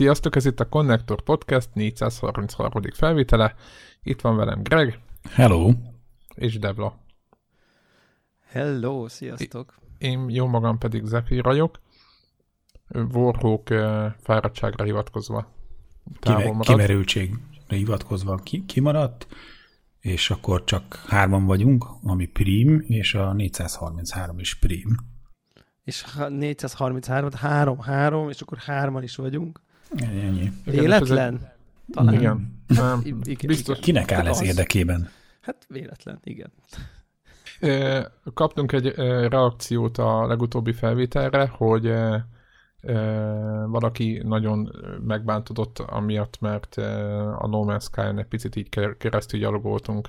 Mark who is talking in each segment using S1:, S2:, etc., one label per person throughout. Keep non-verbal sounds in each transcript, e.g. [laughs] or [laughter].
S1: Sziasztok, ez itt a Connector Podcast 433. felvétele. Itt van velem Greg.
S2: Hello.
S1: És Debla.
S3: Hello, sziasztok.
S1: Én jó magam pedig Zephyr vagyok. Warhawk fáradtságra hivatkozva
S2: maradt. Kimerültségre hivatkozva ki, kimaradt, és akkor csak hárman vagyunk, ami prim, és a 433 is prim.
S3: És 433, 3, 3, és akkor hárman is vagyunk.
S2: Ennyi.
S3: Véletlen?
S1: Talán. Igen. Nem. [laughs]
S2: igen. Biztos. Kinek áll ez az. érdekében?
S3: Hát véletlen, igen. [laughs]
S1: Kaptunk egy reakciót a legutóbbi felvételre, hogy valaki nagyon megbántodott amiatt, mert a No Man's Sky-on egy picit így keresztül gyalogoltunk,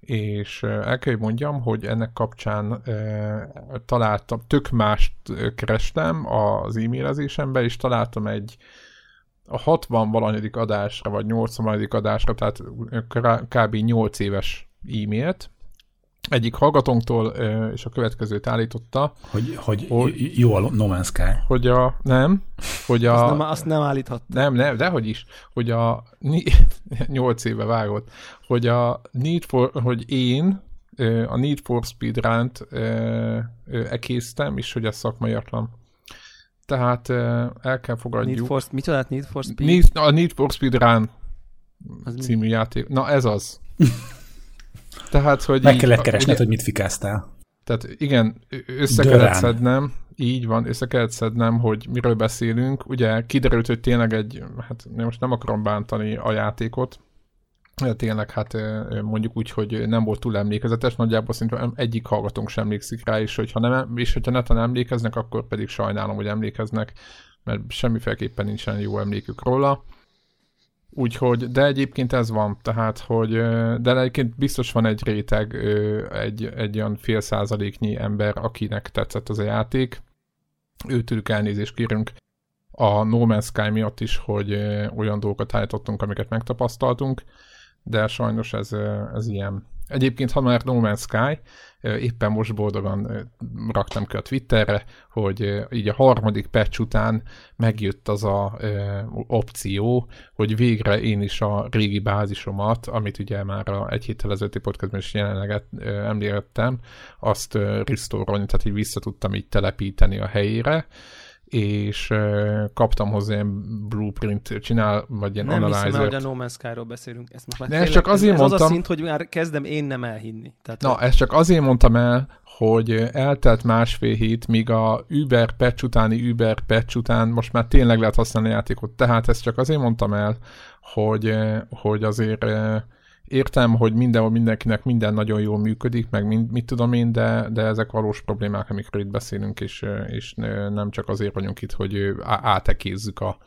S1: és el kell, hogy mondjam, hogy ennek kapcsán találtam, tök mást kerestem az e-mailezésembe, és találtam egy a 60 valanyadik adásra, vagy 80 valanyadik adásra, tehát kb. 8 éves e-mailt, egyik hallgatónktól, és a következőt állította.
S2: Hogy, hogy, hogy jó a No Man's Sky.
S1: Hogy a, nem, hogy a...
S3: Azt nem, azt nem állíthat.
S1: Nem, nem, de hogy is, hogy a 8 [laughs] éve vágott, hogy a Need for, hogy én a Need for Speed ránt ekésztem, és hogy ez szakmaiatlan. Tehát el kell fogadjuk.
S3: Need for, mit csinált Need for Speed?
S1: Need, a Need for Speed Run az című mi? játék. Na ez az. [laughs]
S2: Tehát, hogy Meg így, kellett keresned, ugye, hogy mit fikáztál.
S1: Tehát igen, össze Dörán. kellett szednem, így van, össze kellett szednem, hogy miről beszélünk. Ugye kiderült, hogy tényleg egy, hát most nem akarom bántani a játékot, tényleg hát mondjuk úgy, hogy nem volt túl emlékezetes, nagyjából szerintem egyik hallgatónk sem emlékszik rá, és hogyha, nem, és hogyha neten emlékeznek, akkor pedig sajnálom, hogy emlékeznek, mert semmiféleképpen nincsen jó emlékük róla. Úgyhogy, de egyébként ez van, tehát, hogy, de egyébként biztos van egy réteg, egy, egy olyan fél százaléknyi ember, akinek tetszett az a játék. Őtőlük elnézést kérünk a No Man's Sky miatt is, hogy olyan dolgokat állítottunk, amiket megtapasztaltunk, de sajnos ez, ez ilyen. Egyébként, ha már No Man's Sky, éppen most boldogan raktam ki a Twitterre, hogy így a harmadik patch után megjött az a opció, hogy végre én is a régi bázisomat, amit ugye már a egy héttel ezelőtti podcastban is jelenleg említettem, azt restore tehát így vissza tudtam így telepíteni a helyére, és uh, kaptam hozzá ilyen blueprint csinál, vagy ilyen
S3: nem
S1: analyzer.
S3: Nem hiszem, hogy a No Man's Sky-ról beszélünk. Ezt most már
S1: De ezt csak azért
S3: ez
S1: mondtam...
S3: az a szint, hogy már kezdem én nem elhinni.
S1: Tehát, Na, ezt csak azért mondtam el, hogy eltelt másfél hét, míg a Uber patch utáni Uber patch után most már tényleg lehet használni a játékot. Tehát ezt csak azért mondtam el, hogy, hogy azért értem, hogy mindenhol mindenkinek minden nagyon jól működik, meg mind, mit tudom én, de, de ezek valós problémák, amikről itt beszélünk, és, és nem csak azért vagyunk itt, hogy átekézzük a,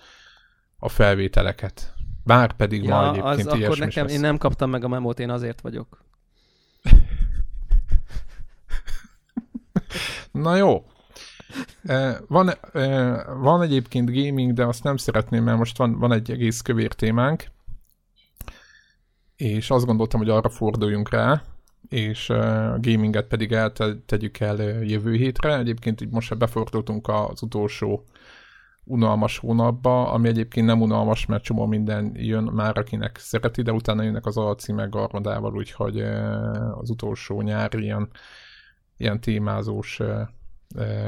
S1: a felvételeket. Bár pedig ja, ma egyébként
S3: az akkor nekem, lesz. én nem kaptam meg a memót, én azért vagyok. [laughs]
S1: Na jó. Van, van egyébként gaming, de azt nem szeretném, mert most van, van egy egész kövér témánk, és azt gondoltam, hogy arra forduljunk rá, és a gaminget pedig eltegyük el jövő hétre. Egyébként most befordultunk az utolsó unalmas hónapba, ami egyébként nem unalmas, mert csomó minden jön már, akinek szereti, de utána jönnek az alcímek garmadával, úgyhogy az utolsó nyári ilyen, ilyen témázós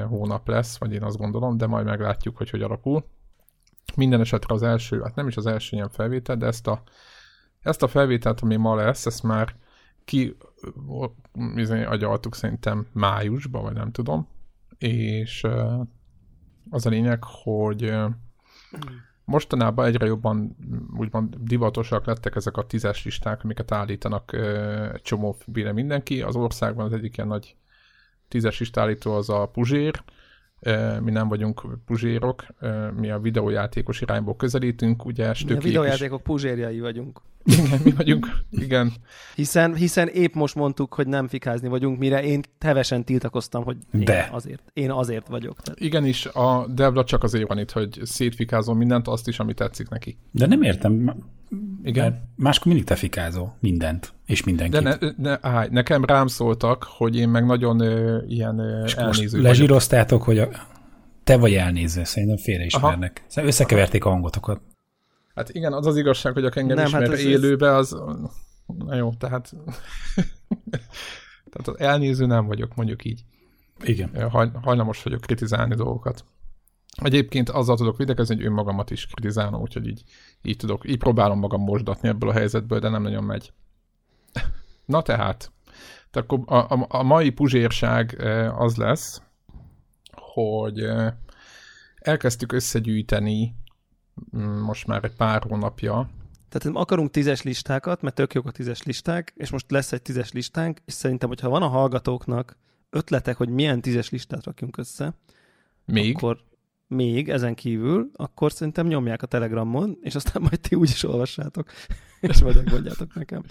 S1: hónap lesz, vagy én azt gondolom, de majd meglátjuk, hogy hogy alakul. Minden esetre az első, hát nem is az első ilyen felvétel, de ezt a ezt a felvételt, ami ma lesz, ezt már ki bizony agyaltuk szerintem májusban, vagy nem tudom, és az a lényeg, hogy mostanában egyre jobban úgymond divatosak lettek ezek a tízes listák, amiket állítanak egy csomó mindenki. Az országban az egyik ilyen nagy tízes listálító az a Puzsér, mi nem vagyunk puzsérok, mi a videójátékos irányból közelítünk, ugye
S3: Mi a videójátékok is... puzsérjai vagyunk.
S1: Igen, mi vagyunk, igen.
S3: Hiszen, hiszen épp most mondtuk, hogy nem fikázni vagyunk, mire én tevesen tiltakoztam, hogy én De. azért, én azért vagyok.
S1: Tehát. Igenis, a Devla csak azért van itt, hogy szétfikázom mindent, azt is, ami tetszik neki.
S2: De nem értem, igen. máskor mindig te fikázol mindent, és mindenkit.
S1: De ne, ne, állj, nekem rám szóltak, hogy én meg nagyon ö, ilyen ö,
S2: és elnéző lezsíroztátok, hogy a... Te vagy elnéző, szerintem félreismernek. Szerintem összekeverték a hangotokat.
S1: Hát igen, az az igazság, hogy a engem Nem, ismer hát élőbe, az... Na jó, tehát... [laughs] tehát az elnéző nem vagyok, mondjuk így.
S2: Igen.
S1: Haj, hajlamos vagyok kritizálni dolgokat. Egyébként azzal tudok videkezni, hogy önmagamat is kritizálom, úgyhogy így, így tudok, így próbálom magam mosdatni ebből a helyzetből, de nem nagyon megy. [laughs] Na tehát, tehát akkor a, a, a mai puzsérság az lesz, hogy elkezdtük összegyűjteni mm, most már egy pár hónapja.
S3: Tehát akarunk tízes listákat, mert tök jók a tízes listák, és most lesz egy tízes listánk, és szerintem, hogyha van a hallgatóknak ötletek, hogy milyen tízes listát rakjunk össze,
S1: még?
S3: akkor még ezen kívül, akkor szerintem nyomják a Telegramon, és aztán majd ti úgy is olvassátok, [laughs] és majd megmondjátok nekem.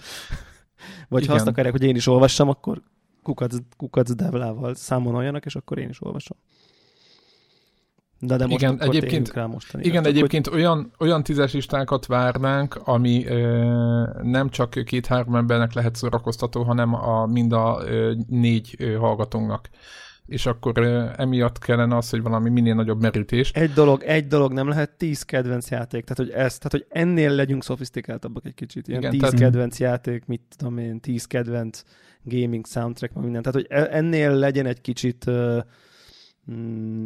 S3: Vagy Igen. ha azt akarják, hogy én is olvassam, akkor kukac, kukac devlával számoljanak, és akkor én is olvasom. De, de most igen, egyébként, rá mostani.
S1: Igen, Csak egyébként hogy... olyan, olyan tízes listákat várnánk, ami ö, nem csak két-három embernek lehet szórakoztató, hanem a, mind a ö, négy ö, hallgatónknak és akkor emiatt kellene az, hogy valami minél nagyobb merítés.
S3: Egy dolog, egy dolog nem lehet tíz kedvenc játék, tehát hogy ez, tehát hogy ennél legyünk szofisztikáltabbak egy kicsit. Ilyen Igen, tíz tehát... kedvenc játék, mit tudom én, tíz kedvenc gaming soundtrack, meg minden. Tehát, hogy e- ennél legyen egy kicsit, uh,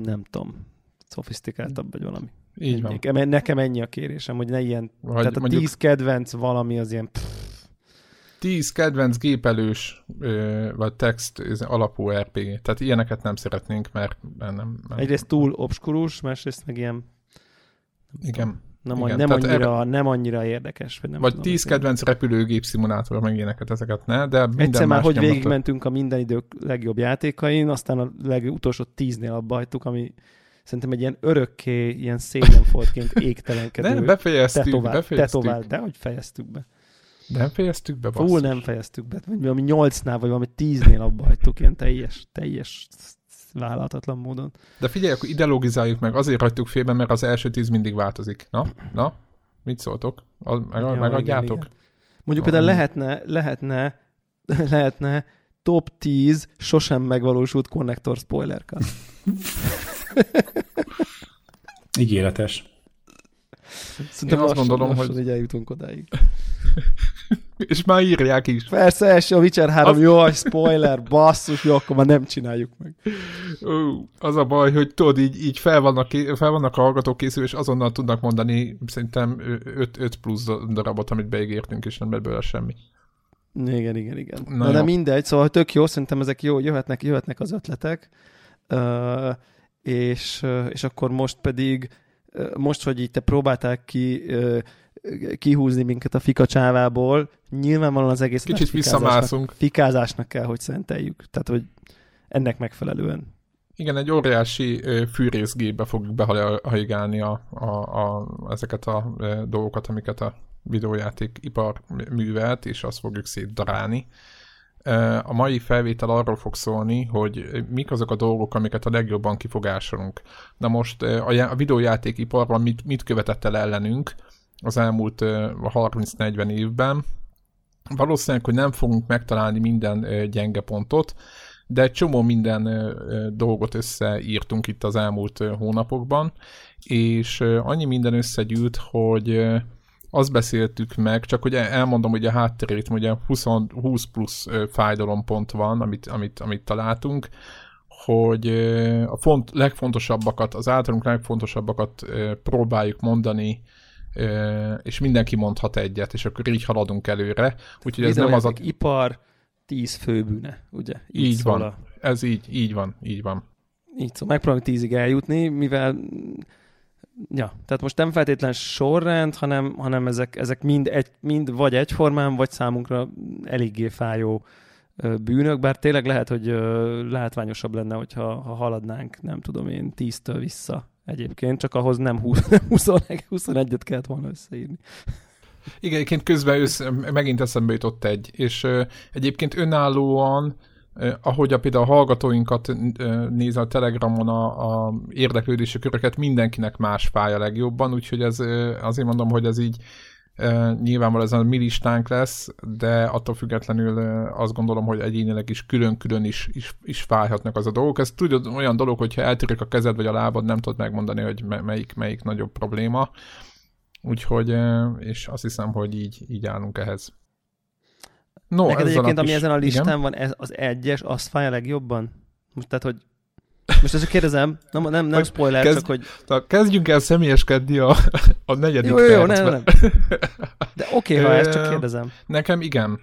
S3: nem tudom, szofisztikáltabb vagy valami.
S1: Így van.
S3: Nekem ennyi a kérésem, hogy ne ilyen, vagy, tehát a mondjuk... tíz kedvenc valami az ilyen pff,
S1: 10 kedvenc gépelős vagy text alapú RPG. Tehát ilyeneket nem szeretnénk, mert nem... nem
S3: Egyrészt túl obskurus, másrészt meg ilyen...
S1: Igen.
S3: Nem, igen. nem, annyira, erre... nem annyira érdekes.
S1: Vagy, nem
S3: vagy
S1: tudom, 10 kedvenc repülőgép szimulátor, meg ilyeneket, ezeket ne, de minden
S3: Egyszer már, hogy végigmentünk a minden idők legjobb játékain, aztán a legutolsó tíznél abba hagytuk, ami szerintem egy ilyen örökké, ilyen szégyenfoltként [laughs] égtelenkedő.
S1: Nem, befejeztük, tetovál, befejeztük. Tetovál,
S3: de hogy fejeztük be.
S1: Nem fejeztük be,
S3: basszus? Fú, nem fejeztük be. Vagy valami nyolcnál, vagy valami tíznél abba hagytuk, ilyen teljes, teljes vállalhatatlan módon.
S1: De figyelj, akkor ideologizáljuk meg, azért hagytuk félben, mert az első tíz mindig változik. Na, na, mit szóltok? A, meg, ja, megadjátok? Igen, igen.
S3: Mondjuk például lehetne, lehetne, [laughs] lehetne top 10 sosem megvalósult konnektor spoiler
S2: Ígéretes.
S3: Szerintem Én azt lassan, gondolom, lassan hogy... így eljutunk odáig.
S1: És már írják is.
S3: Persze, első a Witcher 3, az... jó, spoiler, basszus, jó, akkor már nem csináljuk meg.
S1: Ó, az a baj, hogy tudod, így, így fel, vannak, fel vannak a hallgatók készül, és azonnal tudnak mondani szerintem 5 plusz darabot, amit beígértünk, és nem belőle semmi.
S3: Igen, igen, igen. Na, Na de mindegy, szóval tök jó, szerintem ezek jó, jöhetnek, jöhetnek az ötletek, uh, és, és akkor most pedig most, hogy így te próbálták ki kihúzni minket a fikacsávából, nyilvánvalóan az egész
S1: Kicsit visszamászunk.
S3: Fikázásnak kell, hogy szenteljük. Tehát, hogy ennek megfelelően.
S1: Igen, egy óriási fűrészgépbe fogjuk behajigálni a, a, a, ezeket a dolgokat, amiket a videójáték ipar művelt, és azt fogjuk szétdarálni. A mai felvétel arról fog szólni, hogy mik azok a dolgok, amiket a legjobban kifogásolunk. Na most a videójátékiparban mit, mit követett el ellenünk az elmúlt 30-40 évben. Valószínűleg, hogy nem fogunk megtalálni minden gyenge pontot, de egy csomó minden dolgot összeírtunk itt az elmúlt hónapokban, és annyi minden összegyűlt, hogy azt beszéltük meg, csak hogy elmondom hogy a hátterét, ugye 20, 20 plusz fájdalompont van, amit, amit, amit találtunk, hogy a font, legfontosabbakat, az általunk legfontosabbakat próbáljuk mondani, és mindenki mondhat egyet, és akkor így haladunk előre. Úgyhogy ez nem az a...
S3: Ipar, tíz főbűne, ugye?
S1: Így, így van. A... Ez így, így van, így van.
S3: Így szóval megpróbálunk tízig eljutni, mivel ja, tehát most nem feltétlen sorrend, hanem, hanem ezek, ezek mind, egy, mind vagy egyformán, vagy számunkra eléggé fájó bűnök, bár tényleg lehet, hogy látványosabb lenne, hogyha ha haladnánk, nem tudom én, tíztől vissza egyébként, csak ahhoz nem 20, 21-et [laughs] kellett volna összeírni.
S1: Igen, egyébként közben össze, megint eszembe jutott egy, és egyébként önállóan ahogy a például a hallgatóinkat néz a Telegramon a, a érdeklődési köröket, mindenkinek más fáj a legjobban, úgyhogy ez azért mondom, hogy ez így nyilvánvalóan ez a mi listánk lesz, de attól függetlenül azt gondolom, hogy egyénileg is külön-külön is, is, is fájhatnak az a dolgok. Ez tudod olyan dolog, hogyha eltűrik a kezed vagy a lábad, nem tudod megmondani, hogy melyik, melyik nagyobb probléma. Úgyhogy, és azt hiszem, hogy így, így állunk ehhez.
S3: No, Neked egyébként, ami is, ezen a listán igen? van, ez az egyes, az fáj a legjobban? Most tehát, hogy most ezt kérdezem, nem, nem, nem spoiler, kezd, csak hogy...
S1: Na, kezdjünk el személyeskedni a, a negyedik
S3: jó, jó, jó, nem, nem. De oké, okay, ha ezt csak kérdezem.
S1: Nekem igen.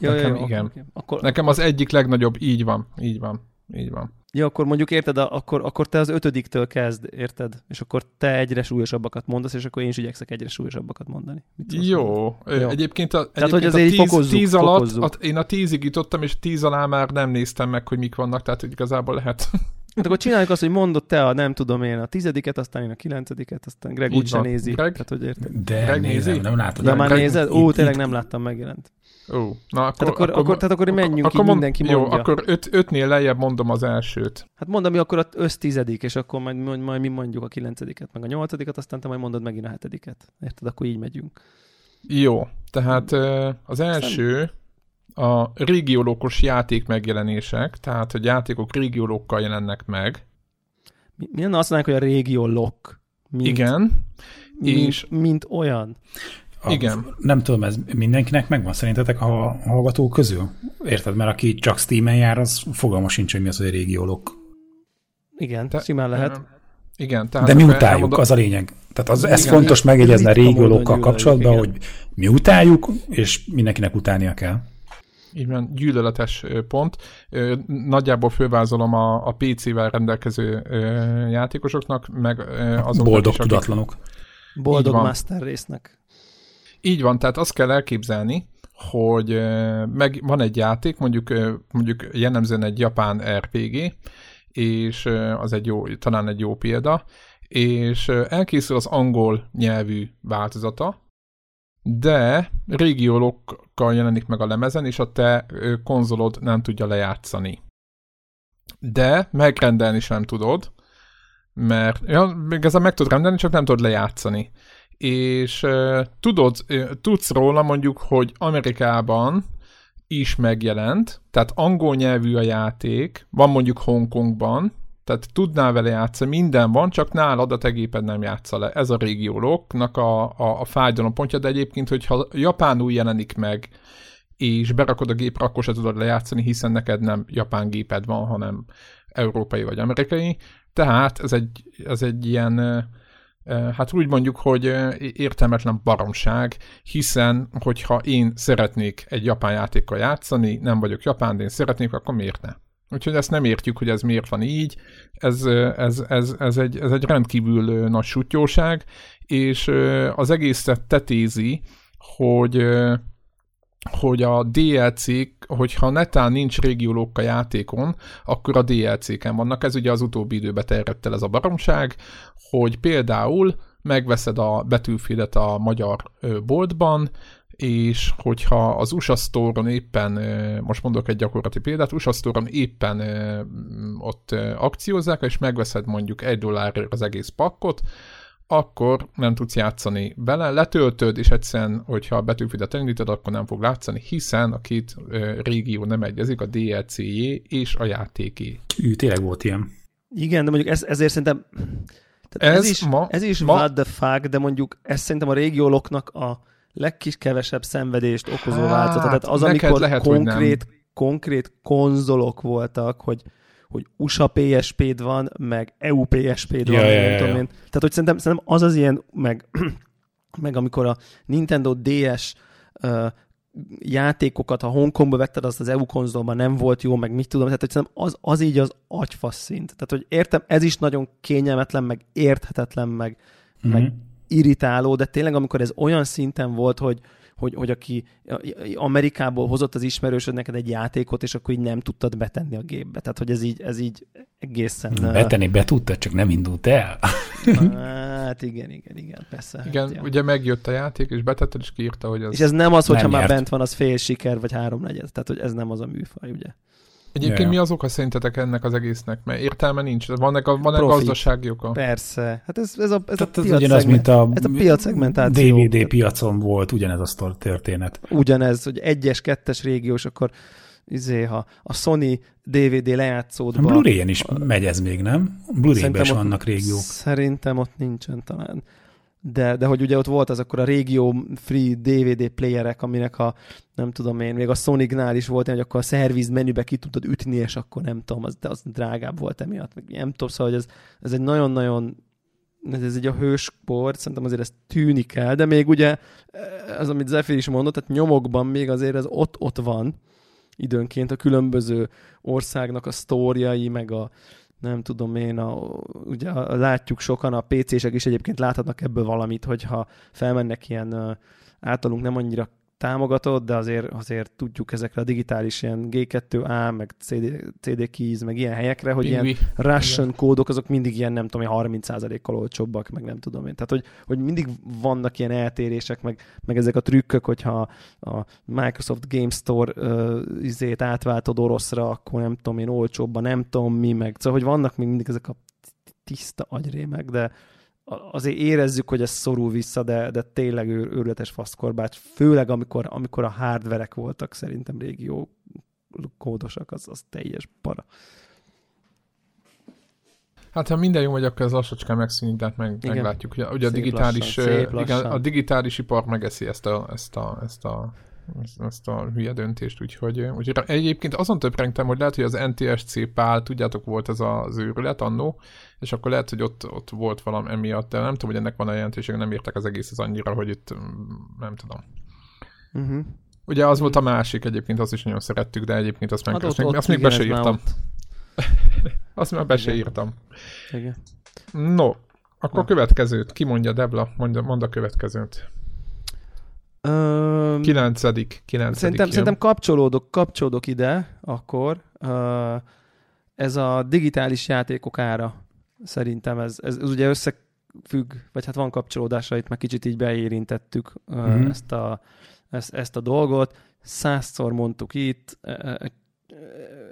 S1: Jó, Nekem jó, igen. Okay, Akkor, Nekem az egyik legnagyobb, így van, így van, így van.
S3: Ja, akkor mondjuk érted, akkor, akkor te az ötödiktől kezd, érted? És akkor te egyre súlyosabbakat mondasz, és akkor én is igyekszek egyre súlyosabbakat mondani.
S1: Jó. Jó. Egyébként a, tehát, egyébként hogy a tíz, fokozzuk, tíz alatt, a, én a tízig jutottam, és tíz alá már nem néztem meg, hogy mik vannak, tehát igazából lehet
S3: Hát akkor csináljuk azt, hogy mondod te a nem tudom én a tizediket, aztán én a kilencediket, aztán Greg úgy sem nézi.
S1: Greg?
S3: Tehát, hogy érted?
S2: De Greg nézi? Nem, nem látod.
S3: De már nézed? Ó, tényleg nem láttam megjelent.
S1: Ó, na akkor,
S3: tehát akkor, akkor, tehát akkor menjünk akkor, így, mond, mindenki
S1: mondja. Jó, akkor öt, ötnél lejjebb mondom az elsőt.
S3: Hát mondom, mi akkor az össztizedik, és akkor majd, majd, majd mi mondjuk a kilencediket, meg a nyolcadikat, aztán te majd mondod megint a hetediket. Érted? Akkor így megyünk.
S1: Jó, tehát az első a régiólókos játék megjelenések, tehát hogy játékok régiólókkal jelennek meg.
S3: Mi, mi lenne azt mondják, hogy a régiólok?
S1: Mint, Igen.
S3: Mint, és... mint olyan.
S1: A, Igen.
S2: Nem tudom, ez mindenkinek megvan szerintetek a hallgatók közül? Érted? Mert aki csak Steam-en jár, az fogalma sincs, hogy mi az, hogy régiólok.
S3: Igen, Te, simán lehet.
S1: Igen, tehát
S2: De mi utáljuk, elmondom... az a lényeg. Tehát az, ez igen, fontos megjegyezni a régiólókkal kapcsolatban, hogy mi utáljuk, és mindenkinek utálnia kell
S1: így van, gyűlöletes pont. Nagyjából fővázolom a, a PC-vel rendelkező játékosoknak, meg azok
S2: Boldog is, tudatlanok.
S3: Boldog master résznek.
S1: Így van, tehát azt kell elképzelni, hogy meg van egy játék, mondjuk, mondjuk jellemzően egy japán RPG, és az egy jó, talán egy jó példa, és elkészül az angol nyelvű változata, de régiólokkal jelenik meg a lemezen, és a te konzolod nem tudja lejátszani. De megrendelni sem tudod, mert ja, igazán meg tudod rendelni, csak nem tudod lejátszani. És uh, tudod, tudsz róla mondjuk, hogy Amerikában is megjelent, tehát angol nyelvű a játék, van mondjuk Hongkongban, tehát tudnál vele játszani, minden van, csak nálad a te géped nem játsza le. Ez a régióloknak a, a, a fájdalom pontja, de egyébként, hogyha japánul jelenik meg, és berakod a gépre, akkor se tudod lejátszani, hiszen neked nem japán géped van, hanem európai vagy amerikai. Tehát ez egy, ez egy ilyen, hát úgy mondjuk, hogy értelmetlen baromság, hiszen hogyha én szeretnék egy japán játékkal játszani, nem vagyok japán, de én szeretnék, akkor miért ne? Úgyhogy ezt nem értjük, hogy ez miért van így. Ez, ez, ez, ez, egy, ez egy rendkívül nagy sutyóság, és az egészet tetézi, hogy hogy a DLC-k, hogyha netán nincs régiólók a játékon, akkor a DLC-ken vannak. Ez ugye az utóbbi időben terjedt el ez a baromság, hogy például megveszed a betűfidet a magyar boltban, és hogyha az USA Store-on éppen, most mondok egy gyakorlati példát, USA Store-on éppen ott akciózzák, és megveszed mondjuk egy dollárért az egész pakkot, akkor nem tudsz játszani bele, letöltöd, és egyszerűen, hogyha a betűfidet elindítod, akkor nem fog látszani, hiszen a két régió nem egyezik, a DLC-jé és a játéké.
S2: Ő tényleg volt ilyen.
S3: Igen, de mondjuk ez, ezért szerintem ez, ez is, ma, ez is ma, what the fuck, de mondjuk ez szerintem a régióloknak a legkis kevesebb szenvedést okozó hát, változat. Tehát az, amikor lehet, konkrét, konkrét konzolok voltak, hogy hogy USA PSP-d van, meg EU PSP-d van, ja, ja, ja, tudom én. Tehát, hogy szerintem, szerintem az az ilyen, meg, [clears throat] meg amikor a Nintendo DS uh, játékokat, ha Hongkongba vetted, azt az EU konzolban nem volt jó, meg mit tudom, tehát hogy szerintem az, az így az agyfasz szint. Tehát, hogy értem, ez is nagyon kényelmetlen, meg érthetetlen, meg, mm-hmm. meg irritáló, de tényleg amikor ez olyan szinten volt, hogy, hogy, hogy aki Amerikából hozott az ismerősöd neked egy játékot, és akkor így nem tudtad betenni a gépbe. Tehát, hogy ez így, ez így egészen...
S2: Betenni be tudtad, csak nem indult el.
S3: Hát igen, igen, igen, persze.
S1: Igen,
S3: hát,
S1: ugye megjött a játék, és betetted, és kiírta, hogy az...
S3: És ez nem az, hogyha már bent van, az fél siker, vagy háromnegyed. Tehát, hogy ez nem az a műfaj, ugye?
S1: Egyébként ja, mi az oka szerintetek ennek az egésznek? Mert értelme nincs. Van-e, van-e gazdasági oka?
S3: Persze. Hát ez, ez a, ez
S2: Tehát a ez ugyanaz, mint a,
S3: ez a piac szegmentáció.
S2: DVD piacon volt ugyanez a történet.
S3: Ugyanez, hogy egyes, kettes régiós, akkor izé, ha a Sony DVD lejátszódba...
S2: A Blu-ray-en is a, megy ez még, nem? Blu-ray-ben is vannak régiók.
S3: Szerintem ott nincsen talán. De, de hogy ugye ott volt az akkor a régió free DVD playerek, aminek a, nem tudom én, még a Sonic-nál is volt, hogy akkor a szerviz menübe ki tudtad ütni, és akkor nem tudom, az, de az drágább volt emiatt. Nem tudom, szóval hogy ez, ez egy nagyon-nagyon ez egy a hősport, szerintem azért ez tűnik el, de még ugye az, amit Zephyr is mondott, tehát nyomokban még azért ez ott-ott van, időnként a különböző országnak a sztóriai, meg a nem tudom én, a, ugye látjuk sokan, a PC-sek is egyébként láthatnak ebből valamit, hogyha felmennek ilyen általunk nem annyira támogatott, de azért, azért tudjuk ezekre a digitális ilyen G2A, meg CD, CD keys, meg ilyen helyekre, hogy Pingui. ilyen Russian Igen. kódok, azok mindig ilyen, nem tudom, 30%-kal olcsóbbak, meg nem tudom én. Tehát, hogy, hogy mindig vannak ilyen eltérések, meg, meg ezek a trükkök, hogyha a Microsoft Game Store uh, izét átváltod oroszra, akkor nem tudom én, olcsóbban, nem tudom mi, meg szóval, hogy vannak még mindig ezek a tiszta agyrémek, de azért érezzük, hogy ez szorul vissza, de, de tényleg ő, őrületes faszkorbács, főleg amikor, amikor a hardverek voltak szerintem régió kódosak, az, az teljes para.
S1: Hát ha minden jó megy, akkor ez lassacskán megszűnik, de hát meg, igen. meglátjuk. Ugye, ugye a digitális, lassan, igen, a digitális ipar megeszi ezt a, ezt a, ezt a ezt a hülye döntést, úgyhogy, úgyhogy egyébként azon töprengtem, hogy lehet, hogy az NTSC pál, tudjátok, volt ez az őrület annó, és akkor lehet, hogy ott, ott volt valami emiatt, de nem tudom, hogy ennek van a jelentőség, nem értek az egész az annyira, hogy itt mm, nem tudom. Uh-huh. Ugye az volt a másik egyébként, azt is nagyon szerettük, de egyébként azt, meg, hát azt, ott, azt még be se írtam. [laughs] azt már be se írtam. Igen. No, akkor a következőt, ki mondja Debla, mondja, mond a következőt. Um, kilencedik, kilencedik
S3: szerintem, szerintem kapcsolódok, kapcsolódok ide akkor. Uh, ez a digitális játékok ára. Szerintem ez, ez, ez ugye összefügg, vagy hát van kapcsolódása, itt már kicsit így beérintettük uh, mm-hmm. ezt, a, ezt, ezt a dolgot. Százszor mondtuk itt, uh,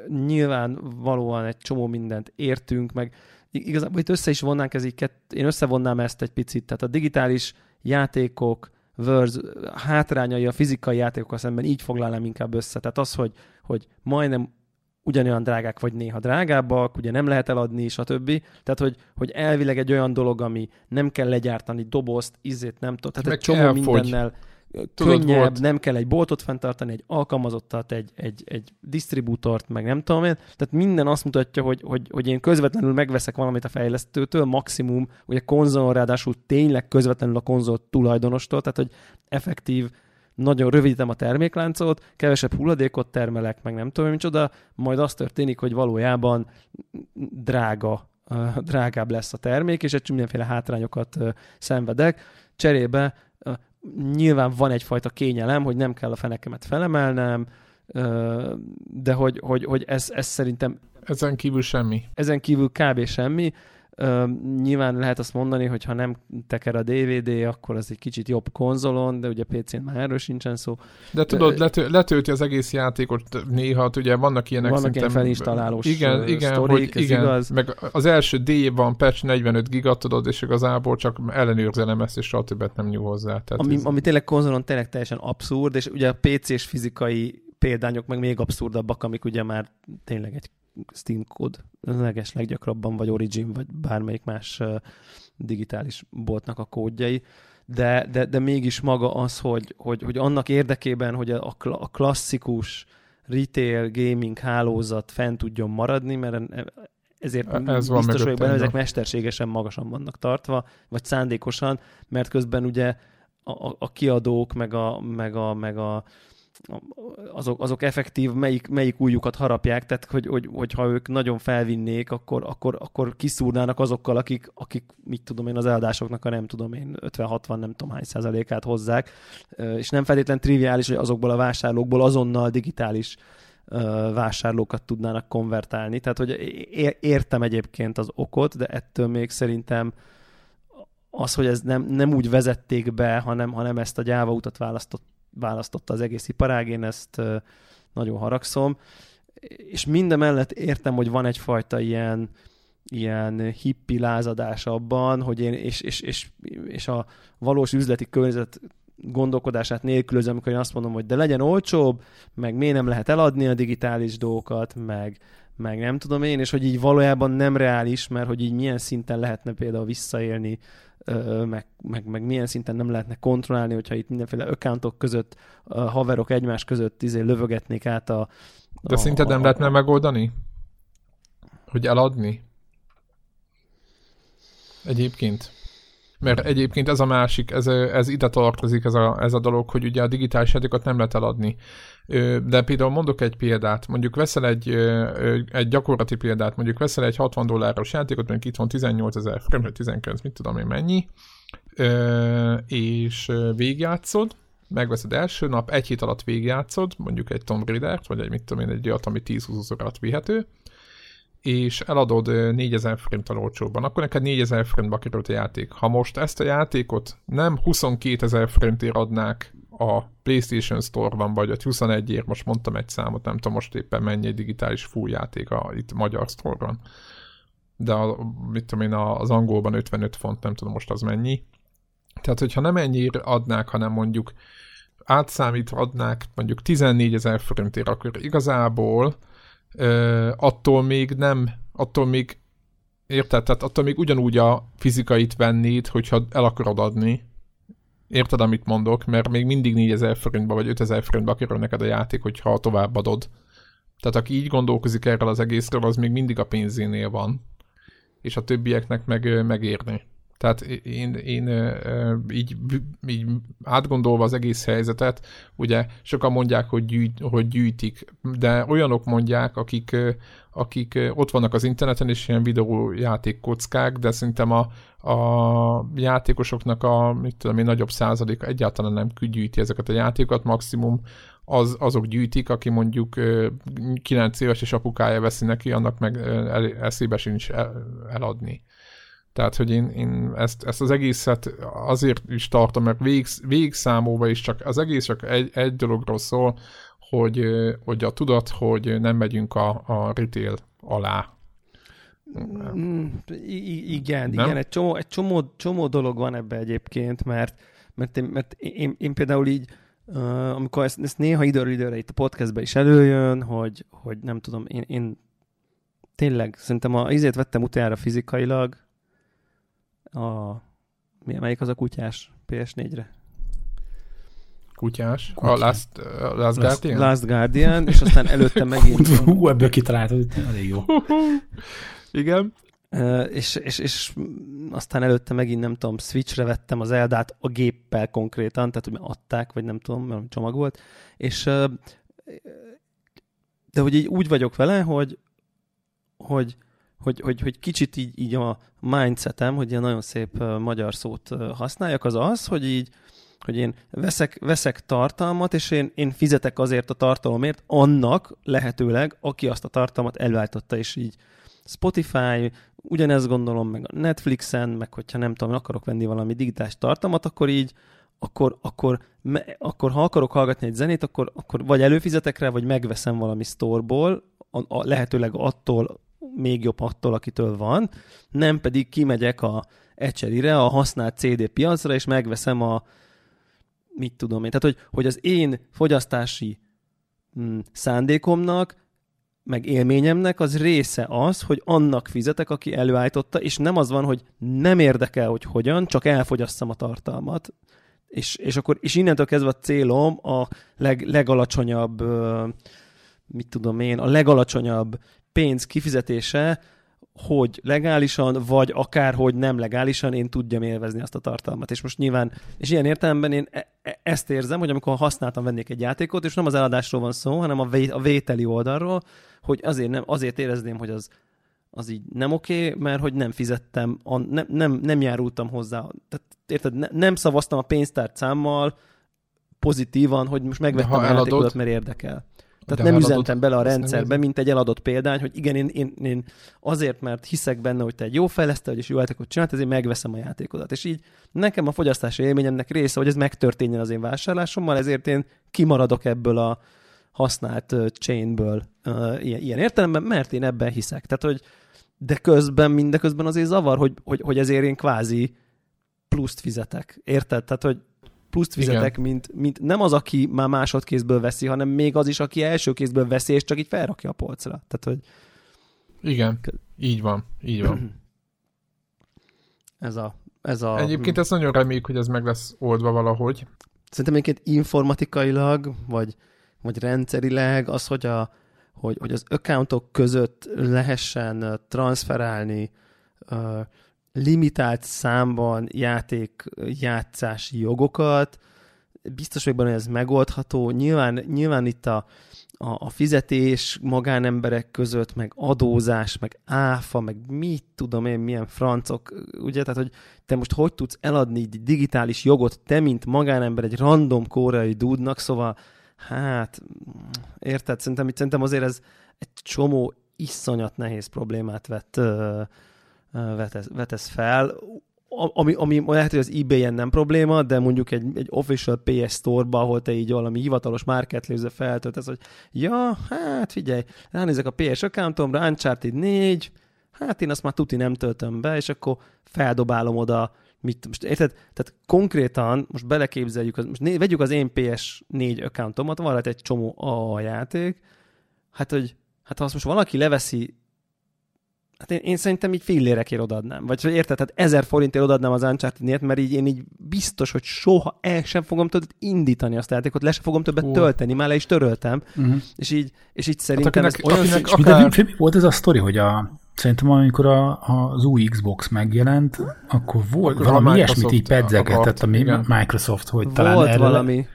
S3: nyilván valóan egy csomó mindent értünk, meg igazából itt össze is vonnánk, ez így kett, én összevonnám ezt egy picit, tehát a digitális játékok, versus hátrányai a fizikai játékokkal szemben így foglalnám inkább össze. Tehát az, hogy, hogy majdnem ugyanolyan drágák, vagy néha drágábbak, ugye nem lehet eladni, stb. Tehát, hogy, hogy elvileg egy olyan dolog, ami nem kell legyártani dobozt, izét nem tud. Tehát Meg egy csomó elfogy. mindennel Tudod, könnyebb, volt. nem kell egy boltot fenntartani, egy alkalmazottat, egy, egy, egy disztribútort, meg nem tudom én. Tehát minden azt mutatja, hogy, hogy, hogy én közvetlenül megveszek valamit a fejlesztőtől, maximum, ugye konzol ráadásul tényleg közvetlenül a konzol tulajdonostól, tehát hogy effektív nagyon rövidítem a termékláncot, kevesebb hulladékot termelek, meg nem tudom micsoda, majd az történik, hogy valójában drága, drágább lesz a termék, és egy mindenféle hátrányokat szenvedek. Cserébe nyilván van egyfajta kényelem, hogy nem kell a fenekemet felemelnem, de hogy, hogy, hogy ez, ez szerintem...
S1: Ezen kívül semmi.
S3: Ezen kívül kb. semmi. Uh, nyilván lehet azt mondani, hogy ha nem teker a DVD, akkor az egy kicsit jobb konzolon, de ugye PC-n már erről sincsen szó.
S1: De tudod, letö- letölti az egész játékot néha, ugye vannak ilyenek
S3: Vannak ilyen felinstalálós
S1: igen, igen, sztorik, hogy, igen, igaz. Meg az első D van patch 45 giga, tudod, és igazából csak ellenőrzelem ezt, és soha többet nem nyúl hozzá.
S3: Tehát ami, ez... ami tényleg konzolon tényleg teljesen abszurd, és ugye a PC-s fizikai példányok meg még abszurdabbak, amik ugye már tényleg egy Steam kód leges leggyakrabban, vagy Origin, vagy bármelyik más digitális boltnak a kódjai, de, de, de mégis maga az, hogy, hogy, hogy annak érdekében, hogy a, a klasszikus retail gaming hálózat fent tudjon maradni, mert ezért Ez biztos vagyok benne, ezek mesterségesen magasan vannak tartva, vagy szándékosan, mert közben ugye a, a kiadók, meg a, meg a, meg a azok, azok effektív, melyik, melyik újjukat harapják, tehát hogy, hogy, hogyha ők nagyon felvinnék, akkor, akkor, akkor kiszúrnának azokkal, akik, akik, mit tudom én, az eladásoknak a nem tudom én, 50-60, nem tudom hány százalékát hozzák, és nem feltétlen triviális, hogy azokból a vásárlókból azonnal digitális vásárlókat tudnának konvertálni. Tehát, hogy értem egyébként az okot, de ettől még szerintem az, hogy ez nem, nem úgy vezették be, hanem, hanem ezt a gyáva utat választott választotta az egész iparág, én ezt nagyon haragszom. és minden mellett értem, hogy van egyfajta ilyen, ilyen hippi lázadás abban, hogy én, és, és, és, és a valós üzleti környezet gondolkodását nélkülözöm, amikor én azt mondom, hogy de legyen olcsóbb, meg miért nem lehet eladni a digitális dolgokat, meg, meg nem tudom én, és hogy így valójában nem reális, mert hogy így milyen szinten lehetne például visszaélni, meg, meg, meg milyen szinten nem lehetne kontrollálni, hogyha itt mindenféle accountok között, haverok egymás között izé lövögetnék át a...
S1: De a, szinte nem a, lehetne megoldani? Hogy eladni? Egyébként. Mert egyébként ez a másik, ez, ez ide tartozik ez a, ez a dolog, hogy ugye a digitális játékot nem lehet eladni. De például mondok egy példát, mondjuk veszel egy, egy gyakorlati példát, mondjuk veszel egy 60 dolláros játékot, mondjuk itt van 18 ezer frame, vagy 19, mit tudom én mennyi, és végigjátszod, megveszed első nap, egy hét alatt végigjátszod, mondjuk egy Tomb Raider-t, vagy egy mit tudom én, egy olyat, ami 10-20 órát vihető, és eladod 4000 forinttal olcsóban, akkor neked 4000 forintba került a játék. Ha most ezt a játékot nem 22 ezer forintért adnák a PlayStation Store-ban, vagy a 21 ért, most mondtam egy számot, nem tudom most éppen mennyi egy digitális full játék a, itt magyar store-ban. De a, mit tudom én, az angolban 55 font, nem tudom most az mennyi. Tehát, hogyha nem ennyire adnák, hanem mondjuk átszámítva adnák mondjuk 14 ezer forintért, akkor igazából ö, attól még nem, attól még érted, tehát attól még ugyanúgy a fizikait vennéd, hogyha el akarod adni. Érted, amit mondok? Mert még mindig 4000 forintba vagy 5000 forintba kerül neked a játék, hogyha továbbadod. Tehát aki így gondolkozik erről az egészről, az még mindig a pénzénél van. És a többieknek meg megérni. Tehát én, én így, így átgondolva az egész helyzetet, ugye sokan mondják, hogy, gyűjt, hogy gyűjtik, de olyanok mondják, akik, akik ott vannak az interneten, és ilyen videójáték kockák, de szerintem a, a játékosoknak a, mit tudom én, nagyobb százalék egyáltalán nem gyűjti ezeket a játékokat, maximum az, azok gyűjtik, aki mondjuk 9 éves és apukája veszi neki, annak meg eszébe sincs eladni. Tehát, hogy én, én ezt, ezt az egészet azért is tartom, mert végig, végig számolva is csak az egész csak egy, egy dologról szól, hogy, hogy a tudat, hogy nem megyünk a, a retail alá.
S3: Mm, I- igen, nem? igen, egy csomó, egy csomó, csomó dolog van ebbe egyébként, mert, mert, én, mert én, én például így, uh, amikor ezt, ezt néha időről időre itt a podcastben is előjön, hogy, hogy nem tudom, én, én tényleg szerintem a izét vettem utána fizikailag, a... Melyik az a kutyás PS4-re?
S1: Kutyás? Kutyás. A Last, uh, Last Guardian?
S3: Last Guardian, és aztán előtte [laughs] megint...
S2: Hú, ebből kitaláltad, elég jó. [laughs]
S1: Igen.
S3: Uh, és, és, és aztán előtte megint, nem tudom, Switchre vettem az Eldát a géppel konkrétan, tehát hogy adták, vagy nem tudom, mert csomag volt, és uh, de hogy így úgy vagyok vele, hogy, hogy hogy, hogy, hogy kicsit így, így a mindsetem, hogy ilyen nagyon szép magyar szót használjak, az az, hogy így, hogy én veszek, veszek tartalmat, és én, én fizetek azért a tartalomért annak lehetőleg, aki azt a tartalmat előállította, és így Spotify, ugyanezt gondolom, meg a Netflixen, meg hogyha nem tudom, akarok venni valami digitális tartalmat, akkor így, akkor, akkor, me, akkor ha akarok hallgatni egy zenét, akkor, akkor vagy előfizetek rá, vagy megveszem valami storeból, a, a, lehetőleg attól, még jobb attól, akitől van, nem pedig kimegyek a ecserire, a használt CD piacra, és megveszem a mit tudom én. Tehát, hogy, hogy az én fogyasztási mm, szándékomnak, meg élményemnek az része az, hogy annak fizetek, aki előállította, és nem az van, hogy nem érdekel, hogy hogyan, csak elfogyasszam a tartalmat. És, és akkor és innentől kezdve a célom a leg, legalacsonyabb, mit tudom én, a legalacsonyabb pénz kifizetése, hogy legálisan, vagy akár hogy nem legálisan én tudjam élvezni azt a tartalmat. És most nyilván, és ilyen értelemben én e- e- ezt érzem, hogy amikor használtam vennék egy játékot, és nem az eladásról van szó, hanem a, vé- a vételi oldalról, hogy azért, nem, azért érezném, hogy az, az így nem oké, okay, mert hogy nem fizettem, a, nem, nem, nem járultam hozzá. Tehát érted, ne, nem szavaztam a pénztárcámmal pozitívan, hogy most megvettem a játékot, mert érdekel. Tehát De nem üzentem bele a rendszerbe, mint egy eladott példány, hogy igen, én, én, én azért, mert hiszek benne, hogy te egy jó fejlesztő vagy, és jó játékot csinált, ezért megveszem a játékodat. És így nekem a fogyasztási élményemnek része, hogy ez megtörténjen az én vásárlásommal, ezért én kimaradok ebből a használt chainből ilyen, ilyen értelemben, mert én ebben hiszek. Tehát, hogy de közben, mindeközben azért zavar, hogy, hogy, hogy ezért én kvázi pluszt fizetek. Érted? Tehát, hogy pluszt fizetek, mint, mint nem az, aki már másodkézből veszi, hanem még az is, aki első kézből veszi, és csak így felrakja a polcra. Tehát, hogy...
S1: Igen, így van, így van.
S3: Ez a, ez a...
S1: Egyébként ezt nagyon reméljük, hogy ez meg lesz oldva valahogy.
S3: Szerintem egyébként informatikailag, vagy, vagy rendszerileg az, hogy, a, hogy, hogy az accountok között lehessen transferálni uh, limitált számban játék játszási jogokat, biztos vagyok benne, hogy ez megoldható. Nyilván, nyilván itt a, a, a fizetés magánemberek között, meg adózás, meg áfa, meg mit tudom én, milyen francok, ugye, tehát, hogy te most hogy tudsz eladni egy digitális jogot, te, mint magánember, egy random koreai dúdnak, szóval, hát, érted, szerintem, szerintem azért ez egy csomó iszonyat nehéz problémát vett, vetesz, vetesz fel, ami, ami lehet, hogy az ebay-en nem probléma, de mondjuk egy, egy official PS store-ba, ahol te így valami hivatalos marketplace feltöltesz, hogy ja, hát figyelj, ránézek a PS accountomra, Uncharted 4, hát én azt már tuti nem töltöm be, és akkor feldobálom oda, mit, most érted? Tehát konkrétan, most beleképzeljük, most né, vegyük az én PS4 accountomat, van egy csomó a játék, hát hogy hát ha azt most valaki leveszi Hát én, én szerintem így fillérekért odaadnám. Vagy érted, tehát ezer forintért odaadnám az uncharted mert így én így biztos, hogy soha el sem fogom többet indítani azt a játékot, le sem fogom többet uh. tölteni, már le is töröltem. Uh-huh. És, így, és így szerintem hát akinek, ez olyan akinek
S2: szín... akár... mi, volt ez a sztori, hogy a, szerintem amikor a, az új Xbox megjelent, akkor volt akkor valami ilyesmit így pedzegetett a Microsoft, hogy talán
S3: volt erre, valami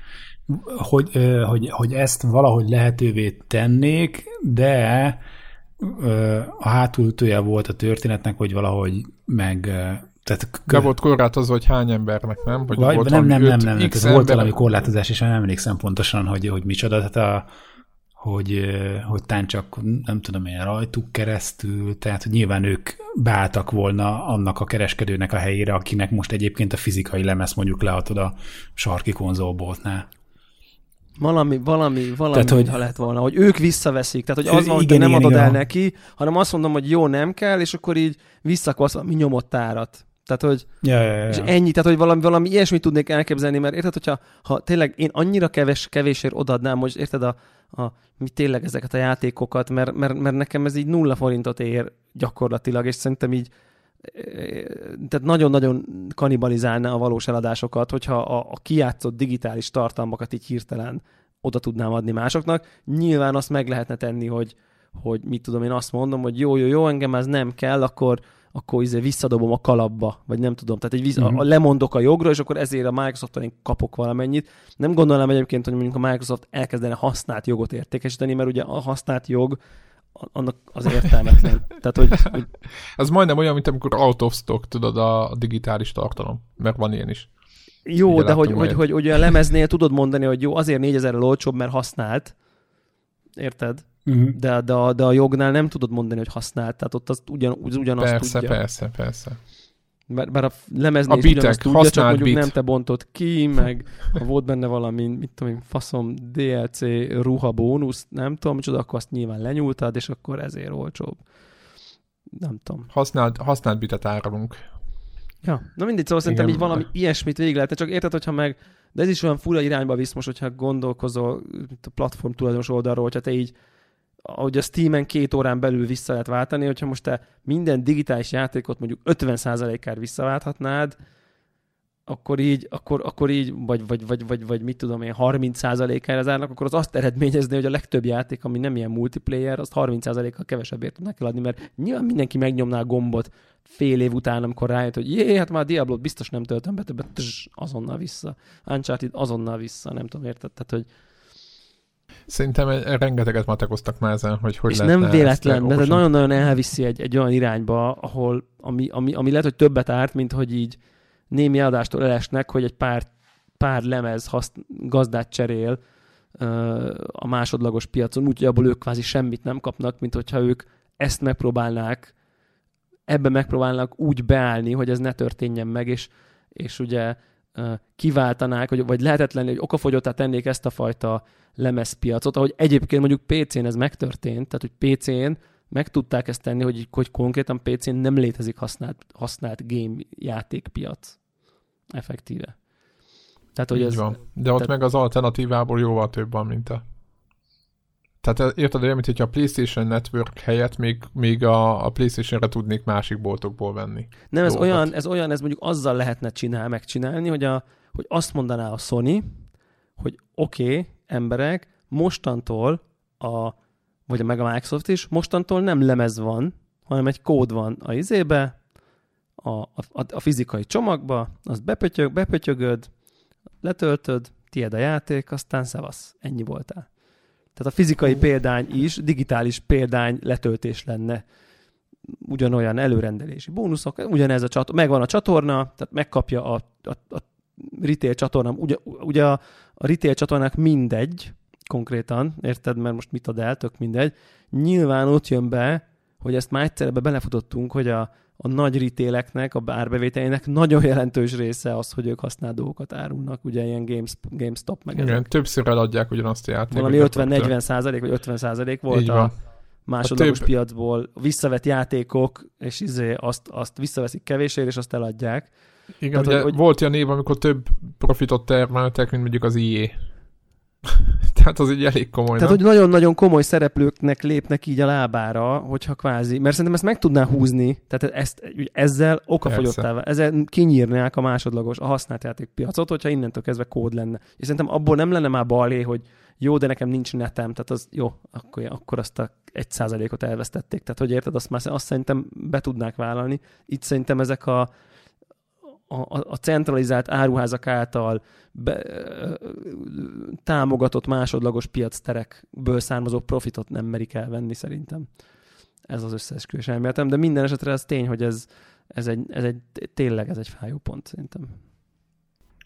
S2: hogy, hogy, hogy ezt valahogy lehetővé tennék, de a hátulütője volt a történetnek, hogy valahogy meg
S1: tehát, De volt korlátozva, hogy hány embernek, nem?
S2: Vagy, vagy volt nem, nem, nem, nem, nem, ez volt valami korlátozás, és nem emlékszem pontosan, hogy, hogy micsoda, tehát a, hogy, hogy tán csak nem tudom én rajtuk keresztül, tehát hogy nyilván ők beálltak volna annak a kereskedőnek a helyére, akinek most egyébként a fizikai lemez mondjuk leadod a sarki konzolboltnál.
S3: Valami, valami, valami, tehát, hogy, ha lett volna, hogy ők visszaveszik. Tehát, hogy az van, hogy igen, nem adod igen, el neki, hanem azt mondom, hogy jó, nem kell, és akkor így visszakvasz mi nyomott árat. Tehát, hogy
S2: ja, ja, ja.
S3: És ennyi, tehát, hogy valami, valami ilyesmit tudnék elképzelni, mert érted, hogyha ha tényleg én annyira keves, kevésért odaadnám, hogy érted a, a, mi tényleg ezeket a játékokat, mert, mert, mert nekem ez így nulla forintot ér gyakorlatilag, és szerintem így tehát nagyon-nagyon kanibalizálná a valós eladásokat, hogyha a, a kijátszott digitális tartalmakat így hirtelen oda tudnám adni másoknak. Nyilván azt meg lehetne tenni, hogy, hogy mit tudom, én azt mondom, hogy jó, jó, jó, engem ez nem kell, akkor, akkor izé visszadobom a kalapba, vagy nem tudom. Tehát egy víz, uh-huh. a, lemondok a jogra, és akkor ezért a microsoft én kapok valamennyit. Nem gondolnám egyébként, hogy mondjuk a Microsoft elkezdene használt jogot értékesíteni, mert ugye a használt jog annak az értelmetlen. Tehát, hogy, hogy... [laughs]
S1: Ez majdnem olyan, mint amikor out of stock, tudod, a digitális tartalom, mert van ilyen is.
S3: Jó, Ugye de hogy, hogy, hogy, hogy a lemeznél tudod mondani, hogy jó, azért 4000 olcsóbb, mert használt, érted? Uh-huh. De, de, a, de a jognál nem tudod mondani, hogy használt, tehát ott az ugyan, ugyanazt
S1: persze,
S3: tudja.
S1: Persze, persze, persze.
S3: Mert, mert a lemeznél a is ugyanazt tudja, csak mondjuk bit. nem te bontod ki, meg ha volt benne valami, mit tudom én, faszom DLC ruha bónusz, nem tudom, micsoda, akkor azt nyilván lenyúltad, és akkor ezért olcsóbb. Nem tudom.
S1: Használt, használt bitet árulunk.
S3: Ja, na mindegy, szóval Igen. szerintem így valami ilyesmit végig lehetne, csak érted, hogyha meg, de ez is olyan fura irányba visz most, hogyha gondolkozol a platform tulajdonos oldalról, hogyha te így ahogy a Steam-en két órán belül vissza lehet váltani, hogyha most te minden digitális játékot mondjuk 50%-kár visszaválthatnád, akkor így, akkor, akkor így vagy, vagy, vagy, vagy, vagy mit tudom én, 30%-ára zárnak, akkor az azt eredményezni, hogy a legtöbb játék, ami nem ilyen multiplayer, azt 30%-kal kevesebbért tudnak eladni, mert nyilván mindenki megnyomná a gombot fél év után, amikor rájött, hogy jé, hát már a Diablo-t biztos nem töltöm be többet, tss, azonnal vissza. Uncharted azonnal vissza, nem tudom, érted? Tehát, hogy
S1: Szerintem rengeteget matekoztak már ezen, hogy hogy
S3: És nem véletlen, de nagyon-nagyon elviszi egy, egy olyan irányba, ahol, ami, ami, ami lehet, hogy többet árt, mint hogy így némi adástól elesnek, hogy egy pár, pár lemez haszt, gazdát cserél a másodlagos piacon, úgyhogy abból ők kvázi semmit nem kapnak, mint hogyha ők ezt megpróbálnák, ebben megpróbálnak úgy beállni, hogy ez ne történjen meg, és, és ugye kiváltanák, vagy, vagy lehetetlen, hogy okafogyottá tennék ezt a fajta lemezpiacot, ahogy egyébként mondjuk PC-n ez megtörtént, tehát hogy PC-n meg tudták ezt tenni, hogy, hogy konkrétan PC-n nem létezik használt, használt game játékpiac. Effektíve.
S1: Tehát, hogy ez, van. De ott tehát... meg az alternatívából jóval több van, mint a... Tehát érted, olyan, mint hogyha a PlayStation Network helyett még, még a, a PlayStation-re tudnék másik boltokból venni.
S3: Nem, ez olyan, ez olyan, ez mondjuk azzal lehetne csinál, megcsinálni, hogy, a, hogy azt mondaná a Sony, hogy oké, okay, emberek, mostantól a, vagy a meg a Microsoft is, mostantól nem lemez van, hanem egy kód van a izébe, a, a, a fizikai csomagba, azt bepötyög, bepötyögöd, letöltöd, tiéd a játék, aztán szevasz, ennyi voltál. Tehát a fizikai példány is digitális példány letöltés lenne. Ugyanolyan előrendelési bónuszok, ugyanez a csatorna, megvan a csatorna, tehát megkapja a, a, a retail csatorna, ugye, ugye a, a retail csatornák mindegy, konkrétan, érted, mert most mit ad el, tök mindegy. Nyilván ott jön be, hogy ezt már egyszerre belefutottunk, hogy a, a nagy ritéleknek, a bárbevételének nagyon jelentős része az, hogy ők használt dolgokat árulnak, ugye ilyen Games, GameStop meg.
S1: Igen, többször eladják ugyanazt a játékot.
S3: Valami 50-40 százalék, vagy 50 százalék volt a másodlagos több... piacból visszavett játékok, és izé azt, azt visszaveszik kevésért, és azt eladják.
S1: Igen, Tehát, ugye hogy, volt ilyen év, amikor több profitot termeltek, mint mondjuk az IE. [laughs] Tehát az így elég komoly.
S3: Tehát, nem? hogy nagyon-nagyon komoly szereplőknek lépnek így a lábára, hogyha kvázi, mert szerintem ezt meg tudná húzni, tehát ezt, ezzel okafogyottá, ezzel kinyírnák a másodlagos, a használt játékpiacot, hogyha innentől kezdve kód lenne. És szerintem abból nem lenne már balé, hogy jó, de nekem nincs netem, tehát az jó, akkor, akkor azt a egy százalékot elvesztették. Tehát, hogy érted, azt már azt szerintem be tudnák vállalni. Itt szerintem ezek a, a, a centralizált áruházak által be, támogatott másodlagos piacterekből származó profitot nem merik elvenni szerintem. Ez az összeesküvés elméletem, de minden esetre az tény, hogy ez, ez, egy, ez egy, tényleg ez egy fájó pont szerintem.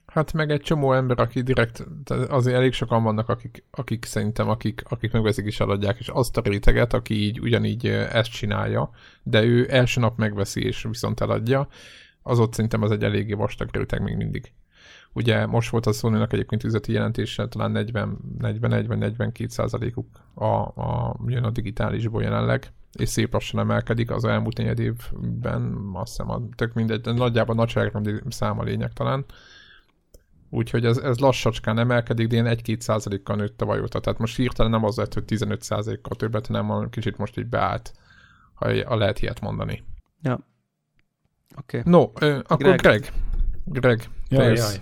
S1: Hát meg egy csomó ember, aki direkt, azért elég sokan vannak, akik, akik szerintem, akik, akik megveszik és eladják, és azt a réteget, aki így ugyanígy ezt csinálja, de ő első nap megveszi és viszont eladja, az ott szerintem az egy eléggé vastag réteg még mindig. Ugye most volt a sony egyébként üzleti jelentése, talán 40-41-42 százalékuk a, a, jön a digitálisból jelenleg, és szép lassan emelkedik az elmúlt négy évben, azt hiszem, a, tök mindegy, de nagyjából nagyságrendi száma lényeg talán. Úgyhogy ez, ez lassacskán emelkedik, de ilyen 1-2 százalékkal nőtt a vajóta. Tehát most hirtelen nem az lett, hogy 15 százalékkal többet, hanem kicsit most így beállt, ha lehet ilyet mondani.
S3: Ja. Oké.
S1: Okay. No, ö, akkor Greg. Greg, Greg
S3: jaj, jaj.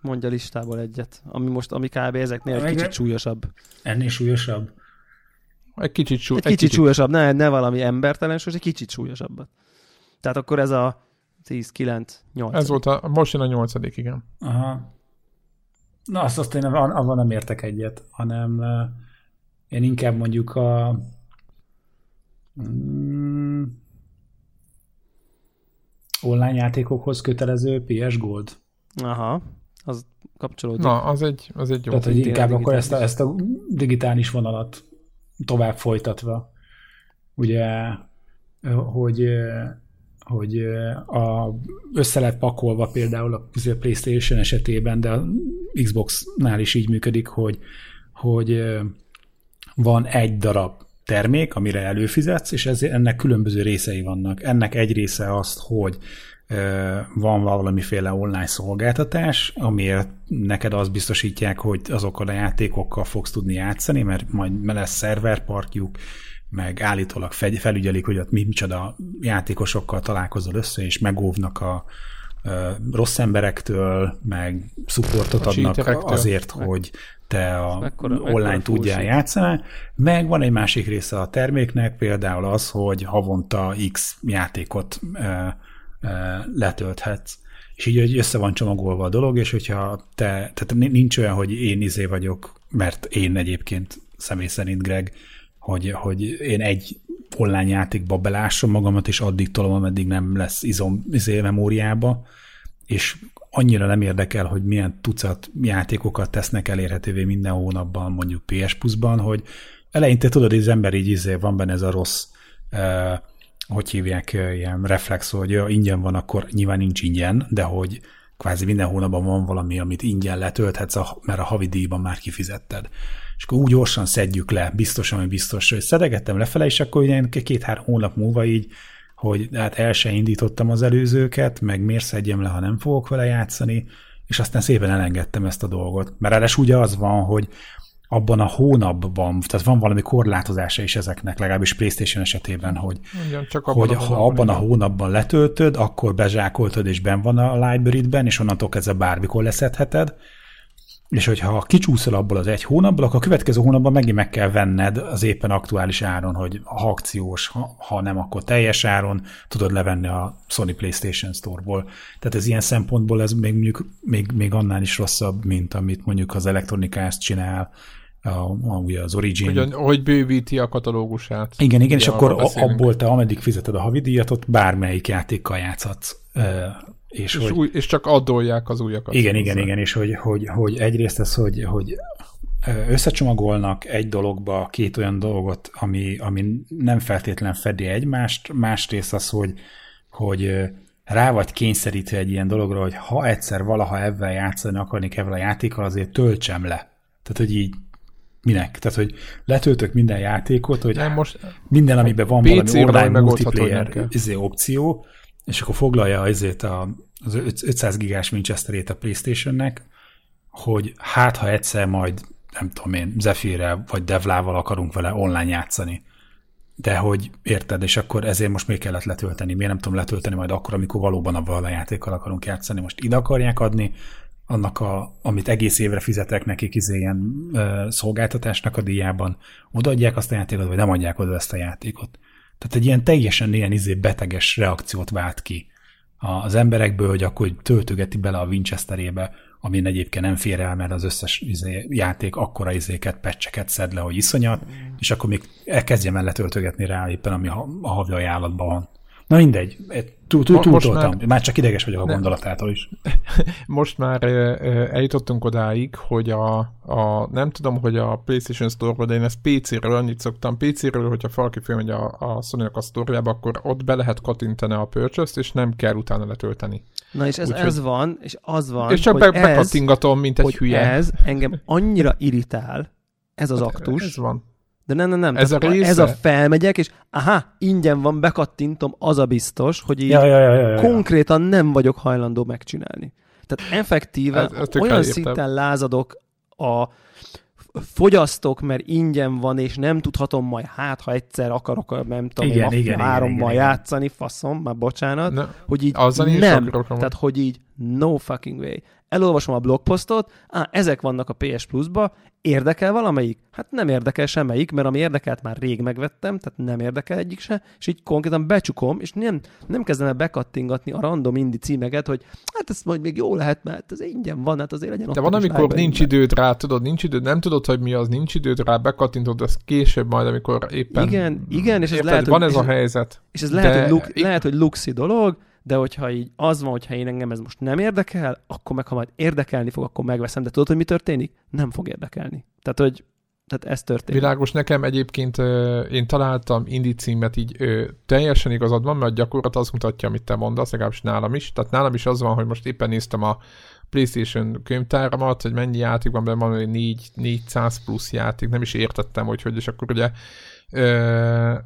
S3: Mondja listából egyet, ami most, ami kb. ezeknél egy kicsit súlyosabb.
S2: Ennél súlyosabb?
S1: Egy kicsit, súly,
S3: egy, egy kicsit, kicsit súlyosabb, ne, ne valami embertelen, és egy kicsit súlyosabbat. Tehát akkor ez a 10, 9, 8.
S1: Ez volt a, most jön a nyolcadik, igen.
S2: Aha. Na, azt, azt én avval nem értek egyet, hanem én inkább mondjuk a mm, online játékokhoz kötelező PS Gold.
S3: Aha, az kapcsolódik.
S1: Na, az egy, az egy jó.
S2: Tehát, hogy inkább akkor ezt a, ezt a digitális vonalat tovább folytatva, ugye, hogy hogy a, össze lett pakolva például a PlayStation esetében, de a Xbox-nál is így működik, hogy, hogy van egy darab termék, amire előfizetsz, és ez, ennek különböző részei vannak. Ennek egy része azt, hogy van valamiféle online szolgáltatás, amiért neked azt biztosítják, hogy azokkal a játékokkal fogsz tudni játszani, mert majd lesz szerverparkjuk, meg állítólag felügyelik, hogy ott mi, micsoda játékosokkal találkozol össze, és megóvnak a, rossz emberektől, meg supportot adnak azért, hogy te a mekkora, online mekkora tudjál játszani, meg van egy másik része a terméknek, például az, hogy havonta X játékot e, e, letölthetsz. És így össze van csomagolva a dolog, és hogyha te, tehát nincs olyan, hogy én izé vagyok, mert én egyébként személy szerint Greg, hogy, hogy én egy online játékba belássam magamat, és addig tolom, ameddig nem lesz izom izé memóriába, és annyira nem érdekel, hogy milyen tucat játékokat tesznek elérhetővé minden hónapban, mondjuk PS Plus-ban, hogy eleinte tudod, hogy az ember így izé, van benne ez a rossz, uh, hogy hívják, ilyen reflex, hogy ja, ingyen van, akkor nyilván nincs ingyen, de hogy kvázi minden hónapban van valami, amit ingyen letölthetsz, mert a havi díjban már kifizetted. És akkor úgy gyorsan szedjük le, biztosan, hogy biztos, hogy szedegettem lefele, és akkor ugye két-három hónap múlva így, hogy hát el se indítottam az előzőket, meg miért szedjem le, ha nem fogok vele játszani, és aztán szépen elengedtem ezt a dolgot. Mert ráadásul ugye az van, hogy abban a hónapban, tehát van valami korlátozása is ezeknek, legalábbis PlayStation esetében, hogy,
S1: Igen, csak
S2: abban hogy a ha abban a hónapban letöltöd, akkor bezsákoltad, és ben van a library-ben, és onnantól kezdve bármikor leszedheted, és hogyha kicsúszol abból az egy hónapból, akkor a következő hónapban megint meg kell venned az éppen aktuális áron, hogy ha akciós, ha, ha nem, akkor teljes áron tudod levenni a Sony PlayStation Store-ból. Tehát ez ilyen szempontból ez még, mondjuk, még, még annál is rosszabb, mint amit mondjuk az Electronic Arts csinál, a, a, ugye az Origin.
S1: Ugyan, hogy bővíti a katalógusát.
S2: Igen, igen, és akkor beszélünk. abból te ameddig fizeted a havidíjat, ott bármelyik játékkal játszhatsz.
S1: És, és, hogy, új, és csak adolják az újakat.
S2: Igen, igen, igen, és hogy, hogy, hogy egyrészt ez, hogy, hogy összecsomagolnak egy dologba két olyan dolgot, ami, ami nem feltétlen fedi egymást, másrészt az, hogy, hogy rá vagy kényszerítve egy ilyen dologra, hogy ha egyszer valaha ebben játszani akarnék ebben a játékkal, azért töltsem le. Tehát, hogy így minek? Tehát, hogy letöltök minden játékot, hogy nem, most minden, amiben van valami online multiplayer izé, opció, és akkor foglalja azért a, az 500 gigás Winchesterét a Playstation-nek, hogy hát, ha egyszer majd, nem tudom én, Zephyrrel vagy Devlával akarunk vele online játszani. De hogy érted, és akkor ezért most még kellett letölteni. Miért nem tudom letölteni majd akkor, amikor valóban abban a játékkal akarunk játszani. Most ide akarják adni, annak, a, amit egész évre fizetek nekik izé ilyen szolgáltatásnak a díjában, odaadják azt a játékot, vagy nem adják oda ezt a játékot. Tehát egy ilyen teljesen ilyen izé beteges reakciót vált ki az emberekből, hogy akkor töltögeti bele a Winchesterébe, amin egyébként nem fér el, mert az összes izé, játék akkora izéket, pecseket szed le, hogy iszonyat, mm. és akkor még elkezdjem el letöltögetni rá éppen, ami a, a havi ajánlatban van. Na mindegy, túltoltam, már, már csak ideges vagyok a gondolatától is. [laughs]
S1: Most már eljutottunk odáig, hogy a, a nem tudom, hogy a PlayStation Store-ban, de én ezt PC-ről annyit szoktam, PC-ről, hogyha valaki fölmegy a, a sony a sztorjába, akkor ott be lehet kattintani a purchase és nem kell utána letölteni.
S3: Na és ez, Úgy, ez van, és az van,
S1: És csak be, bekattingatom, mint egy hülye.
S3: ez engem annyira irritál, ez az hát aktus.
S1: Ez van
S3: de nem, nem, nem. Ez, a, része? ez a felmegyek, és aha, ingyen van, bekattintom, az a biztos, hogy így ja, ja, ja, ja, ja. konkrétan nem vagyok hajlandó megcsinálni. Tehát effektíven ez, ez olyan szinten lázadok a fogyasztok, mert ingyen van, és nem tudhatom majd, hát ha egyszer akarok, nem tudom, igen, én igen, hárommal igen, játszani, faszom, már bocsánat, ne, hogy így nem, tehát hogy így no fucking way elolvasom a blogposztot, á, ezek vannak a PS Plus-ba, érdekel valamelyik? Hát nem érdekel semmelyik, mert ami érdekelt már rég megvettem, tehát nem érdekel egyik se, és így konkrétan becsukom, és nem, nem kezdem el bekattingatni a random indie címeket, hogy hát ez majd még jó lehet, mert ez ingyen van, hát azért legyen
S1: De van, amikor nincs időd rá, tudod, nincs időd, nem tudod, hogy mi az, nincs időd rá, bekattintod, ez később majd, amikor éppen...
S3: Igen, igen, és ez érted, lehet,
S1: van
S3: hogy,
S1: ez a helyzet.
S3: És ez lehet, hogy, luk, lehet, hogy luxi dolog, de hogyha így az van, hogyha én engem ez most nem érdekel, akkor meg ha majd érdekelni fog, akkor megveszem. De tudod, hogy mi történik? Nem fog érdekelni. Tehát, hogy tehát ez történik.
S1: Világos, nekem egyébként én találtam indi címet, így teljesen igazad van, mert gyakorlat az mutatja, amit te mondasz, legalábbis nálam is. Tehát nálam is az van, hogy most éppen néztem a PlayStation könyvtáramat, hogy mennyi játék van benne, van 4, 400 plusz játék, nem is értettem, hogy hogy, és akkor ugye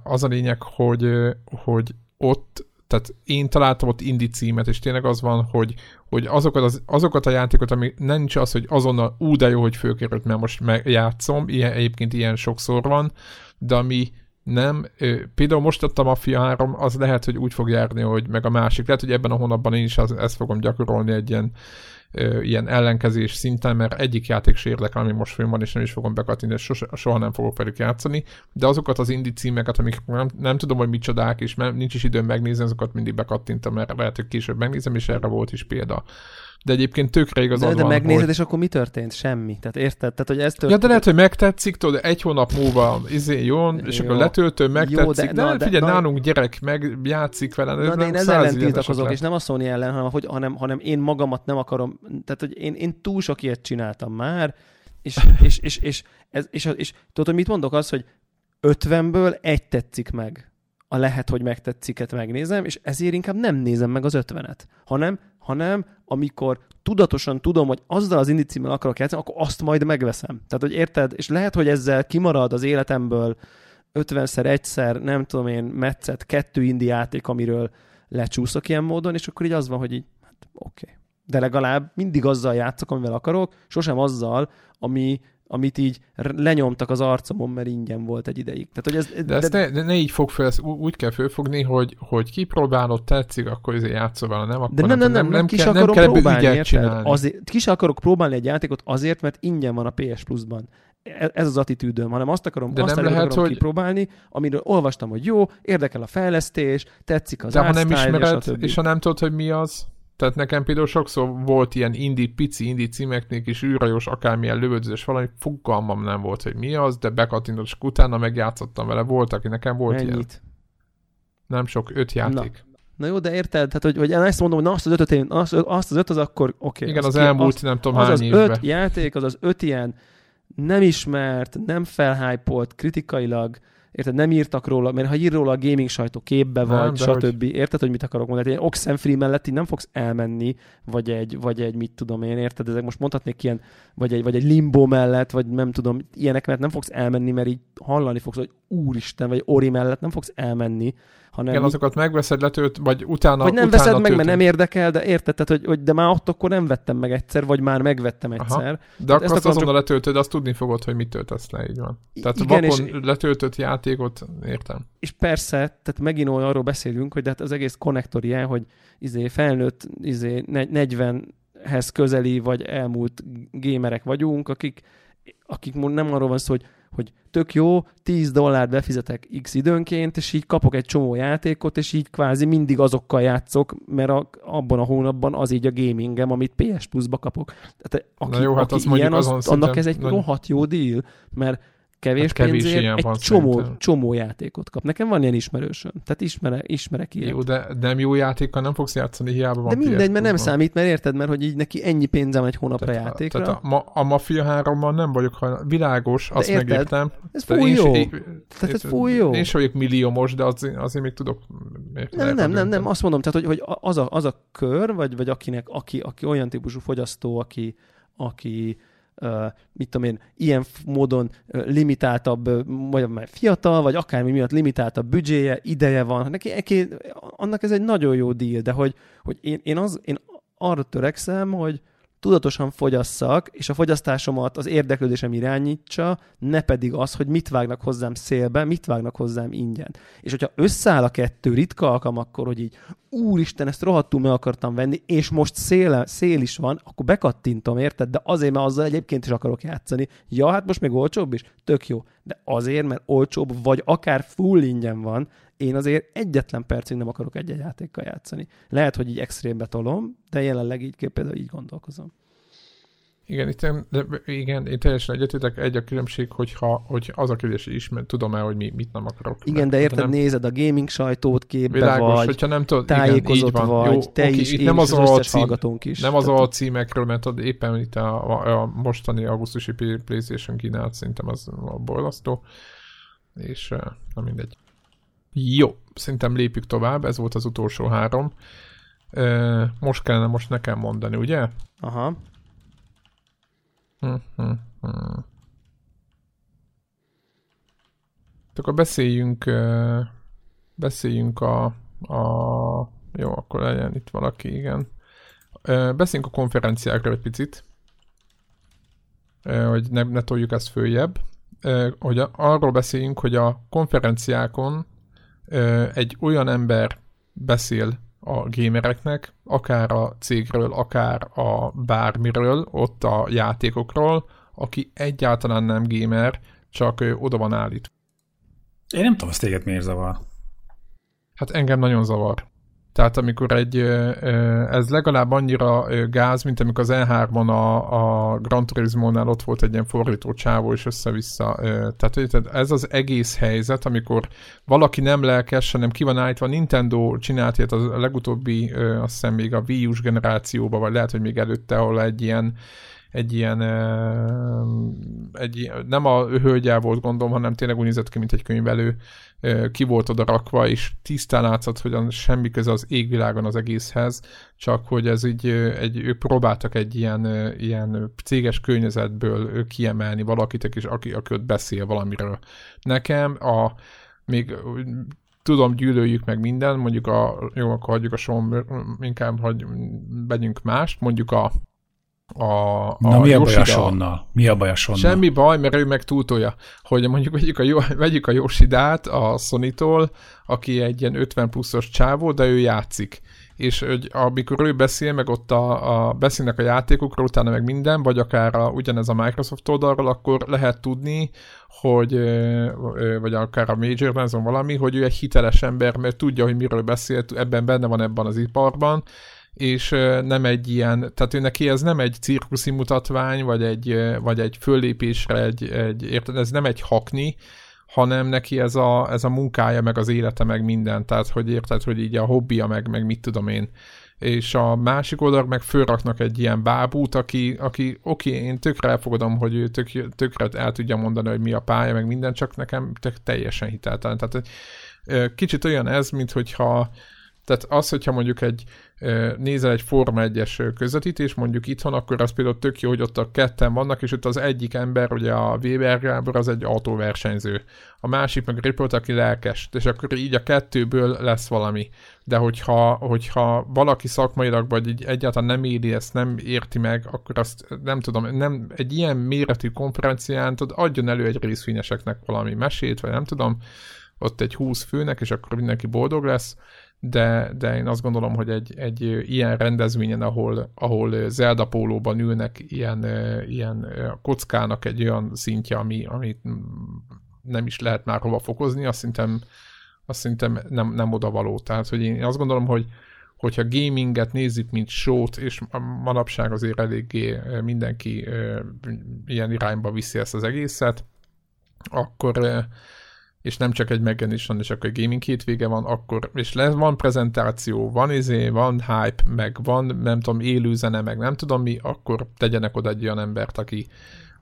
S1: az a lényeg, hogy, hogy ott tehát én találtam ott indi címet, és tényleg az van, hogy, hogy azokat, az, azokat a játékot, ami is az, hogy azonnal ú, de jó, hogy fölkerült, mert most játszom, ilyen, egyébként ilyen sokszor van, de ami nem, például most adtam a Mafia 3, az lehet, hogy úgy fog járni, hogy meg a másik, lehet, hogy ebben a hónapban én is az, ezt fogom gyakorolni egy ilyen ö, ilyen ellenkezés szinten, mert egyik játék se érdekel, ami most fönn van, és nem is fogom bekatni, és soha, soha nem fogok velük játszani, de azokat az indi címeket, amik nem, nem tudom, hogy micsodák, és nincs is időm megnézni, azokat mindig bekattintam, mert lehet, hogy később megnézem, és erre volt is példa de egyébként tökre igazad
S3: de,
S1: de
S3: van, megnézed,
S1: hogy...
S3: és akkor mi történt? Semmi. Tehát érted? Tehát, hogy ez történt.
S1: Ja, de lehet, hogy megtetszik, tudod, egy hónap múlva izé jön, és jó. akkor letöltő, megtetszik, jó, de, de, na, de figyelj, na, nálunk gyerek megjátszik vele.
S3: Na, de én ezzel ellen tiltakozok, és nem a Sony ellen, hanem, hogy, hanem, hanem én magamat nem akarom, tehát, hogy én, én túl sok ilyet csináltam már, és, [laughs] és, és, és, ez, és, és, és tudod, hogy mit mondok? Az, hogy 50-ből egy tetszik meg a lehet, hogy megtetsziket megnézem, és ezért inkább nem nézem meg az ötvenet, hanem, hanem amikor tudatosan tudom, hogy azzal az indicimmel akarok játszani, akkor azt majd megveszem. Tehát, hogy érted? És lehet, hogy ezzel kimarad az életemből 50-szer, egyszer, nem tudom én, metszet, kettő indi játék, amiről lecsúszok ilyen módon, és akkor így az van, hogy így, hát oké. Okay. De legalább mindig azzal játszok, amivel akarok, sosem azzal, ami, amit így lenyomtak az arcomon, mert ingyen volt egy ideig. Tehát, hogy ez,
S1: de, ezt de... Ne, ne, így fog fel, ezt úgy kell fölfogni, hogy, hogy kipróbálod, tetszik, akkor ezért játszol vele, nem? Akkor
S3: de nem, nem, nem, nem, nem, kis kell, nem kell próbálni, érted? Azért, kis akarok próbálni egy játékot azért, mert ingyen van a PS Plus-ban. E, ez az attitűdöm, hanem azt akarom, de azt nem lehet, akarom hogy... kipróbálni, amiről olvastam, hogy jó, érdekel a fejlesztés, tetszik az
S1: De ha nem ismered, és, és ha nem tudod, hogy mi az, tehát nekem például sokszor volt ilyen indi, pici indi címeknél is űrajós, akármilyen lövöldözés, valami fogalmam nem volt, hogy mi az, de bekattintott, és utána megjátszottam vele. Volt, aki nekem volt Mennyit? ilyen. Nem sok, öt játék.
S3: Na. Na jó, de érted? Tehát, hogy, hogy én ezt mondom, hogy na, azt az ötöt, én, azt, azt az öt az akkor oké. Okay,
S1: Igen, az, az elmúlt, az, nem tudom
S3: az
S1: hány
S3: az évben. öt játék, az az öt ilyen nem ismert, nem felhájpolt, kritikailag, érted, nem írtak róla, mert ha ír róla a gaming sajtó képbe nem, vagy, stb. Hogy... Érted, hogy mit akarok mondani? Egy Oxenfree mellett így nem fogsz elmenni, vagy egy, vagy egy mit tudom én, érted? Ezek most mondhatnék ilyen, vagy egy, vagy egy limbo mellett, vagy nem tudom, ilyenek mellett nem fogsz elmenni, mert így hallani fogsz, hogy úristen, vagy Ori mellett nem fogsz elmenni, hanem...
S1: Igen, azokat megveszed, letölt, vagy utána
S3: Vagy nem
S1: utána
S3: veszed meg, mert nem érdekel, de érted, tehát, hogy, hogy de már ott akkor nem vettem meg egyszer, vagy már megvettem egyszer. Aha.
S1: De akkor azt azonnal csak... letöltöd, azt tudni fogod, hogy mit töltesz le, így van. Tehát Igen, vakon és... letöltött játékot, értem.
S3: És persze, tehát megint arról beszélünk, hogy de hát az egész konnektori el, hogy izé felnőtt, izé 40-hez közeli, vagy elmúlt gémerek vagyunk, akik, akik nem arról van szó, hogy hogy tök jó, 10 dollárt befizetek x időnként, és így kapok egy csomó játékot, és így kvázi mindig azokkal játszok, mert a, abban a hónapban az így a gamingem, amit PS Plus-ba kapok. Tehát aki, Na jó, hát aki ilyen, az, annak ez egy rohadt jó deal, mert kevés, hát kevés pénzért egy csomó, csomó játékot kap. Nekem van ilyen ismerősöm, tehát ismere, ismerek ilyet.
S1: Jó, de nem jó játékkal nem fogsz játszani, hiába van
S3: De mindegy, mert nem számít, mert érted, mert hogy így neki ennyi pénzem egy hónapra tehát, játékra.
S1: Tehát a, ma, a Mafia 3-mal nem vagyok, ha világos, azt érted? megértem.
S3: Ez fúj jó. Én, tehát ez fúj jó.
S1: Én sem vagyok milliómos, de az, azért még tudok
S3: nem, nem, nem, nem, azt mondom, tehát, hogy, hogy az, a, az a kör, vagy, vagy akinek, aki, aki olyan típusú fogyasztó, aki, aki mit tudom én, ilyen módon limitáltabb, vagy fiatal, vagy akármi miatt limitáltabb büdzséje, ideje van. Neki, neki, annak ez egy nagyon jó deal, de hogy, hogy én, én, az, én arra törekszem, hogy, tudatosan fogyasszak, és a fogyasztásomat az érdeklődésem irányítsa, ne pedig az, hogy mit vágnak hozzám szélbe, mit vágnak hozzám ingyen. És hogyha összeáll a kettő ritka alkalom, akkor, hogy így úristen, ezt rohadtul meg akartam venni, és most szél, szél is van, akkor bekattintom, érted? De azért, mert azzal egyébként is akarok játszani. Ja, hát most még olcsóbb is? Tök jó. De azért, mert olcsóbb, vagy akár full ingyen van, én azért egyetlen percig nem akarok egy-egy játékkal játszani. Lehet, hogy így extrémbe tolom, de jelenleg így például így gondolkozom.
S1: Igen, itt, de igen, én teljesen egyetétek. Egy a különbség, hogyha, hogy az a kérdés, hogy ismer, tudom-e, hogy mi, mit nem akarok.
S3: Igen, de érted, nem... nézed a gaming sajtót, képbe világos, vagy, hogyha nem tudod, tájékozott igen, van. vagy, Jó, te okay, is, itt nem az, az összes cím, is.
S1: Nem az a címekről, mert ad, éppen itt a, a, a mostani augusztusi PlayStation kínálat szerintem az a borzasztó. És na mindegy. Jó, szerintem lépjük tovább, ez volt az utolsó három. Most kellene most nekem mondani, ugye?
S3: Aha.
S1: Hm, Akkor beszéljünk, beszéljünk a, a... Jó, akkor legyen itt valaki, igen. Beszéljünk a konferenciákról egy picit, hogy ne, ne toljuk ezt följebb. Hogy arról beszéljünk, hogy a konferenciákon egy olyan ember beszél a gamereknek, akár a cégről, akár a bármiről, ott a játékokról, aki egyáltalán nem gamer, csak oda van állít.
S2: Én nem tudom, hogy téged miért zavar.
S1: Hát engem nagyon zavar. Tehát amikor egy, ez legalább annyira gáz, mint amikor az E3-on a, a Gran Turismo-nál ott volt egy ilyen fordító csávó, és össze-vissza. Tehát ez az egész helyzet, amikor valaki nem lelkes, hanem ki van állítva, Nintendo csinált ilyet a legutóbbi, azt hiszem még a Wii U-s generációban, vagy lehet, hogy még előtte, ahol egy ilyen egy ilyen, egy, nem a hölgyel volt gondom, hanem tényleg úgy nézett ki, mint egy könyvelő, ki volt oda rakva, és tisztán látszott, hogy semmi köze az égvilágon az egészhez, csak hogy ez így, egy, ők próbáltak egy ilyen, ilyen céges környezetből kiemelni valakit, és aki, aki ott beszél valamiről. Nekem a még tudom, gyűlöljük meg minden, mondjuk a, jó, akkor hagyjuk a som, inkább hagy, vegyünk mást, mondjuk a a, a
S2: Na mi a baj a Sonnal? Mi a baj a Sonnal?
S1: Semmi baj, mert ő meg túltolja, hogy mondjuk vegyük a, vegyük a Yoshidát a Sony-tól, aki egy ilyen 50 pluszos csávó, de ő játszik és hogy amikor ő beszél, meg ott a, a beszélnek a játékokról, utána meg minden, vagy akár a, ugyanez a Microsoft oldalról, akkor lehet tudni, hogy, vagy akár a Major Benson valami, hogy ő egy hiteles ember, mert tudja, hogy miről beszél, ebben benne van ebben az iparban, és nem egy ilyen, tehát ő neki ez nem egy cirkuszi mutatvány, vagy egy, vagy egy föllépésre, egy, egy, érted, ez nem egy hakni, hanem neki ez a, ez a munkája, meg az élete, meg minden, tehát hogy érted, hogy így a hobbija, meg, meg mit tudom én. És a másik oldal meg fölraknak egy ilyen bábút, aki, aki oké, én tökre elfogadom, hogy ő tök, tökre el tudja mondani, hogy mi a pálya, meg minden, csak nekem tök teljesen hiteltelen. Tehát kicsit olyan ez, mint hogyha tehát az, hogyha mondjuk egy nézel egy Forma 1-es közvetítés, mondjuk itthon, akkor az például tök jó, hogy ott a ketten vannak, és ott az egyik ember, ugye a Weber Gábor, az egy autóversenyző. A másik meg Ripot, aki lelkes, és akkor így a kettőből lesz valami. De hogyha, hogyha valaki szakmailag, vagy így egyáltalán nem éri ezt, nem érti meg, akkor azt nem tudom, nem egy ilyen méretű konferencián tud, adjon elő egy részvényeseknek valami mesét, vagy nem tudom, ott egy 20 főnek, és akkor mindenki boldog lesz de, de én azt gondolom, hogy egy, egy ilyen rendezvényen, ahol, ahol Zelda pólóban ülnek, ilyen, ilyen kockának egy olyan szintje, ami, amit nem is lehet már hova fokozni, azt szerintem, azt szerintem nem, nem oda való. Tehát, hogy én azt gondolom, hogy hogyha gaminget nézzük, mint sót, és manapság azért eléggé mindenki ilyen irányba viszi ezt az egészet, akkor és nem csak egy megjelenés van, és akkor gaming hétvége van, akkor, és lesz, van prezentáció, van izé, van hype, meg van, nem tudom, élő zene, meg nem tudom mi, akkor tegyenek oda egy olyan embert, aki,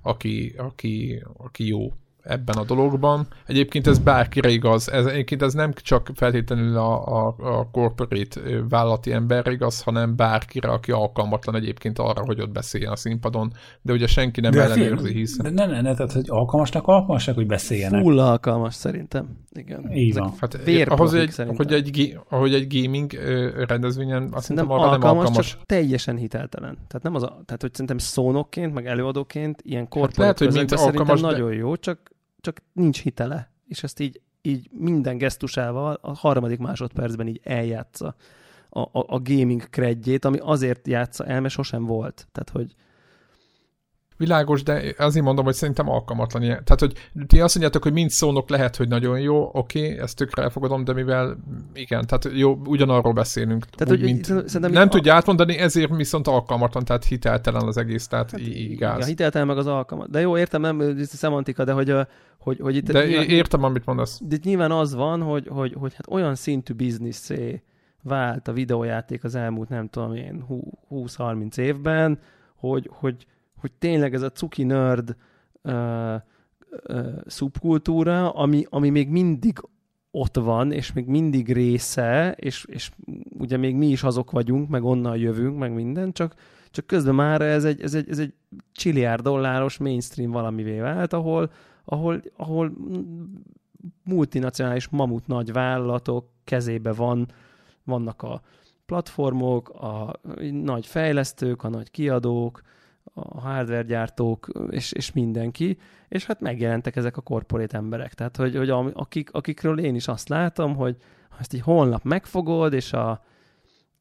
S1: aki, aki, aki jó ebben a dologban. Egyébként ez bárkire igaz, ez, egyébként ez nem csak feltétlenül a, a, a corporate vállalati ember igaz, hanem bárkire, aki alkalmatlan egyébként arra, hogy ott beszéljen a színpadon, de ugye senki nem de ellenőrzi, hiszen...
S2: De ne, ne, ne, tehát hogy alkalmasnak alkalmasak, hogy beszéljenek.
S3: Full alkalmas szerintem. Igen.
S2: Így van.
S1: Hát, ahhoz, egy, hogy egy, ahogy egy gaming rendezvényen, azt szerintem arra alkalmas, nem alkalmas.
S3: Csak teljesen hiteltelen. Tehát nem az a, tehát hogy szerintem szónokként, meg előadóként ilyen korporát hát lehet, hogy mint alkalmas, nagyon de... jó, csak csak nincs hitele, és ezt így, így minden gesztusával a harmadik másodpercben így eljátsza a, a, a gaming kredjét, ami azért játsza el, mert sosem volt. Tehát, hogy,
S1: Világos, de azért mondom, hogy szerintem alkalmatlan ilyen. Tehát, hogy ti azt mondjátok, hogy mind szónok lehet, hogy nagyon jó, oké, okay, ezt tökre elfogadom, de mivel igen, tehát jó, ugyanarról beszélünk. Tehát, úgy, hogy, mint, nem a... tudja átmondani, ezért viszont alkalmatlan, tehát hiteltelen az egész, tehát hát, igaz.
S3: Ja, hiteltelen meg az alkalmat. De jó, értem, nem ez a szemantika, de hogy, hogy, hogy itt...
S1: De nyilván, értem, amit mondasz.
S3: De itt nyilván az van, hogy, hogy, hogy hát olyan szintű bizniszé vált a videójáték az elmúlt, nem tudom én, 20-30 évben, hogy, hogy hogy tényleg ez a cuki nerd uh, uh, szubkultúra, ami, ami még mindig ott van, és még mindig része, és, és ugye még mi is azok vagyunk, meg onnan jövünk, meg minden, csak, csak közben már ez egy, ez egy, ez egy csilliárd dolláros mainstream valamivé vált, ahol, ahol, ahol multinacionális mamut nagy vállalatok kezébe van, vannak a platformok, a nagy fejlesztők, a nagy kiadók, a hardware gyártók, és, és mindenki, és hát megjelentek ezek a korporét emberek. Tehát, hogy, hogy akik, akikről én is azt látom, hogy ezt így holnap megfogod, és a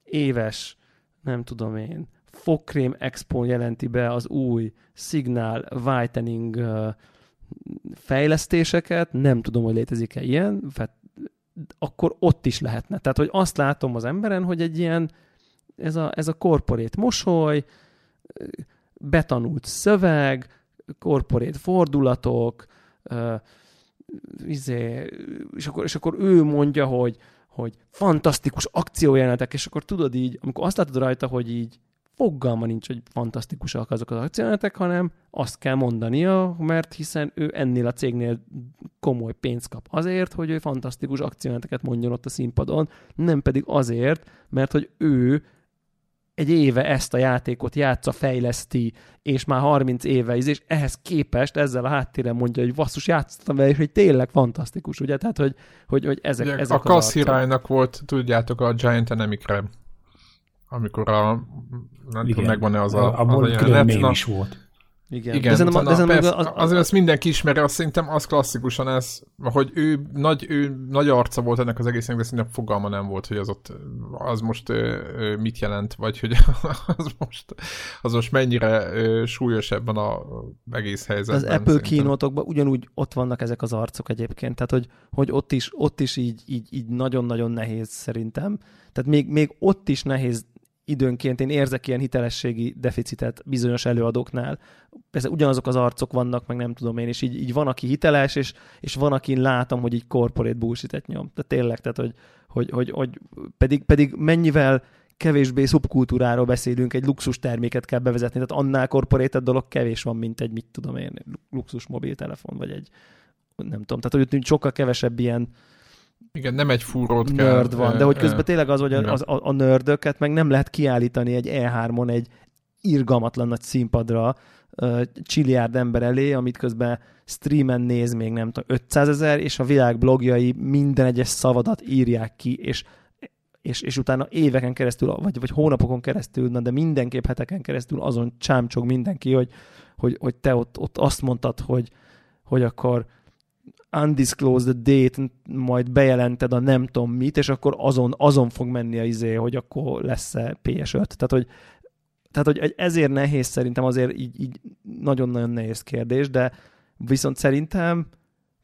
S3: éves, nem tudom én, fogkrém expo jelenti be az új Signal Whitening fejlesztéseket, nem tudom, hogy létezik-e ilyen, akkor ott is lehetne. Tehát, hogy azt látom az emberen, hogy egy ilyen, ez a, ez a korporét mosoly, betanult szöveg, korporét fordulatok, uh, izé, és, akkor, és akkor ő mondja, hogy, hogy fantasztikus akciójelenetek, és akkor tudod így, amikor azt látod rajta, hogy így fogalma nincs, hogy fantasztikusak azok az akciónetek, hanem azt kell mondania, mert hiszen ő ennél a cégnél komoly pénzt kap azért, hogy ő fantasztikus akcióneteket mondjon ott a színpadon, nem pedig azért, mert hogy ő egy éve ezt a játékot játsza, fejleszti, és már 30 éve is, és ehhez képest ezzel a háttéren mondja, hogy vasszus, játszottam vele, és hogy tényleg fantasztikus, ugye? Tehát, hogy, hogy, hogy ezek, ugye, ezek
S1: A kasszirálynak volt, tudjátok, a Giant Enemy-re, amikor a, nem tudom, megvan-e az a, a,
S2: a, a külön is volt.
S1: Igen, Igen de ezen, ezen persze, az, az, azért ezt mindenki ismeri, azt szerintem az klasszikusan ez, hogy ő nagy, ő nagy arca volt ennek az egésznek, de szerintem fogalma nem volt, hogy az ott, az most ö, mit jelent, vagy hogy [laughs] az most, az most mennyire ö, súlyos ebben az egész helyzetben.
S3: Az Apple kínótokban ugyanúgy ott vannak ezek az arcok egyébként, tehát hogy, hogy ott is, ott is így, így, így nagyon-nagyon nehéz szerintem. Tehát még, még ott is nehéz időnként én érzek ilyen hitelességi deficitet bizonyos előadóknál. Persze ugyanazok az arcok vannak, meg nem tudom én, és így, így van, aki hiteles, és, és van, aki látom, hogy így corporate bullshit nyom. De tényleg, tehát, hogy, hogy, hogy, hogy pedig, pedig mennyivel kevésbé szubkultúráról beszélünk, egy luxus terméket kell bevezetni, tehát annál corporate dolog kevés van, mint egy, mit tudom én, luxus mobiltelefon, vagy egy, nem tudom, tehát hogy sokkal kevesebb ilyen,
S1: igen, nem egy fúrót
S3: kell. Nerd van, de hogy közben tényleg az, hogy a, az, a, a nördöket meg nem lehet kiállítani egy E3-on egy irgalmatlan nagy színpadra uh, csiliárd ember elé, amit közben streamen néz még nem tudom, 500 ezer, és a világ blogjai minden egyes szavadat írják ki, és és, és utána éveken keresztül, vagy, vagy hónapokon keresztül, na, de mindenképp heteken keresztül azon csámcsog mindenki, hogy, hogy, hogy te ott, ott azt mondtad, hogy, hogy akkor undisclosed date, majd bejelented a nem tudom mit, és akkor azon, azon fog menni a izé, hogy akkor lesz-e PS5. Tehát, hogy, tehát, hogy ezért nehéz szerintem, azért így, így nagyon-nagyon nehéz kérdés, de viszont szerintem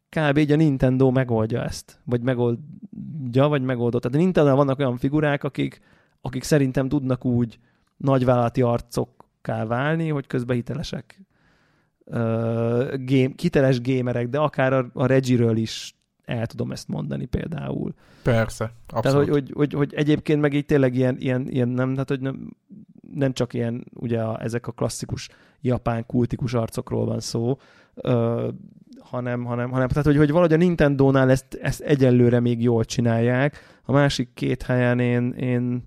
S3: kb. így a Nintendo megoldja ezt, vagy megoldja, vagy megoldott. Tehát a Nintendo vannak olyan figurák, akik, akik szerintem tudnak úgy nagyvállalati arcokká válni, hogy közben hitelesek uh, game, kiteles gémerek, de akár a, a Regiről is el tudom ezt mondani például.
S1: Persze, abszolút.
S3: Tehát, hogy, hogy, hogy, hogy egyébként meg így tényleg ilyen, ilyen, ilyen nem, hát, hogy nem, nem csak ilyen, ugye a, ezek a klasszikus japán kultikus arcokról van szó, uh, hanem, hanem, hanem tehát, hogy, hogy valahogy a Nintendo-nál ezt, ezt egyelőre még jól csinálják. A másik két helyen én, én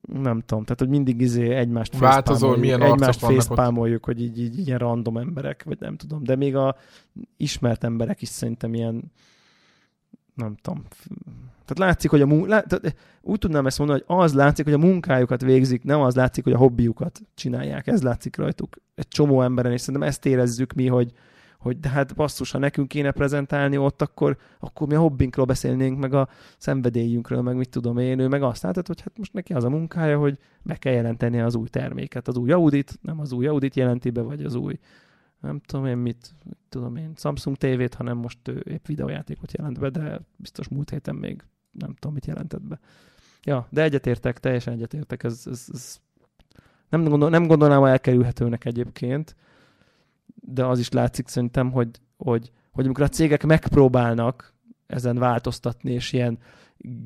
S3: nem tudom, tehát hogy mindig izé egymást
S1: Változó, milyen
S3: egymást fészpámoljuk, hogy így, így, így ilyen random emberek, vagy nem tudom, de még a ismert emberek is szerintem ilyen nem tudom. Tehát látszik, hogy a mun- lá- tehát úgy tudnám ezt mondani, hogy az látszik, hogy a munkájukat végzik, nem az látszik, hogy a hobbiukat csinálják. Ez látszik rajtuk egy csomó emberen, és szerintem ezt érezzük mi, hogy, hogy de hát basszus, ha nekünk kéne prezentálni ott, akkor, akkor mi a hobbinkról beszélnénk, meg a szenvedélyünkről, meg mit tudom én, ő meg azt látod, hogy hát most neki az a munkája, hogy be kell jelenteni az új terméket, az új Audit, nem az új Audit jelenti be, vagy az új nem tudom én mit, mit tudom én, Samsung TV-t, hanem most ő épp videójátékot jelent be, de biztos múlt héten még nem tudom, mit jelentett be. Ja, de egyetértek, teljesen egyetértek, ez, ez, ez nem, gondol, nem gondolnám elkerülhetőnek egyébként, de az is látszik szerintem, hogy, hogy, hogy amikor a cégek megpróbálnak ezen változtatni, és ilyen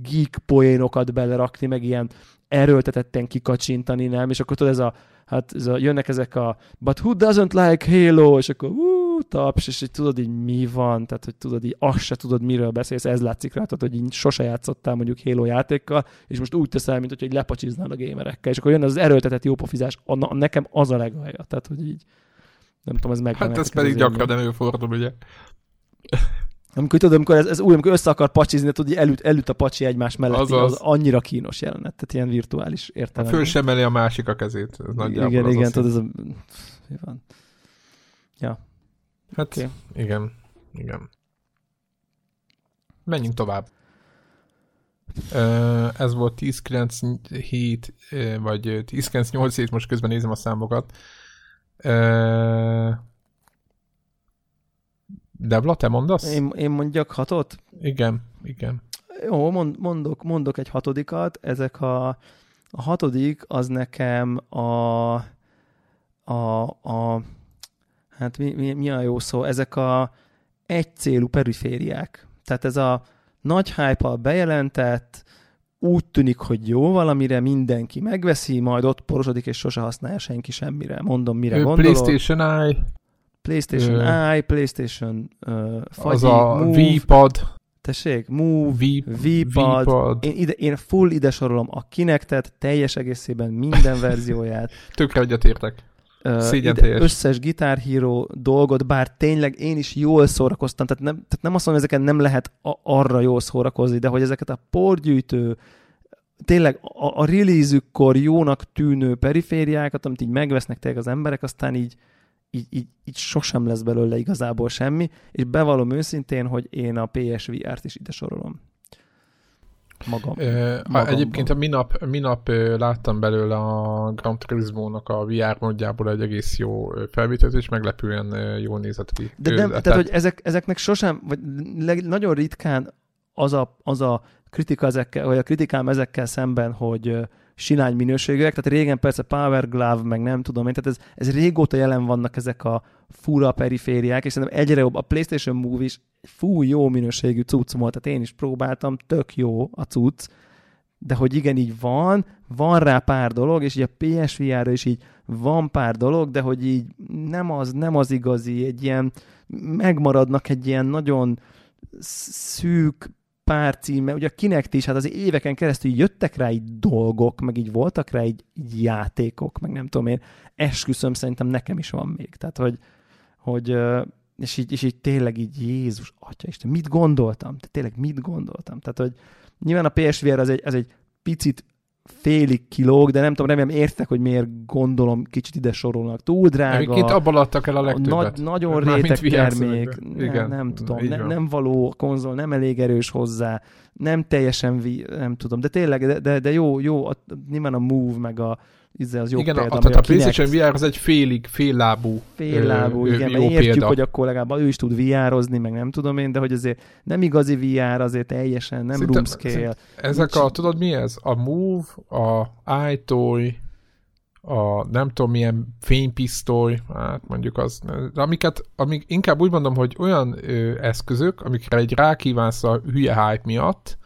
S3: geek poénokat belerakni, meg ilyen erőltetetten kikacsintani, nem? És akkor tudod, ez a, hát ez a, jönnek ezek a but who doesn't like Halo, és akkor ú, taps, és így tudod így mi van, tehát hogy tudod így azt se tudod miről beszélsz, ez látszik rá, tehát hogy így sose játszottál mondjuk Halo játékkal, és most úgy teszel, mint hogy lepacsiznál a gamerekkel, és akkor jön az erőltetett jópofizás, nekem az a legalja, tehát hogy így nem tudom, ez meg.
S1: Hát ez pedig gyakran előfordul, ugye?
S3: Amikor tudod, amikor ez, ez új, amikor össze akar pacsizni, tudod, elüt, elüt a pacsi egymás mellett, az, az. annyira kínos jelenet, tehát ilyen virtuális értelem.
S1: Föl sem a másik a kezét.
S3: Ez igen, igen, az tudod, ez a... Van? Ja.
S1: Hát, okay. igen, igen. Menjünk tovább. Ez volt 10.9.7, vagy 10.9.8.7, most közben nézem a számokat. Debla, te mondasz?
S3: Én, én mondjak hatot?
S1: Igen, igen.
S3: Jó, mond, mondok, mondok egy hatodikat. Ezek a, a hatodik az nekem a, a, a hát mi, mi, mi a jó szó? Ezek a egy célú perifériák. Tehát ez a nagy hype bejelentett, úgy tűnik, hogy jó valamire, mindenki megveszi, majd ott porosodik, és sose használja senki semmire. Mondom, mire
S1: Ö,
S3: gondolok.
S1: PlayStation Eye.
S3: PlayStation
S1: Ö,
S3: Eye, PlayStation uh, fagyi,
S1: Az a
S3: Move,
S1: V-pad.
S3: tessék, Move,
S1: V-
S3: V-pad.
S1: V-pad.
S3: Én, ide, én full ide sorolom a Kinectet, teljes egészében minden verzióját. [laughs]
S1: Tökre egyetértek.
S3: Ide összes Guitar Hero dolgot, bár tényleg én is jól szórakoztam, tehát nem, tehát nem azt mondom, hogy ezeket nem lehet a, arra jól szórakozni, de hogy ezeket a porgyűjtő, tényleg a, a release-ükkor jónak tűnő perifériákat, amit így megvesznek tényleg az emberek, aztán így, így, így, így sosem lesz belőle igazából semmi, és bevallom őszintén, hogy én a PSVR-t is ide sorolom. Magam. Magamban.
S1: Egyébként a minap, minap láttam belőle a Gran Turismo-nak a VR módjából egy egész jó felvételt, és meglepően ö, jól nézett ki.
S3: De nem, tehát, hogy ezek, ezeknek sosem, vagy leg, nagyon ritkán az a, az a kritika ezekkel, vagy a kritikám ezekkel szemben, hogy silány minőségűek, tehát régen persze Power Glove, meg nem tudom én, tehát ez, ez régóta jelen vannak ezek a fura perifériák, és szerintem egyre jobb. A PlayStation Move is fú, jó minőségű cucc volt, tehát én is próbáltam, tök jó a cucc, de hogy igen, így van, van rá pár dolog, és így a PSVR-ra is így van pár dolog, de hogy így nem az, nem az igazi, egy ilyen, megmaradnak egy ilyen nagyon szűk pár címe, ugye a Kinect is, hát az éveken keresztül jöttek rá így dolgok, meg így voltak rá így, játékok, meg nem tudom én, esküszöm, szerintem nekem is van még, tehát hogy, hogy és így, és így tényleg így Jézus, Atya Isten, mit gondoltam? Tehát tényleg mit gondoltam? Tehát, hogy nyilván a PSVR az egy, az egy picit félig kilóg, de nem tudom, remélem értek, hogy miért gondolom kicsit ide sorolnak. Túl drága.
S1: Egyébként abban adtak el a legtöbbet.
S3: Nagy, nagyon
S1: Mármint
S3: réteg termék,
S1: szövegben.
S3: nem,
S1: Igen,
S3: nem tudom, ne, nem való a konzol, nem elég erős hozzá, nem teljesen, vi, nem tudom, de tényleg, de, de, de jó, jó, a, nyilván a Move, meg a izé, az jó
S1: igen,
S3: példa,
S1: a, tehát a
S3: Kinect
S1: PlayStation VR az egy félig, féllábú
S3: féllábú,
S1: ö,
S3: igen,
S1: jó
S3: mert értjük,
S1: példa.
S3: hogy akkor legalább ő is tud VR-ozni, meg nem tudom én, de hogy azért nem igazi VR, azért teljesen, nem
S1: Szerintem-
S3: room scale.
S1: Ezek a, tudod mi ez? A Move, a iToy, a nem tudom milyen fénypisztoly, hát mondjuk az, amiket, amik inkább úgy mondom, hogy olyan ö, eszközök, amikre egy rákívánsz a hülye hype miatt,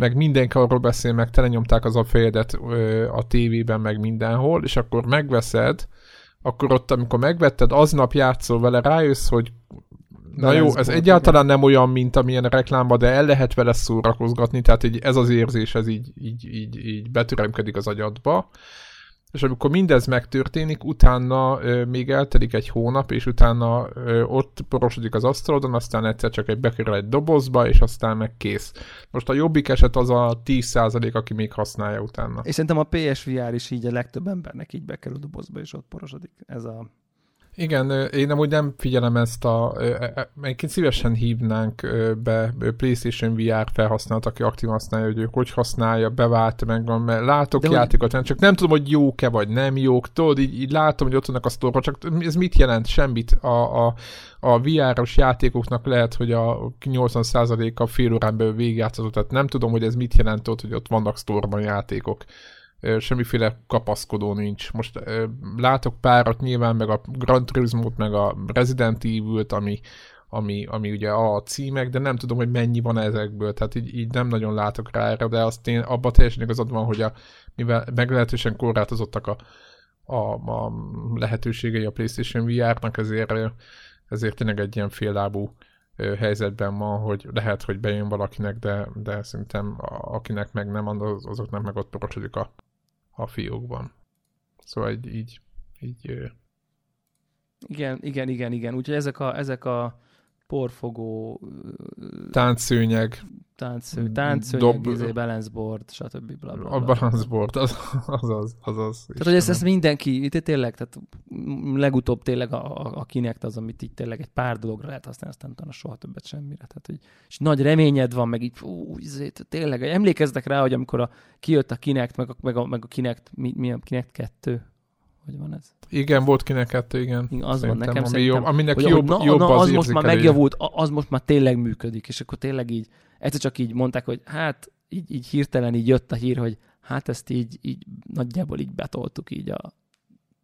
S1: meg mindenki arról beszél, meg telenyomták az a fejedet a tévében, meg mindenhol, és akkor megveszed, akkor ott, amikor megvetted, aznap játszol vele, rájössz, hogy Na
S3: De
S1: jó,
S3: ez
S1: ez egyáltalán nem olyan, mint amilyen reklámban, de el lehet vele szórakozgatni, tehát így ez az érzés, ez így, így, így, így betüremkedik az agyadba. És amikor mindez megtörténik, utána ö, még eltelik egy hónap, és utána ö, ott porosodik az asztalodon, aztán egyszer csak egy bekerül egy dobozba, és aztán meg kész. Most a jobbik eset az a 10% aki még használja utána.
S3: És szerintem a PSVR is így a legtöbb embernek így bekerül a dobozba, és ott porosodik. Ez a...
S1: Igen, én amúgy nem figyelem ezt a... ö, ö, Egyébként szívesen hívnánk be PlayStation VR felhasználat, aki aktívan használja, hogy ő hogy használja, bevált meg van, mert látok
S3: De
S1: De
S3: hogy-
S1: játékot, csak nem tudom, hogy jók-e vagy nem jók. Tudod, így, így látom, hogy ott vannak a sztorba, csak ez mit jelent? Semmit. A, a, a VR-os játékoknak lehet, hogy a 80%-a fél órán belül végigjátszott, tehát nem tudom, hogy ez mit jelent ott, hogy ott vannak sztorban játékok semmiféle kapaszkodó nincs. Most látok párat nyilván, meg a Gran Turismo-t, meg a Resident Evil-t, ami, ami, ami ugye a címek, de nem tudom, hogy mennyi van ezekből, tehát így, így nem nagyon látok rá erre, de azt én abban teljesen igazad van, hogy a, mivel meglehetősen korlátozottak a, a, a lehetőségei a PlayStation VR-nak, ezért, ezért tényleg egy ilyen féllábú helyzetben van, hogy lehet, hogy bejön valakinek, de, de szerintem akinek meg nem, az- azoknak meg ott porosodik a, a fiókban. Szóval így, így, így
S3: Igen, igen, igen, igen. Úgyhogy ezek a, ezek a porfogó
S1: táncszőnyeg,
S3: táncsző, táncszőnyeg,
S1: Dob-
S3: izé, balance board, stb. Bla, bla, bla.
S1: a balance board, az az, az, az, az
S3: Tehát, hogy ezt, ezt mindenki, itt tényleg, tehát legutóbb tényleg a, a, a Kinect az, amit így tényleg egy pár dologra lehet használni, aztán utána soha többet semmire. Tehát, hogy, és nagy reményed van, meg így, fú, izé, tényleg, emlékeztek rá, hogy amikor a, kijött a Kinect, meg a, meg a, meg a Kinect, mi, mi a Kinect 2, hogy van ez?
S1: Igen, volt kinek kettő, igen.
S3: Igen, az van
S1: Szerintem,
S3: nekem,
S1: ami jobb, aminek
S3: hogy,
S1: jobb,
S3: na,
S1: jobb
S3: na,
S1: az,
S3: az most már megjavult, az most már tényleg működik, és akkor tényleg így, egyszer csak így mondták, hogy hát így, így hirtelen így jött a hír, hogy hát ezt így, így nagyjából így betoltuk így a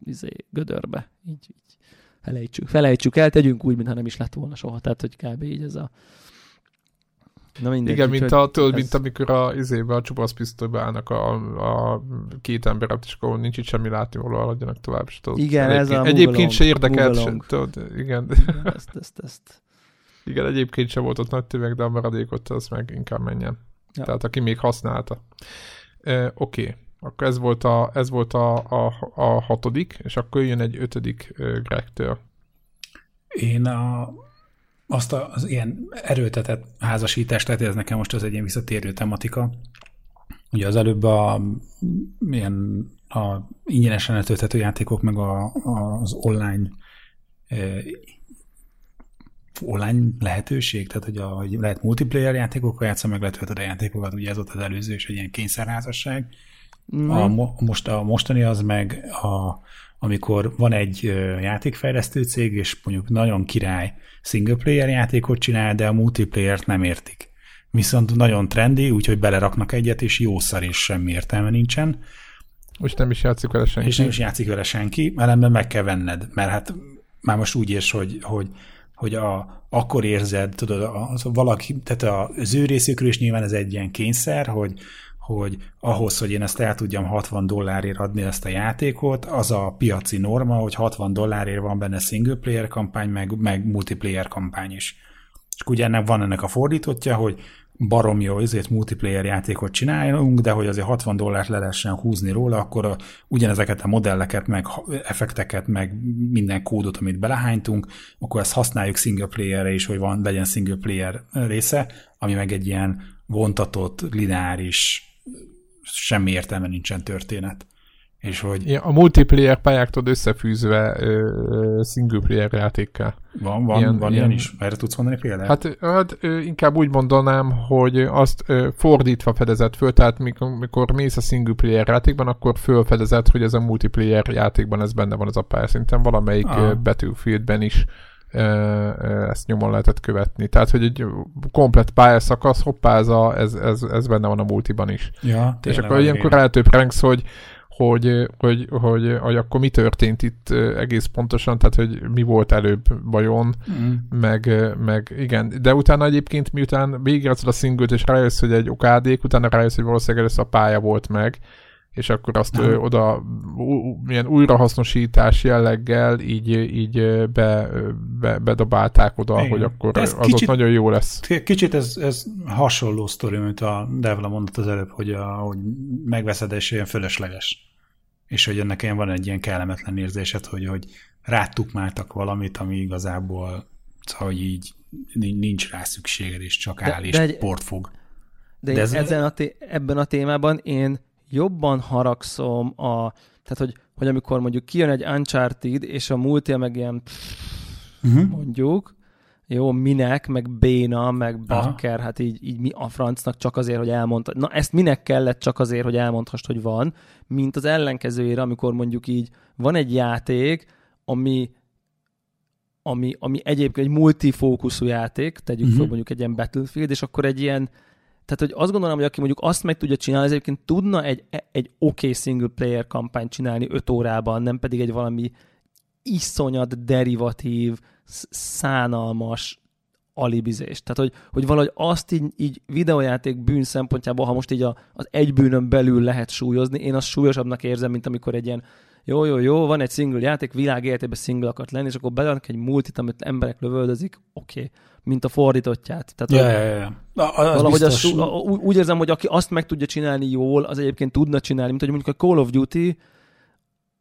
S3: izé, gödörbe, így, így felejtsük, felejtsük el, tegyünk úgy, mintha nem is lett volna soha, tehát hogy kb. így ez a
S1: Na mindegy, Igen, mint, a, tudod, ez... mint amikor a, izébe, a csupasz pisztolyba állnak a, a két emberet, és akkor nincs itt semmi látni, hol haladjanak tovább. És
S3: tudod, igen, ez a
S1: Egyébként se érdekelt, se, tudod, igen.
S3: igen. Ezt, ezt, ezt.
S1: Igen, egyébként sem volt ott nagy tömeg, de a maradékot az meg inkább menjen. Ja. Tehát aki még használta. E, Oké, okay. akkor ez volt, a, ez volt a, a, a hatodik, és akkor jön egy ötödik Greg-től.
S2: Én a, azt az ilyen erőltetett házasítást, tehát ez nekem most az egy ilyen visszatérő tematika. Ugye az előbb a, ilyen, a ingyenesen letölthető játékok, meg a, az online e, online lehetőség, tehát hogy, a, hogy lehet multiplayer játékokkal játszani, meg letöltöd a játékokat, ugye ez ott az előző, és egy ilyen kényszerházasság. Mm. A, most, a mostani az meg, a, amikor van egy játékfejlesztő cég, és mondjuk nagyon király single player játékot csinál, de a multiplayer-t nem értik. Viszont nagyon trendi, úgyhogy beleraknak egyet, és jó szar és semmi értelme nincsen.
S1: És nem is játszik vele senki.
S2: És nem is játszik vele senki, ellenben meg kell venned, mert hát már most úgy érsz, hogy, hogy hogy a, akkor érzed, tudod, az, valaki, tehát az ő részükről is nyilván ez egy ilyen kényszer, hogy, hogy ahhoz, hogy én ezt el tudjam 60 dollárért adni ezt a játékot, az a piaci norma, hogy 60 dollárért van benne single player kampány, meg, meg multiplayer kampány is. És ugye ennek van ennek a fordítottja, hogy barom jó ezért multiplayer játékot csinálunk, de hogy azért 60 dollárt le lehessen húzni róla, akkor a, ugyanezeket a modelleket, meg effekteket, meg minden kódot, amit belehánytunk, akkor ezt használjuk single playerre is, hogy van, legyen single player része, ami meg egy ilyen vontatott, lineáris, semmi értelme nincsen történet. És hogy...
S1: Ja, a multiplayer pályáktól összefűzve uh, single player játékkel.
S2: Van, van, ilyen, van ilyen, ilyen is. Erre tudsz mondani példát?
S1: Hát, hát inkább úgy mondanám, hogy azt fordítva fedezett föl, tehát mikor, mikor mész a single player játékban, akkor fölfedezett, hogy ez a multiplayer játékban ez benne van az a pályaszinten, valamelyik ah. Battlefieldben is ezt nyomon lehetett követni. Tehát, hogy egy komplet pályaszakasz, hoppá, ez, a, ez, ez, ez benne van a multiban is.
S2: Ja,
S1: és akkor ilyenkor rátöbb pranksz, hogy hogy, hogy, hogy, hogy akkor mi történt itt egész pontosan, tehát hogy mi volt előbb vajon, mm. meg, meg igen, de utána egyébként miután végigjátszott a szingőt, és rájössz, hogy egy okádék, utána rájössz, hogy valószínűleg először a pálya volt meg, és akkor azt ö, oda milyen újrahasznosítás jelleggel így, így be, be, bedobálták oda, Igen. hogy akkor ez az kicsit, ott nagyon jó lesz.
S2: Kicsit ez, ez hasonló sztori, mint a Devla mondott az előbb, hogy, a, hogy megveszed és ilyen fölösleges. És hogy ennek ilyen van egy ilyen kellemetlen érzésed, hogy, hogy rátukmáltak valamit, ami igazából szóval, hogy így nincs rá szükséged, és csak áll de, és de port fog.
S3: De, de ez ezen a té- ebben a témában én jobban haragszom a, tehát hogy, hogy amikor mondjuk kijön egy Uncharted, és a multi meg ilyen uh-huh. mondjuk, jó, minek, meg béna, meg bakker, Aha. hát így, így mi a francnak csak azért, hogy elmondta. Na ezt minek kellett csak azért, hogy elmondhast, hogy van, mint az ellenkezőjére, amikor mondjuk így van egy játék, ami ami, ami egyébként egy multifókuszú játék, tegyük uh-huh. fel mondjuk egy ilyen Battlefield, és akkor egy ilyen tehát, hogy azt gondolom, hogy aki mondjuk azt meg tudja csinálni, az egyébként tudna egy, egy oké okay single player kampányt csinálni 5 órában, nem pedig egy valami iszonyat derivatív, szánalmas alibizés. Tehát, hogy, hogy valahogy azt így, így videójáték bűn szempontjából, ha most így a, az egy bűnön belül lehet súlyozni, én azt súlyosabbnak érzem, mint amikor egy ilyen jó, jó, jó, van egy single játék, világ életében single akart lenni, és akkor beleadnak egy multit, amit emberek lövöldözik, oké. Okay mint a fordítottját.
S2: Tehát, ja, ja, ja. Na,
S3: valahogy az, úgy érzem, hogy aki azt meg tudja csinálni jól, az egyébként tudna csinálni, mint hogy mondjuk a Call of Duty,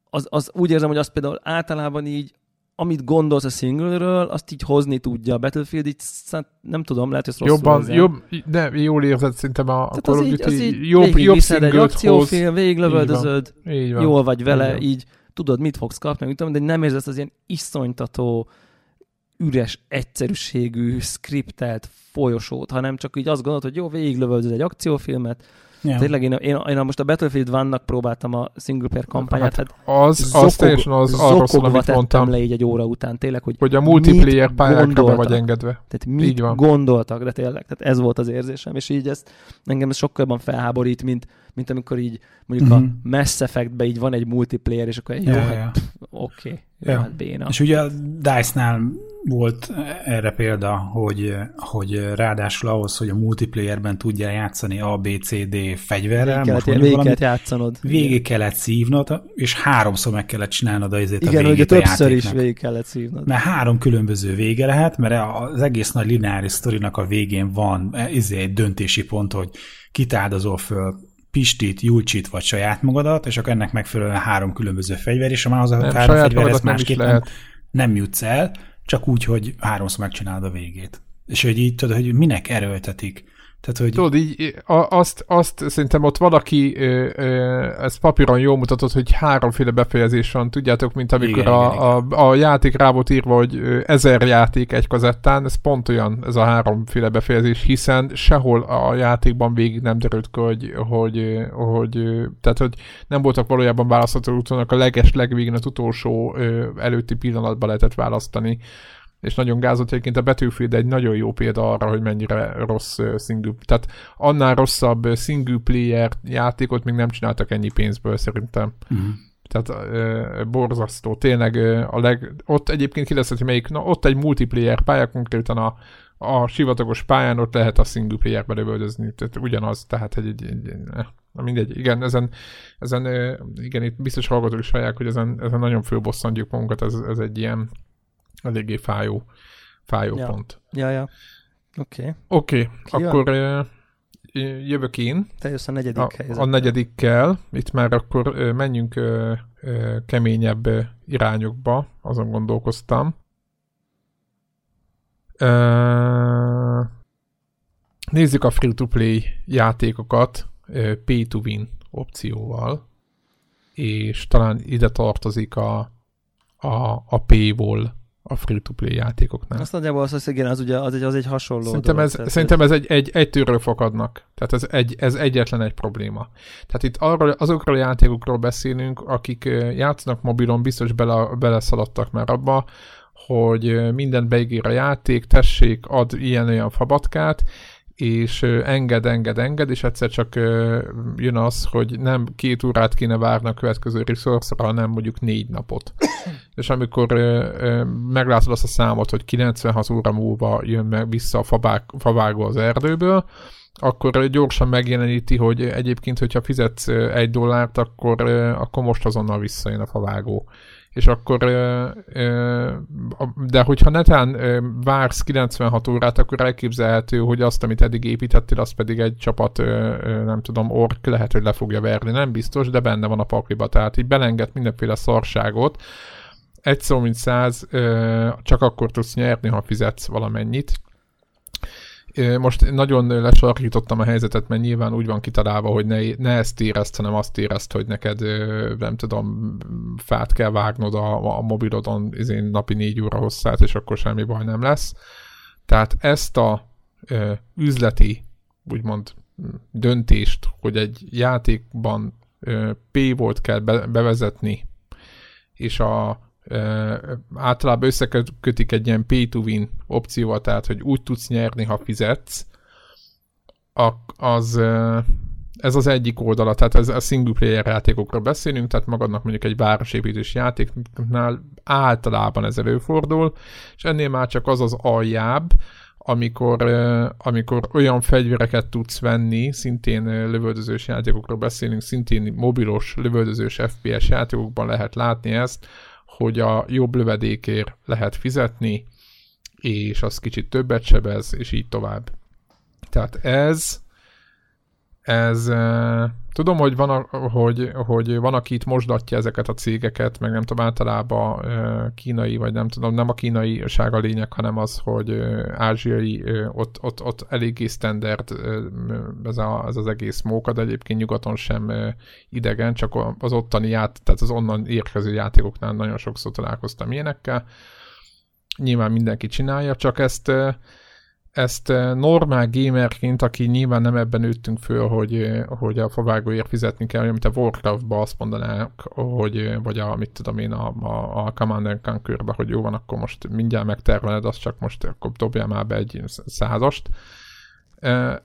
S3: az, az úgy érzem, hogy azt például általában így amit gondolsz a singleről, azt így hozni tudja. A Battlefield így, nem tudom, lehet, hogy
S1: Jobban, érzem. jobb, de jól érzed szerintem a
S3: Tehát Call of Duty, így, így jobb, jobb egy akciófilm, végiglövöldözöd, jól vagy vele, így, így tudod, mit fogsz kapni, mit tudom, de nem érzed az ilyen iszonytató üres, egyszerűségű, skriptelt folyosót, hanem csak így azt gondolod, hogy jó, végiglövöldöz egy akciófilmet, Ja. Tényleg én, én, én, most a Battlefield Vannak próbáltam a single player kampányát, hát,
S1: hát az, zokog, az teljesen az arról szól, amit mondtam.
S3: le így egy óra után, tényleg, hogy
S1: Hogy a multiplayer pályákra be vagy engedve.
S3: Tehát mit így van. gondoltak, de tényleg, tehát ez volt az érzésem, és így ezt engem ez sokkal jobban felháborít, mint, mint amikor így mondjuk uh-huh. a mhm. Mass Effectbe így van egy multiplayer, és akkor egy, jó, ja, hát, oké, okay,
S2: Ja. Hát béna. És ugye a DICE-nál volt erre példa, hogy, hogy ráadásul ahhoz, hogy a multiplayerben tudja játszani A, B, C, D fegyverrel,
S3: végig kellett, végig kellett játszanod.
S2: Végig igen. kellett szívnod, és háromszor meg kellett csinálnod a izét
S3: Igen,
S2: a
S3: ugye többször is végig kellett szívnod.
S2: Mert három különböző vége lehet, mert az egész nagy lineáris sztorinak a végén van izé egy döntési pont, hogy kitáldozol föl Pistit, Julcsit vagy saját magadat, és akkor ennek megfelelően három különböző fegyver, és a már az a három fegyver ezt másképp nem, nem jutsz el, csak úgy, hogy háromszor megcsinálod a végét. És hogy így tudod, hogy minek erőltetik
S1: tehát, hogy... Tudod, így azt, azt szerintem ott valaki ö, ö, ezt papíron jól mutatott, hogy háromféle befejezés van, tudjátok, mint amikor igen, a, igen, a, a játék rá volt írva, hogy ezer játék egy kazettán, ez pont olyan, ez a háromféle befejezés, hiszen sehol a játékban végig nem derült ki, hogy, hogy, hogy, tehát, hogy nem voltak valójában választható útonak, a leges legvégén az utolsó előtti pillanatban lehetett választani és nagyon gázott egyébként a Battlefield egy nagyon jó példa arra, hogy mennyire rossz single, tehát annál rosszabb single player játékot még nem csináltak ennyi pénzből szerintem. Uh-huh. Tehát uh, borzasztó. Tényleg uh, a leg... Ott egyébként kérdezhet, hogy melyik... Na, ott egy multiplayer pálya, konkrétan a, a sivatagos pályán ott lehet a single player lövöldözni. Tehát ugyanaz, tehát egy, egy, egy, egy na mindegy, igen, ezen, ezen igen, itt biztos hallgatók is hallják, hogy ezen, ezen nagyon fölbosszantjuk magunkat, ez, ez egy ilyen eléggé fájó, fájó
S3: ja.
S1: pont.
S3: Ja, ja. Oké.
S1: Okay. Oké, okay. akkor uh, jövök én.
S3: Te jössz a negyedik a, helyzettel.
S1: A negyedikkel. Itt már akkor menjünk keményebb irányokba, azon gondolkoztam. Nézzük a free-to-play játékokat pay-to-win opcióval, és talán ide tartozik a, a, a paywall a free-to-play játékoknál.
S3: Azt nagyjából az, hogy igen, az, ugye, az, egy, az egy hasonló
S1: Szerintem dolog, ez, tehát szerintem ez egy, egy, egy tűről fakadnak. Tehát ez, egy, ez egyetlen egy probléma. Tehát itt arról, azokról a játékokról beszélünk, akik játszanak mobilon, biztos bele, beleszaladtak már abba, hogy mindent beígér a játék, tessék, ad ilyen-olyan fabatkát, és enged, enged, enged, és egyszer csak jön az, hogy nem két órát kéne várni a következő resource hanem mondjuk négy napot. [coughs] és amikor meglátod azt a számot, hogy 96 óra múlva jön meg vissza a fabák, favágó az erdőből, akkor gyorsan megjeleníti, hogy egyébként, hogyha fizetsz egy dollárt, akkor, akkor most azonnal visszajön a favágó és akkor, de hogyha netán vársz 96 órát, akkor elképzelhető, hogy azt, amit eddig építettél, az pedig egy csapat, nem tudom, ork lehet, hogy le fogja verni, nem biztos, de benne van a pakliba, tehát így belenged mindenféle szarságot, egy szó mint száz, csak akkor tudsz nyerni, ha fizetsz valamennyit, most nagyon lesarkítottam a helyzetet, mert nyilván úgy van kitalálva, hogy ne, ne ezt érezt, hanem azt érezt, hogy neked, nem tudom, fát kell vágnod a, a mobilodon izén napi négy óra hosszát, és akkor semmi baj nem lesz. Tehát ezt a ö, üzleti, úgymond döntést, hogy egy játékban P volt kell be, bevezetni, és a általában összekötik egy ilyen pay to win opcióval, tehát hogy úgy tudsz nyerni, ha fizetsz, az, ez az egyik oldala, tehát ez a single player játékokról beszélünk, tehát magadnak mondjuk egy városépítés játéknál általában ez előfordul, és ennél már csak az az aljább, amikor, amikor olyan fegyvereket tudsz venni, szintén lövöldözős játékokról beszélünk, szintén mobilos lövöldözős FPS játékokban lehet látni ezt, hogy a jobb lövedékért lehet fizetni, és az kicsit többet sebez, és így tovább. Tehát ez, ez, tudom, hogy van, a, hogy, hogy van, aki itt mosdatja ezeket a cégeket, meg nem tudom, általában kínai, vagy nem tudom, nem a kínai a lényeg, hanem az, hogy ázsiai, ott, ott, ott eléggé standard ez, a, ez az egész móka, de egyébként nyugaton sem idegen, csak az ottani ját, tehát az onnan érkező játékoknál nagyon sokszor találkoztam ilyenekkel. Nyilván mindenki csinálja, csak ezt ezt eh, normál gamerként, aki nyilván nem ebben nőttünk föl, hogy, eh, hogy a favágóért fizetni kell, mint a Warcraft-ba azt mondanák, hogy, eh, vagy a, mit tudom én, a, a, a Command conquer hogy jó van, akkor most mindjárt megtermeled, azt csak most akkor dobjál már be egy százast.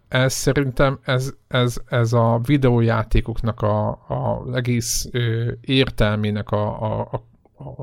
S1: Ez szerintem ez, ez, ez a videójátékoknak a, a egész értelmének a, a, a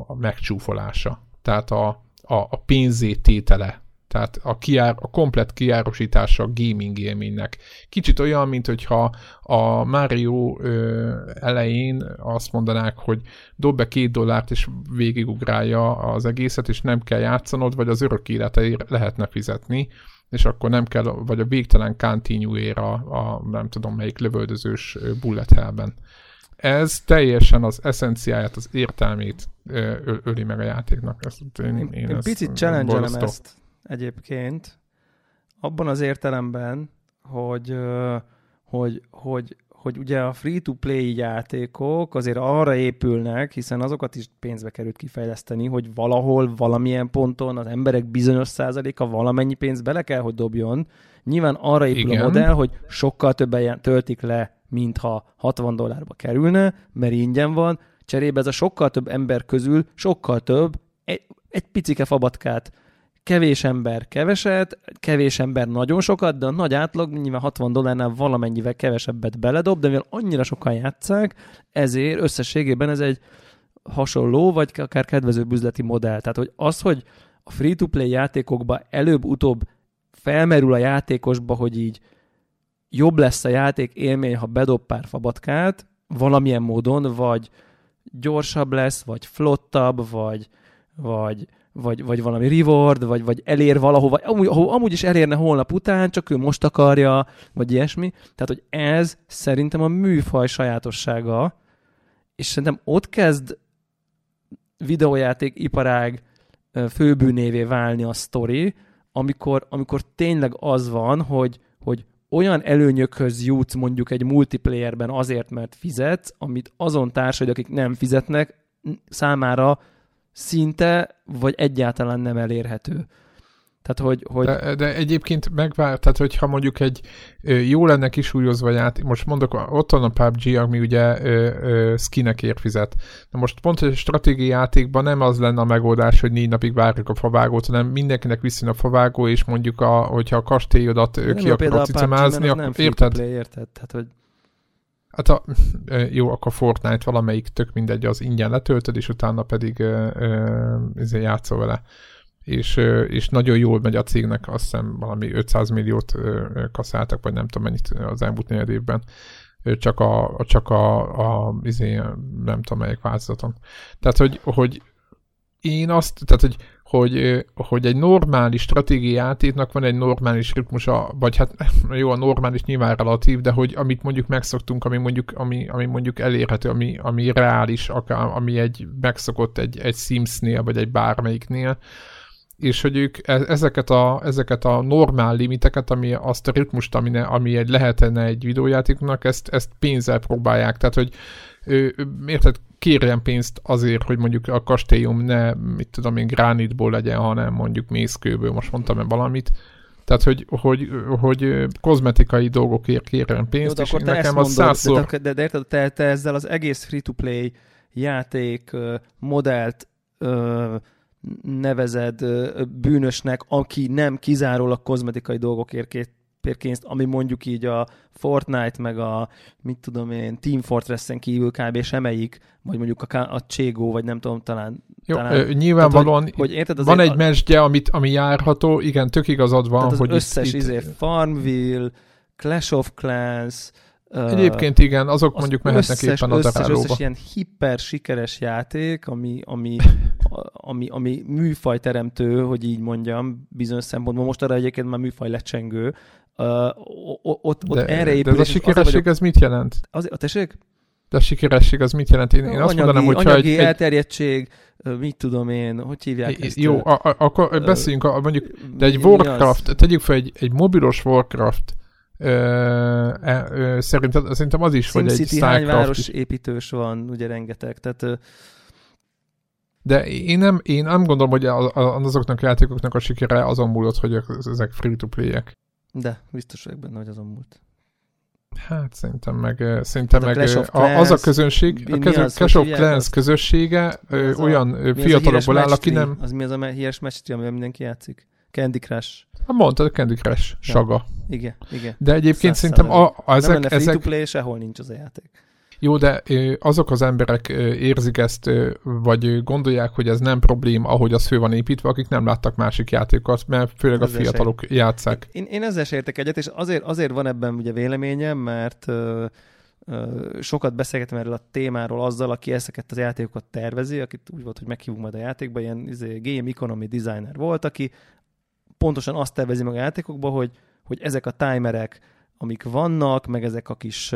S1: a megcsúfolása. Tehát a, a, a pénzététele tehát a, kiár, a komplet kiárosítása a gaming élménynek. Kicsit olyan, mint hogyha a Mario ö, elején azt mondanák, hogy dob be két dollárt és végigugrálja az egészet, és nem kell játszanod, vagy az örök életeért lehetne fizetni, és akkor nem kell, vagy a végtelen continue a, a nem tudom melyik lövöldözős bullet hellben. Ez teljesen az eszenciáját, az értelmét öli meg a játéknak. Ezt,
S3: én, én, én, én picit challenge ezt egyébként, abban az értelemben, hogy, hogy, hogy, hogy ugye a free-to-play játékok azért arra épülnek, hiszen azokat is pénzbe került kifejleszteni, hogy valahol, valamilyen ponton az emberek bizonyos százaléka valamennyi pénzt bele kell, hogy dobjon. Nyilván arra épül Igen. a modell, hogy sokkal többen töltik le, mintha 60 dollárba kerülne, mert ingyen van, cserébe ez a sokkal több ember közül sokkal több, egy, egy picike fabatkát kevés ember keveset, kevés ember nagyon sokat, de a nagy átlag nyilván 60 dollárnál valamennyivel kevesebbet beledob, de mivel annyira sokan játszák, ezért összességében ez egy hasonló, vagy akár kedvező üzleti modell. Tehát, hogy az, hogy a free-to-play játékokba előbb-utóbb felmerül a játékosba, hogy így jobb lesz a játék élmény, ha bedob pár fabatkát, valamilyen módon, vagy gyorsabb lesz, vagy flottabb, vagy, vagy vagy, vagy valami reward, vagy, vagy elér valahova, amúgy, amúgy is elérne holnap után, csak ő most akarja, vagy ilyesmi. Tehát, hogy ez szerintem a műfaj sajátossága, és szerintem ott kezd videójáték iparág főbűnévé válni a sztori, amikor, amikor tényleg az van, hogy, hogy olyan előnyökhöz jutsz mondjuk egy multiplayerben azért, mert fizetsz, amit azon társad, akik nem fizetnek, számára szinte, vagy egyáltalán nem elérhető. Tehát, hogy, hogy...
S1: De, de egyébként megvár, tehát hogyha mondjuk egy jó lenne kisúlyozva játék, most mondok, ott van a PUBG, ami ugye ö, ö, skinekért fizet. De most pont egy stratégiai játékban nem az lenne a megoldás, hogy négy napig várjuk a favágót, hanem mindenkinek viszont a favágó, és mondjuk, a, hogyha a kastélyodat ki akarod cicemázni, akkor érted?
S3: Play, érted? Tehát, hogy
S1: Hát a, [laughs] jó, akkor Fortnite valamelyik tök mindegy, az ingyen letöltöd, és utána pedig ö, játszol vele. És, és nagyon jól megy a cégnek, azt hiszem valami 500 milliót kaszáltak, vagy nem tudom mennyit az elmúlt négy évben csak a, csak a, a izé, nem tudom melyik változaton. Tehát, hogy, hogy én azt, tehát, hogy hogy, hogy egy normális stratégiai játéknak van egy normális ritmusa, vagy hát [laughs] jó, a normális nyilván relatív, de hogy amit mondjuk megszoktunk, ami mondjuk, ami, ami mondjuk elérhető, ami, ami reális, akár, ami egy megszokott egy, egy Sims-nél, vagy egy bármelyiknél, és hogy ők e, ezeket a, ezeket a normál limiteket, ami azt a ritmust, ami, ami egy lehetne egy videójátéknak, ezt, ezt pénzzel próbálják. Tehát, hogy érted, kérjen pénzt azért, hogy mondjuk a kastélyum ne, mit tudom én, gránitból legyen, hanem mondjuk mészkőből, most mondtam-e valamit. Tehát, hogy, hogy, hogy kozmetikai dolgokért kérjen pénzt, Jó, és nekem az százszor...
S3: De, de, de érted, te, te ezzel az egész free-to-play játék modellt nevezed bűnösnek, aki nem kizárólag kozmetikai dolgokért pénzt, ami mondjuk így a Fortnite, meg a, mit tudom én, Team Fortress-en kívül kb. semmelyik, vagy mondjuk a, a Cségó, vagy nem tudom, talán...
S1: Jó,
S3: talán,
S1: ö, nyilvánvalóan tehát, hogy, hogy érted, van egy mesdje, amit, ami járható, igen, tök igazad van,
S3: tehát
S1: hogy
S3: az összes itt, izé, Farmville, Clash of Clans,
S1: Egyébként igen, azok az mondjuk mehetnek összes, éppen a összes, összes
S3: ilyen hiper sikeres játék, ami, ami, [laughs] ami, ami műfajteremtő, hogy így mondjam, bizonyos szempontból. Most arra egyébként már műfaj lecsengő, Uh, ott, ott de, erre épül.
S1: De ez a sikeresség, vagyok, ez mit jelent?
S3: Az, a tessék?
S1: De a sikeresség az mit jelent? Én, én azt mondanám, hogy
S3: anyagi egy, elterjedtség, mit tudom én, hogy hívják ezt?
S1: Jó, a, a, akkor beszéljünk, a, mondjuk, de egy Warcraft, tegyük fel egy, egy mobilos Warcraft, Ö, ö, ö, szerintem, szerintem az is, Sim
S3: hogy egy hány város építős van, ugye rengeteg, tehát ö,
S1: de én nem, én nem gondolom, hogy azoknak a játékoknak a sikere azon múlott, hogy ezek free-to-play-ek.
S3: De, biztos vagyok benne, hogy azon múlt.
S1: Hát szerintem meg, szerintem meg a, az a közönség, a közön, Clash of Clans közössége ö, olyan a, fiatalokból áll, aki nem...
S3: Az mi az a híres match amivel mindenki játszik? Candy Crush.
S1: Hát mondtad, Candy Crush, ja. saga.
S3: Igen, igen.
S1: De egyébként Szász szerintem a, a,
S3: ezek... Nem lenne ezek... free-to-play, sehol nincs az a játék.
S1: Jó, de azok az emberek érzik ezt, vagy gondolják, hogy ez nem probléma, ahogy az fő van építve, akik nem láttak másik játékokat, mert főleg a fiatalok sem. játszák.
S3: Én, én ezzel sem értek egyet, és azért, azért van ebben ugye véleményem, mert sokat beszélgetem erről a témáról azzal, aki ezeket az játékokat tervezi, akit úgy volt, hogy meghívunk majd a játékba, ilyen izé, game economy designer volt, aki pontosan azt tervezi meg a játékokba, hogy, hogy ezek a timerek, amik vannak, meg ezek a kis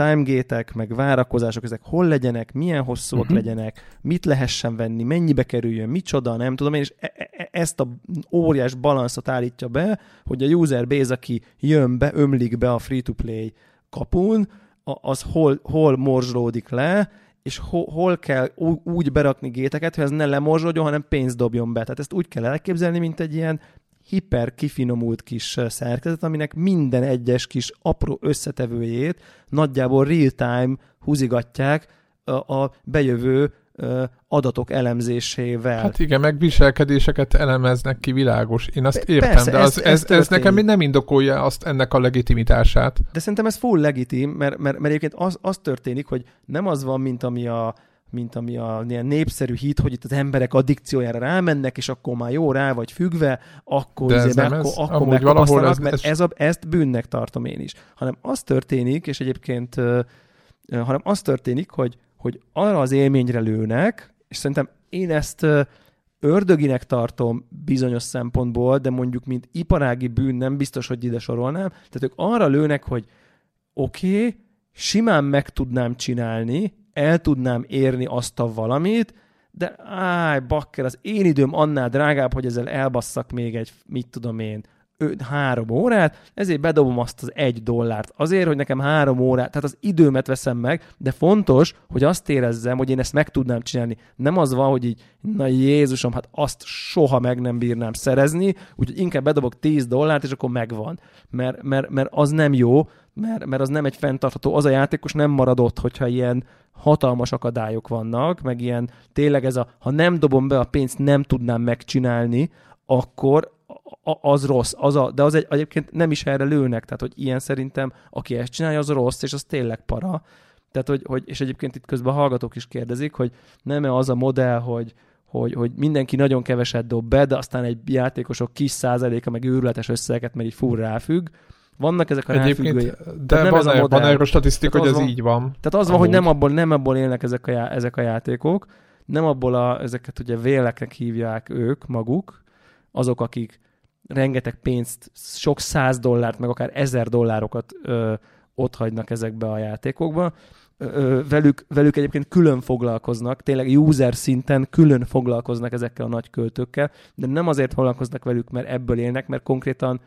S3: timegétek, meg várakozások, ezek hol legyenek, milyen hosszúak uh-huh. legyenek, mit lehessen venni, mennyibe kerüljön, micsoda, nem tudom én, és e- e- e- ezt a óriás balanszot állítja be, hogy a user base, aki jön be, ömlik be a free-to-play kapun, az hol, hol morzsolódik le, és hol, hol kell úgy berakni géteket, hogy ez ne lemorzsoljon, hanem pénzt dobjon be. Tehát ezt úgy kell elképzelni, mint egy ilyen hiper kifinomult kis szerkezet, aminek minden egyes kis apró összetevőjét nagyjából real-time húzigatják a, bejövő adatok elemzésével.
S1: Hát igen, meg viselkedéseket elemeznek ki, világos. Én azt értem, Persze, de az, ez, ez, ez nekem nem indokolja azt ennek a legitimitását.
S3: De szerintem ez full legitim, mert, mert, mert egyébként az, az történik, hogy nem az van, mint ami a, mint ami a ilyen népszerű hit, hogy itt az emberek addikciójára rámennek, és akkor már jó rá vagy függve, akkor,
S1: De ez nem
S3: akkor,
S1: ez, akkor megkapasztanak, ez,
S3: mert ez a, ezt bűnnek tartom én is. Hanem az történik, és egyébként hanem az történik, hogy hogy arra az élményre lőnek, és szerintem én ezt ördöginek tartom bizonyos szempontból, de mondjuk mint iparági bűn nem biztos, hogy ide sorolnám. Tehát ők arra lőnek, hogy oké, okay, simán meg tudnám csinálni, el tudnám érni azt a valamit, de áj, bakker, az én időm annál drágább, hogy ezzel elbasszak még egy, mit tudom én, három órát, ezért bedobom azt az egy dollárt. Azért, hogy nekem három órát, tehát az időmet veszem meg, de fontos, hogy azt érezzem, hogy én ezt meg tudnám csinálni. Nem az van, hogy így, na Jézusom, hát azt soha meg nem bírnám szerezni, úgyhogy inkább bedobok 10 dollárt, és akkor megvan. Mert, mert, mert az nem jó, mert, mert az nem egy fenntartható, az a játékos nem marad ott, hogyha ilyen hatalmas akadályok vannak, meg ilyen tényleg ez a, ha nem dobom be a pénzt, nem tudnám megcsinálni, akkor az rossz, az a, de az egy, egyébként nem is erre lőnek, tehát hogy ilyen szerintem, aki ezt csinálja, az rossz, és az tényleg para. Tehát, hogy, hogy és egyébként itt közben a hallgatók is kérdezik, hogy nem-e az a modell, hogy, hogy, hogy mindenki nagyon keveset dob be, de aztán egy játékosok kis százaléka meg őrületes összeget, mert így full ráfügg. Vannak ezek a
S1: Egyébként, De nem van, ez a modell. van erről statisztika, hogy ez van, így van.
S3: Tehát az van, hogy nem abból, nem abból élnek ezek a, já, ezek a játékok, nem abból a, ezeket ugye véleknek hívják ők maguk, azok, akik rengeteg pénzt, sok száz dollárt, meg akár ezer dollárokat ö, ott hagynak ezekbe a játékokba. Ö, velük, velük egyébként külön foglalkoznak, tényleg user szinten külön foglalkoznak ezekkel a nagy költőkkel, de nem azért foglalkoznak velük, mert ebből élnek, mert konkrétan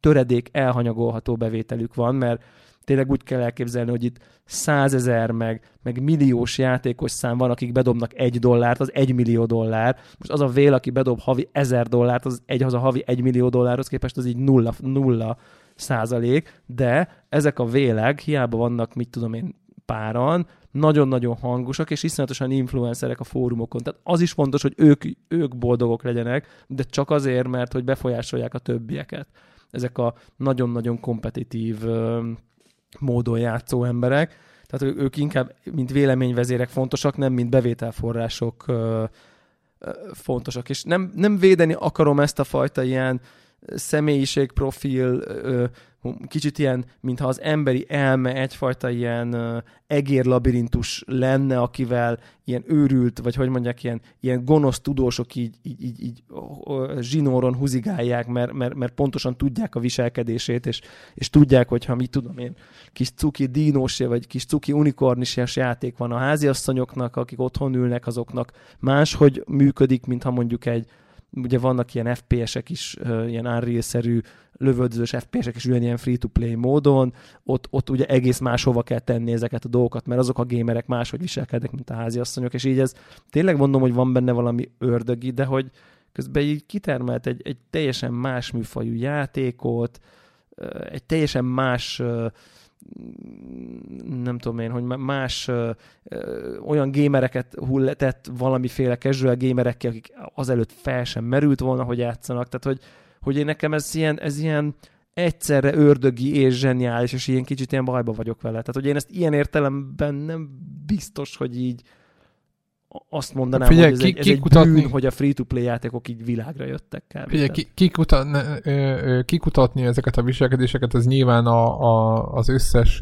S3: töredék elhanyagolható bevételük van, mert tényleg úgy kell elképzelni, hogy itt százezer meg, meg milliós játékos szám van, akik bedobnak egy dollárt, az egy millió dollár. Most az a vél, aki bedob havi ezer dollárt, az, egy, az a havi egy millió dollárhoz képest az így nulla, nulla százalék, de ezek a vélek hiába vannak, mit tudom én, páran, nagyon-nagyon hangosak, és iszonyatosan influencerek a fórumokon. Tehát az is fontos, hogy ők, ők boldogok legyenek, de csak azért, mert hogy befolyásolják a többieket. Ezek a nagyon-nagyon kompetitív módon játszó emberek. Tehát ők inkább, mint véleményvezérek fontosak, nem mint bevételforrások fontosak. És nem, nem védeni akarom ezt a fajta ilyen személyiségprofil, kicsit ilyen, mintha az emberi elme egyfajta ilyen egérlabirintus lenne, akivel ilyen őrült, vagy hogy mondják, ilyen, ilyen gonosz tudósok így, így, így, így zsinóron huzigálják, mert, mert, mert pontosan tudják a viselkedését, és, és tudják, hogy ha mit tudom én, kis cuki dínós, vagy kis cuki unikornis játék van a háziasszonyoknak, akik otthon ülnek, azoknak máshogy működik, mint ha mondjuk egy ugye vannak ilyen FPS-ek is, ilyen Unreal-szerű lövöldözős FPS-ek is ugyanilyen free-to-play módon, ott, ott ugye egész máshova kell tenni ezeket a dolgokat, mert azok a gémerek máshogy viselkednek, mint a háziasszonyok, és így ez tényleg mondom, hogy van benne valami ördögi, de hogy közben így kitermelt egy, egy teljesen más műfajú játékot, egy teljesen más nem tudom én, hogy más ö, ö, olyan gémereket hulletett valamiféle casual gémerekkel, akik azelőtt fel sem merült volna, hogy játszanak. Tehát, hogy, hogy én nekem ez ilyen, ez ilyen egyszerre ördögi és zseniális, és ilyen kicsit ilyen bajba vagyok vele. Tehát, hogy én ezt ilyen értelemben nem biztos, hogy így azt mondanám, Figyelj, hogy ez, ki, egy, ez egy kutatni... bűn, hogy a free-to-play játékok így világra jöttek
S1: kb. Figyelj, ki, kikutatni, kikutatni ezeket a viselkedéseket, ez nyilván a, a, az összes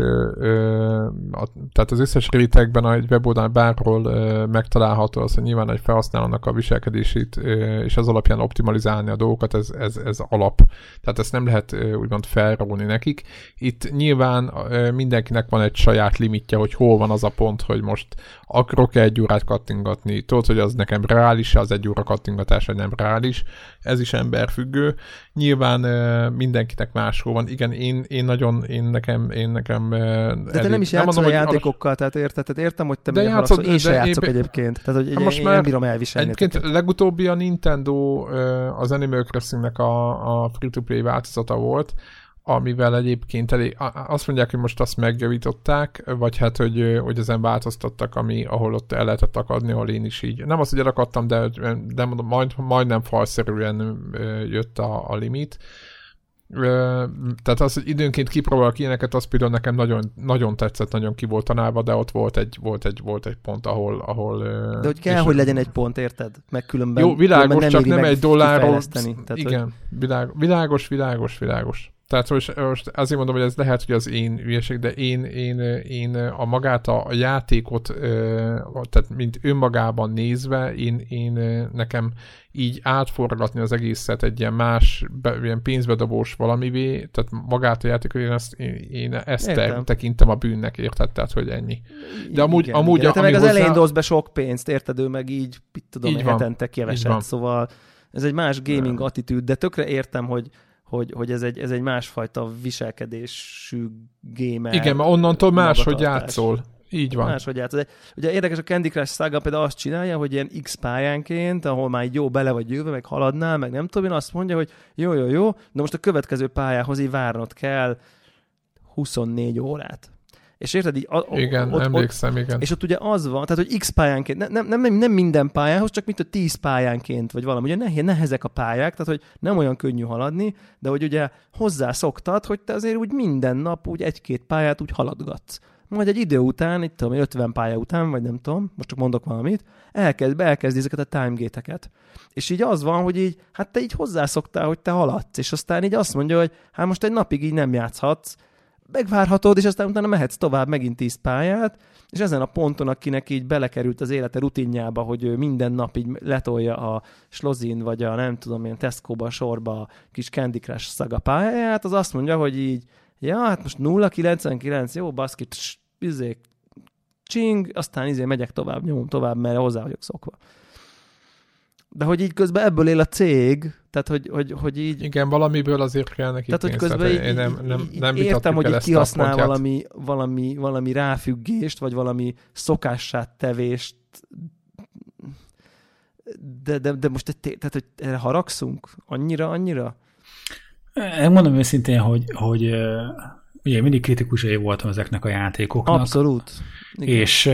S1: a, tehát az összes rétegben, a weboldalon bárhol megtalálható az, hogy nyilván egy felhasználónak a viselkedését és az alapján optimalizálni a dolgokat, ez, ez, ez alap. Tehát ezt nem lehet úgymond felrólni nekik. Itt nyilván mindenkinek van egy saját limitje, hogy hol van az a pont, hogy most akarok-e egy órát kattingatni, kattingatni. Tudod, hogy az nekem reális, az egy óra kattingatás, vagy nem reális. Ez is emberfüggő. Nyilván mindenkinek máshol van. Igen, én, én nagyon, én nekem, én nekem...
S3: De elég, te nem is játszol mondom, a játékokkal, tehát érted? Tehát értem, hogy te de játszod, én sem játszok én, egyébként. Tehát, hogy most én már nem bírom elviselni.
S1: Egyébként teket. legutóbbi a Nintendo az Animal Crossing-nek a, a free-to-play változata volt, amivel egyébként elég, azt mondják, hogy most azt megjavították, vagy hát, hogy, hogy ezen változtattak, ami, ahol ott el lehetett akadni, ahol én is így. Nem az, hogy elakadtam, de, de mondom, majd, majdnem falszerűen jött a, a limit. Tehát az, hogy időnként kipróbálok ilyeneket, az például nekem nagyon, nagyon tetszett, nagyon ki volt tanálva, de ott volt egy, volt egy, volt egy pont, ahol... ahol
S3: de hogy kell, hogy legyen egy pont, érted? Meg különben...
S1: Jó, világos, nem csak nem egy dollárról... Tehát, igen, hogy... világos, világos, világos, világos. Tehát most, most azért mondom, hogy ez lehet, hogy az én ügyeség, de én, én, én a magát a, a játékot, tehát mint önmagában nézve, én, én nekem így átforgatni az egészet egy ilyen más, be, ilyen pénzbedobós valamivé, tehát magát a játékot, én ezt, én, én ezt te, tekintem a bűnnek, érted? Tehát, hogy ennyi.
S3: De amúgy, igen, amúgy igen. A, te meg az hozzá... elején dobsz be sok pénzt, érted? Ő meg így, mit tudom, így van, hetente keveset, szóval ez egy más gaming attitűd, de tökre értem, hogy hogy, hogy ez, egy, ez egy másfajta viselkedésű gamer.
S1: Igen, mert onnantól máshogy játszol. Így van.
S3: Máshogy játszol. Ugye érdekes, a Candy Crush Saga például azt csinálja, hogy ilyen X pályánként, ahol már jó bele vagy jövő, meg haladnál, meg nem tudom, én azt mondja, hogy jó, jó, jó, de most a következő pályához így várnod kell 24 órát. És érted, így,
S1: a, igen, ott, emlékszem, ott, igen.
S3: És ott ugye az van, tehát hogy X pályánként, nem, nem, nem, nem minden pályához, csak mint a 10 pályánként, vagy valami. Ugye nehéz, nehezek a pályák, tehát hogy nem olyan könnyű haladni, de hogy ugye hozzászoktad, hogy te azért úgy minden nap úgy egy-két pályát úgy haladgatsz. Majd egy idő után, itt tudom, 50 pálya után, vagy nem tudom, most csak mondok valamit, elkezd, elkezd ezeket a timegate-eket. És így az van, hogy így, hát te így hozzászoktál, hogy te haladsz, és aztán így azt mondja, hogy hát most egy napig így nem játszhatsz, megvárhatod, és aztán utána mehetsz tovább megint tíz pályát, és ezen a ponton, akinek így belekerült az élete rutinjába, hogy ő minden nap így letolja a Slozin, vagy a nem tudom, ilyen Tesco-ba sorba a kis Candy Crush szaga pályáját, az azt mondja, hogy így, ja, hát most 0,99, jó, baszki, tss, izé, csing, aztán izé megyek tovább, nyomom tovább, mert hozzá vagyok szokva. De hogy így közben ebből él a cég, tehát hogy, hogy, hogy így...
S1: Igen, valamiből azért kell neki
S3: Tehát, hogy közben így, én nem, nem, nem értem, hogy így kihasznál valami, valami, valami ráfüggést, vagy valami szokássá tevést, de, de, de most tehát, hogy erre haragszunk? Annyira, annyira?
S2: Mondom őszintén, hogy, hogy ugye mindig kritikusai voltam ezeknek a játékoknak.
S3: Abszolút.
S2: Igen. És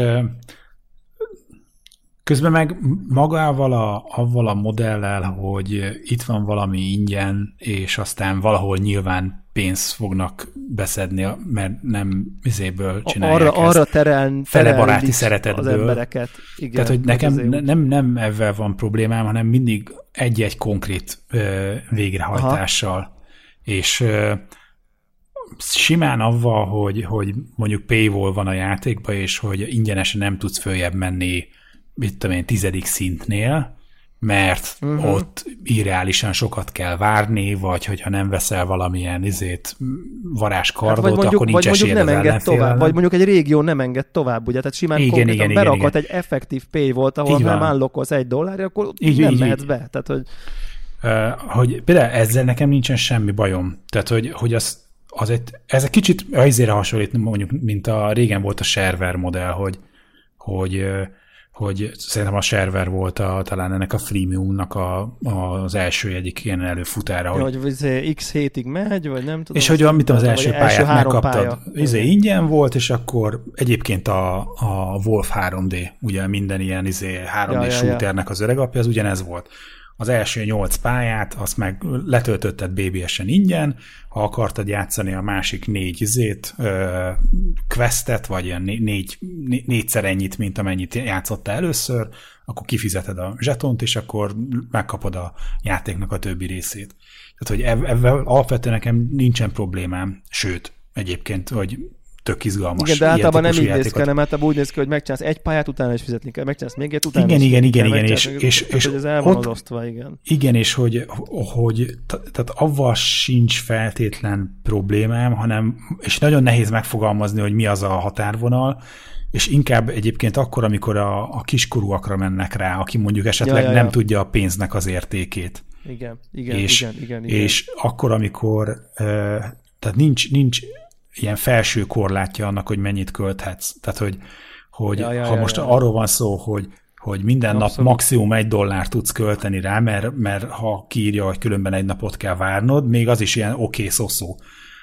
S2: Közben meg magával a, avval a modellel, hogy itt van valami ingyen, és aztán valahol nyilván pénzt fognak beszedni, mert nem izéből csinálják
S3: arra, ezt. Arra terel,
S2: fele baráti szeretetből.
S3: Az embereket.
S2: Igen, Tehát, hogy nekem nem, nem ezzel van problémám, hanem mindig egy-egy konkrét ö, végrehajtással. Aha. És ö, simán avval, hogy, hogy mondjuk paywall van a játékban, és hogy ingyenesen nem tudsz följebb menni mit tudom én, tizedik szintnél, mert uh-huh. ott irreálisan sokat kell várni, vagy hogyha nem veszel valamilyen izét, varázskardot, hát mondjuk, akkor nincs vagy mondjuk nem enged
S3: tovább, Vagy mondjuk egy régió nem enged tovább, ugye? Tehát simán igen, konkrétan igen, berakat igen, egy effektív pay volt, ahol nem állokolsz egy dollár, akkor így, nem így, mehetsz így. be. Tehát, hogy...
S2: Uh, hogy például ezzel nekem nincsen semmi bajom. Tehát, hogy, hogy az, az egy, ez egy kicsit azért hasonlít, mondjuk, mint a régen volt a server modell, hogy, hogy hogy szerintem a server volt a, talán ennek a freemiumnak a, az első egyik ilyen előfutára.
S3: Ja, hogy, hogy x hétig megy, vagy nem tudom.
S2: És hogy amit az első pályát első megkaptad, pálya. izé ingyen volt, és akkor egyébként a, a Wolf 3D, ugye minden ilyen izé 3D ja, shooternek ja, ja. az öregapja, az ugyanez volt az első nyolc pályát, azt meg letöltötted BBS-en ingyen, ha akartad játszani a másik négy izét, ö, questet, vagy ilyen négy, négyszer ennyit, mint amennyit játszottál először, akkor kifizeted a zsetont, és akkor megkapod a játéknak a többi részét. Tehát, hogy ebben alapvetően nekem nincsen problémám, sőt, egyébként, hogy tök izgalmas.
S3: Igen, de általában nem így néz ki, hanem általában úgy néz ki, hogy megcsinálsz egy pályát, utána is fizetni kell, megcsinálsz még egy, utána
S2: igen,
S3: is
S2: igen, igen, igen, és, és, és, és
S3: ez el van ott, osztva, igen.
S2: Igen, és hogy, hogy tehát avval sincs feltétlen problémám, hanem, és nagyon nehéz megfogalmazni, hogy mi az a határvonal, és inkább egyébként akkor, amikor a, a kiskorúakra mennek rá, aki mondjuk esetleg ja, ja, ja. nem tudja a pénznek az értékét.
S3: Igen, igen,
S2: és,
S3: igen, igen, igen.
S2: És akkor, amikor tehát nincs, nincs ilyen felső korlátja annak, hogy mennyit költhetsz. Tehát, hogy, hogy ja, ja, ha ja, most ja. arról van szó, hogy hogy minden Abszolút. nap maximum egy dollár tudsz költeni rá, mert, mert ha kiírja, hogy különben egy napot kell várnod, még az is ilyen oké okay, szoszó.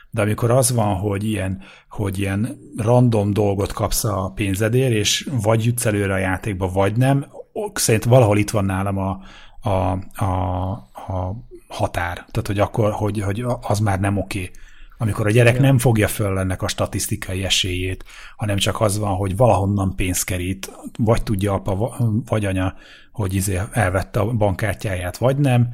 S2: De amikor az van, hogy ilyen, hogy ilyen random dolgot kapsz a pénzedért, és vagy jutsz előre a játékba, vagy nem, szerint valahol itt van nálam a, a, a, a határ. Tehát, hogy akkor, hogy, hogy az már nem oké. Okay amikor a gyerek nem fogja föl ennek a statisztikai esélyét, hanem csak az van, hogy valahonnan pénzt kerít, vagy tudja apa, vagy anya, hogy izé elvette a bankkártyáját, vagy nem,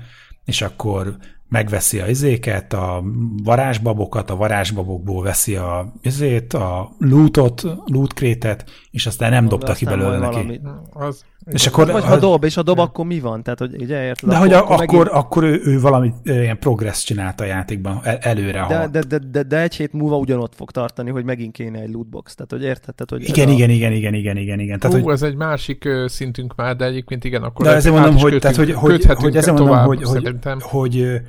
S2: és akkor megveszi a izéket, a varázsbabokat, a varázsbabokból veszi a izét, a lootot, lootkrétet, és aztán nem dobta ki belőle neki. Az,
S3: és akkor, vagy ha dob, és ha dob, akkor mi van? Tehát, hogy ugye érted?
S2: De akkor, hogy akkor, megint... akkor ő, ő valami ilyen progress csinált a játékban el, előre.
S3: De, de, de, de, de, egy hét múlva ugyanott fog tartani, hogy megint kéne egy lootbox. Tehát, hogy érted? Tehát, hogy
S2: igen, igen, a... igen, igen, igen, igen, igen.
S1: Tehát, Hú, hogy... ez egy másik szintünk már, de egyébként igen, akkor
S2: de ezért mondom, hogy, tehát, hogy, hogy, hogy, ezért mondom, hogy, hogy, hogy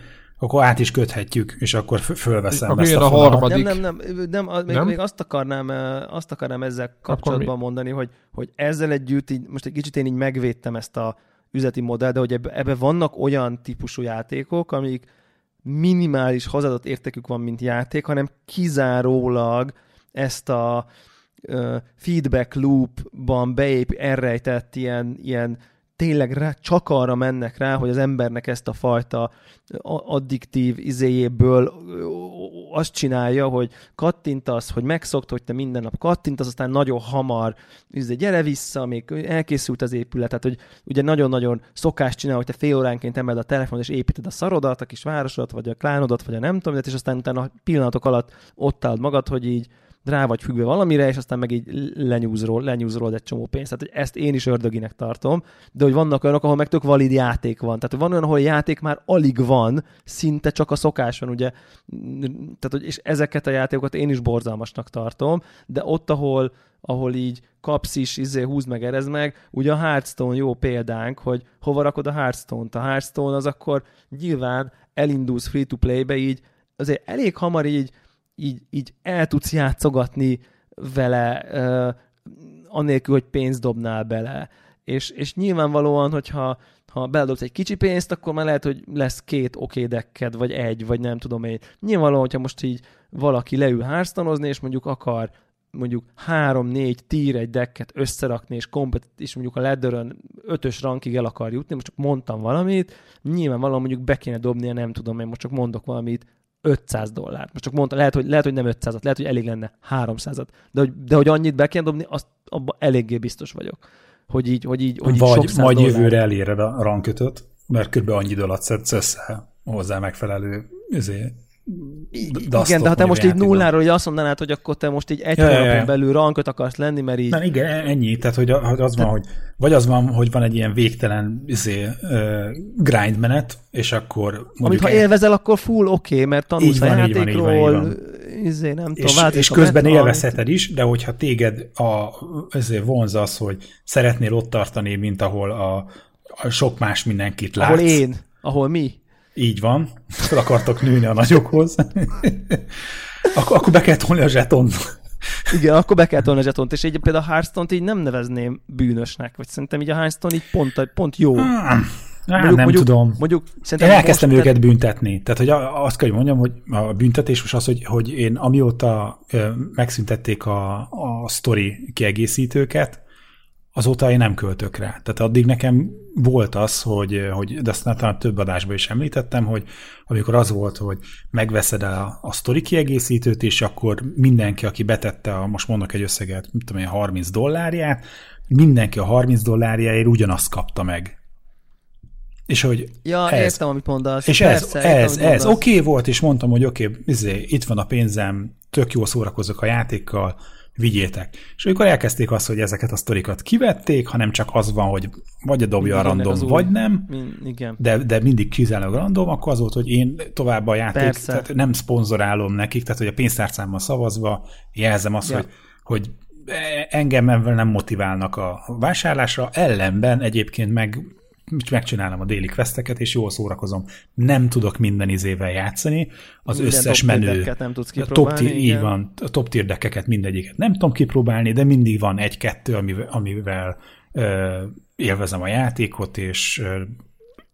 S2: akkor át is köthetjük, és akkor fölveszem
S1: ezt a, a harmadik.
S3: Nem, nem, nem, nem, még, nem? még azt, akarnám, azt akarnám ezzel kapcsolatban mondani, hogy, hogy ezzel együtt, így, most egy kicsit én így megvédtem ezt a üzleti modell, de hogy ebbe, ebbe vannak olyan típusú játékok, amik minimális hozadott értékük van, mint játék, hanem kizárólag ezt a uh, feedback loopban beép elrejtett ilyen, ilyen tényleg rá, csak arra mennek rá, hogy az embernek ezt a fajta addiktív izéjéből azt csinálja, hogy kattintasz, hogy megszokta, hogy te minden nap kattintasz, aztán nagyon hamar izé, gyere vissza, még elkészült az épület, tehát hogy ugye nagyon-nagyon szokás csinál, hogy te fél óránként emeld a telefon és építed a szarodat, a kis városodat, vagy a klánodat, vagy a nem tudom, és aztán utána pillanatok alatt ott állod magad, hogy így rá vagy függve valamire, és aztán meg így lenyúzról, lenyúzról egy csomó pénzt. Tehát hogy ezt én is ördöginek tartom, de hogy vannak olyanok, ahol meg tök valid játék van. Tehát van olyan, ahol játék már alig van, szinte csak a szokás van, ugye. Tehát, hogy, és ezeket a játékokat én is borzalmasnak tartom, de ott, ahol, ahol így kapsz is, izé, húz meg, erez meg. Ugye a Hearthstone jó példánk, hogy hova rakod a Hearthstone-t. A Hearthstone az akkor nyilván elindulsz free-to-play-be így, azért elég hamar így így, így el tudsz játszogatni vele, uh, anélkül, hogy pénzt dobnál bele. És, és nyilvánvalóan, hogyha ha beledobsz egy kicsi pénzt, akkor már lehet, hogy lesz két oké dekked, vagy egy, vagy nem tudom én. Nyilvánvalóan, hogyha most így valaki leül hárstanozni, és mondjuk akar mondjuk három-négy tír egy dekket összerakni, és, kompet, és mondjuk a ledderön ötös rankig el akar jutni, most csak mondtam valamit, nyilvánvalóan mondjuk be kéne dobnia, nem tudom, én most csak mondok valamit, 500 dollár. Most csak mondta, lehet, hogy, lehet, hogy nem 500-at, lehet, hogy elég lenne 300-at. De hogy, de hogy annyit be kell dobni, azt abban eléggé biztos vagyok. Hogy így, hogy így, hogy
S2: Vagy
S3: így
S2: majd dollár. jövőre eléred a rankötöt, mert kb. annyi alatt szedsz össze hozzá megfelelő azért,
S3: igen, de ha te most így nulláról hogy azt mondanád, hogy akkor te most így egy ja, hónapon ja, ja. belül rankot akarsz lenni, mert így...
S2: Nem, igen, ennyi. Tehát, hogy az van, hogy vagy az van, hogy van egy ilyen végtelen izé, uh, grind menet, és akkor...
S3: Amit ha élvezel, akkor full oké, okay, mert tanulsz így van, a játékról, így van, így van. Izé, nem
S2: és, tudom, és közben élvezheted is, de hogyha téged a, izé, vonz az, hogy szeretnél ott tartani, mint ahol a, a sok más mindenkit látsz.
S3: Ahol én, ahol mi?
S2: Így van, fel akartok nőni a nagyokhoz. akkor, akkor be kell tolni a zsetont.
S3: Igen, akkor be kell tolni a zsetont, és így például a Hearthstone-t így nem nevezném bűnösnek, vagy szerintem így a Hearthstone így pont, pont jó.
S2: Hmm. mondjuk, nem mondjuk, tudom. Mondjuk, én elkezdtem őket te... büntetni. Tehát, hogy azt kell, hogy mondjam, hogy a büntetés most az, hogy, hogy én amióta megszüntették a, a story kiegészítőket, azóta én nem költök rá. Tehát addig nekem volt az, hogy, hogy de azt talán több adásban is említettem, hogy amikor az volt, hogy megveszed a, a sztori kiegészítőt, és akkor mindenki, aki betette, a, most mondok egy összeget, mit tudom én, 30 dollárját, mindenki a 30 dollárjáért ugyanazt kapta meg. És hogy
S3: ja,
S2: ez,
S3: értem, amit mondasz.
S2: És Persze, ez, értem, ez, ez oké okay volt, és mondtam, hogy oké, okay, izé, itt van a pénzem, tök jól szórakozok a játékkal, vigyétek. És amikor elkezdték azt, hogy ezeket a sztorikat kivették, hanem csak az van, hogy vagy a dobja a random, vagy új, nem,
S3: min, igen.
S2: De, de mindig kizárólag random, akkor az volt, hogy én tovább a játék, Persze. tehát nem szponzorálom nekik, tehát hogy a pénztárcámmal szavazva jelzem azt, ja. hogy, hogy engem nem motiválnak a vásárlásra, ellenben egyébként meg megcsinálom a déli questeket, és jól szórakozom. Nem tudok minden izével játszani, az minden összes menő.
S3: nem tudsz kipróbálni.
S2: Top tier, így van, a top tier deckeket mindegyiket nem tudom kipróbálni, de mindig van egy-kettő, amivel, amivel ö, élvezem a játékot, és ö,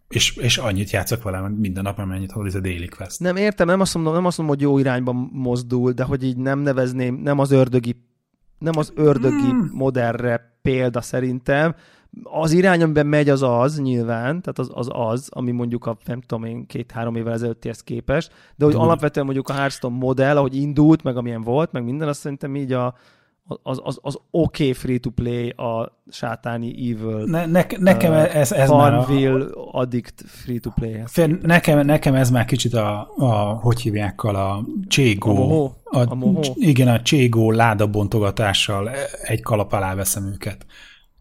S2: és, és annyit játszok vele minden nap, amennyit hoz a Daily Quest.
S3: Nem értem, nem azt, mondom, nem azt mondom, hogy jó irányba mozdul, de hogy így nem nevezném, nem az ördögi nem az ördögi hmm. modernre példa szerintem, az irány, amiben megy, az az nyilván, tehát az az, az ami mondjuk a, nem tudom én, két-három évvel ezelőttihez képest, de hogy Tudom. alapvetően mondjuk a Hearthstone modell, ahogy indult, meg amilyen volt, meg minden, azt szerintem így a, az, az, az oké okay free-to-play a sátáni evil.
S2: Ne, ne, nekem uh, ez, ez
S3: már a, addict free-to-play.
S2: Nekem, nekem ez már kicsit a, a hogy hívjákkal a Cségó. A
S3: mohó. A,
S2: a mohó. Igen, a Cségó ládabontogatással egy kalap alá veszem őket.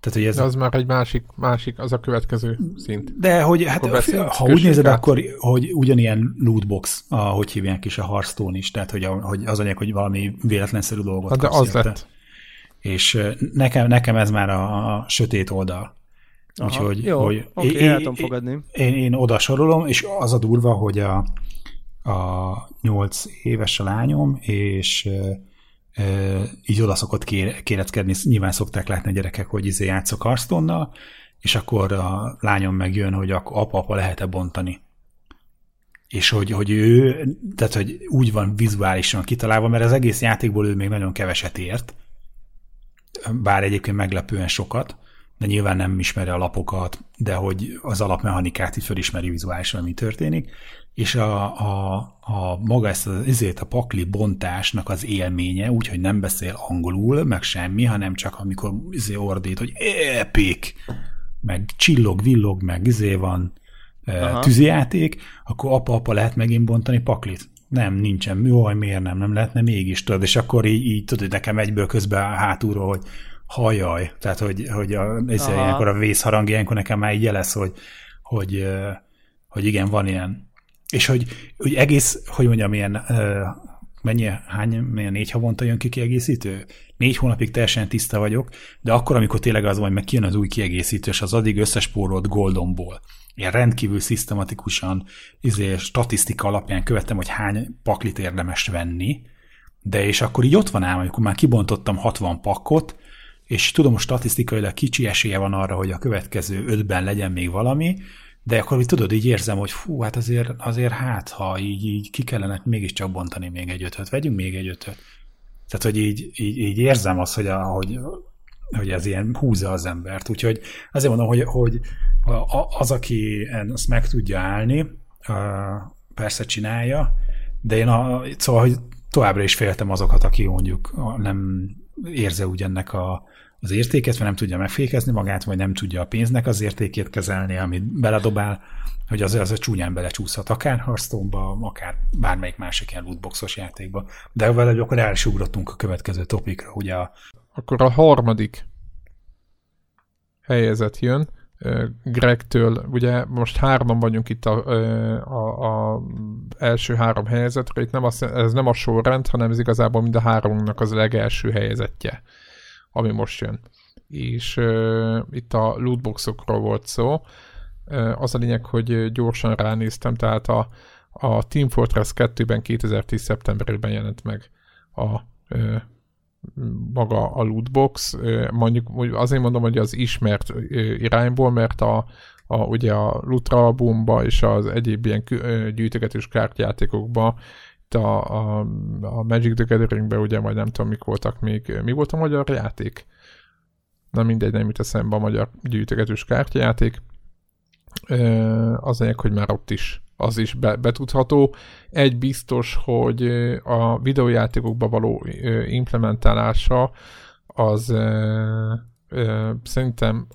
S1: Tehát, hogy ez... De az már egy másik, másik, az a következő szint.
S2: De hogy, hát, ha úgy nézed, át? akkor hogy ugyanilyen lootbox, a, hogy hívják is a Hearthstone is, tehát hogy, a, hogy az anyag, hogy valami véletlenszerű dolgot
S1: hát, De az érte. lett.
S2: És nekem, nekem ez már a, a sötét oldal.
S3: Aha, Úgyhogy, jó, hogy okay, én, el tudom fogadni.
S2: Én, én oda sorolom, és az a durva, hogy a, a nyolc éves a lányom, és így oda szokott kéreckedni, nyilván szokták látni a gyerekek, hogy izé játszok Hearthstone-nal, és akkor a lányom megjön, hogy akkor apa-apa lehet-e bontani. És hogy, hogy ő, tehát hogy úgy van vizuálisan kitalálva, mert az egész játékból ő még nagyon keveset ért, bár egyébként meglepően sokat, de nyilván nem ismeri a lapokat, de hogy az alapmechanikát így felismeri vizuálisan, mi történik, és a, a, a maga ezt az, ezért a pakli bontásnak az élménye, úgyhogy nem beszél angolul, meg semmi, hanem csak amikor izé ordít, hogy epic, meg csillog, villog, meg izé van e, Aha. tűzijáték, akkor apa-apa lehet megint bontani paklit. Nem, nincsen. Jó, miért nem? Nem lehetne mégis, tudod, és akkor így, így tudod, nekem egyből közben hátulról, hogy hajaj, tehát hogy, hogy a, izé, ilyenkor a vészharang, ilyenkor nekem már így jelez, hogy, hogy, e, hogy igen, van ilyen és hogy, hogy egész, hogy mondjam, ilyen, mennyi, hány, milyen négy havonta jön ki kiegészítő? Négy hónapig teljesen tiszta vagyok, de akkor, amikor tényleg az van, meg kijön az új kiegészítő, és az addig összespórolt Goldonból, ilyen rendkívül szisztematikusan, izé, statisztika alapján követtem, hogy hány paklit érdemes venni, de és akkor így ott van ám, amikor már kibontottam 60 pakkot, és tudom, hogy statisztikailag kicsi esélye van arra, hogy a következő ötben legyen még valami, de akkor így tudod, így érzem, hogy fú, hát azért, azért hát, ha így, így ki kellene mégiscsak bontani még egy ötöt, vegyünk még egy ötöt. Tehát, hogy így, így, így érzem azt, hogy, a, hogy, hogy ez ilyen húzza az embert. Úgyhogy azért mondom, hogy, hogy az, aki ezt meg tudja állni, persze csinálja, de én a, szóval, hogy továbbra is féltem azokat, aki mondjuk nem érze úgy ennek a, az értéket, vagy nem tudja megfékezni magát, vagy nem tudja a pénznek az értékét kezelni, amit beledobál, hogy az, az a csúnyán belecsúszhat, akár hearthstone akár bármelyik másik ilyen lootboxos játékba. De vele akkor el is ugrottunk a következő topikra, ugye a...
S1: Akkor a harmadik helyezet jön, Gregtől, ugye most hárman vagyunk itt a, a, a első három helyezetre, itt nem a, ez nem a sorrend, hanem ez igazából mind a háromnak az legelső helyezetje ami most jön. És uh, itt a lootboxokról volt szó. Uh, az a lényeg, hogy gyorsan ránéztem, tehát a, a Team Fortress 2-ben 2010. szeptemberében jelent meg a uh, maga a lootbox. Mondjuk azért mondom, hogy az ismert irányból, mert a, a, ugye a Lutra albumba és az egyéb ilyen gyűjtögetős kártyátékokba a, a, a Magic the Gathering-ben ugye majd nem tudom, mik voltak még. Mi volt a magyar játék? na mindegy, nem jut eszembe a magyar gyűjtögetős kártyajáték. Az lényeg, hogy már ott is az is be, betudható. Egy biztos, hogy a videójátékokba való implementálása az szerintem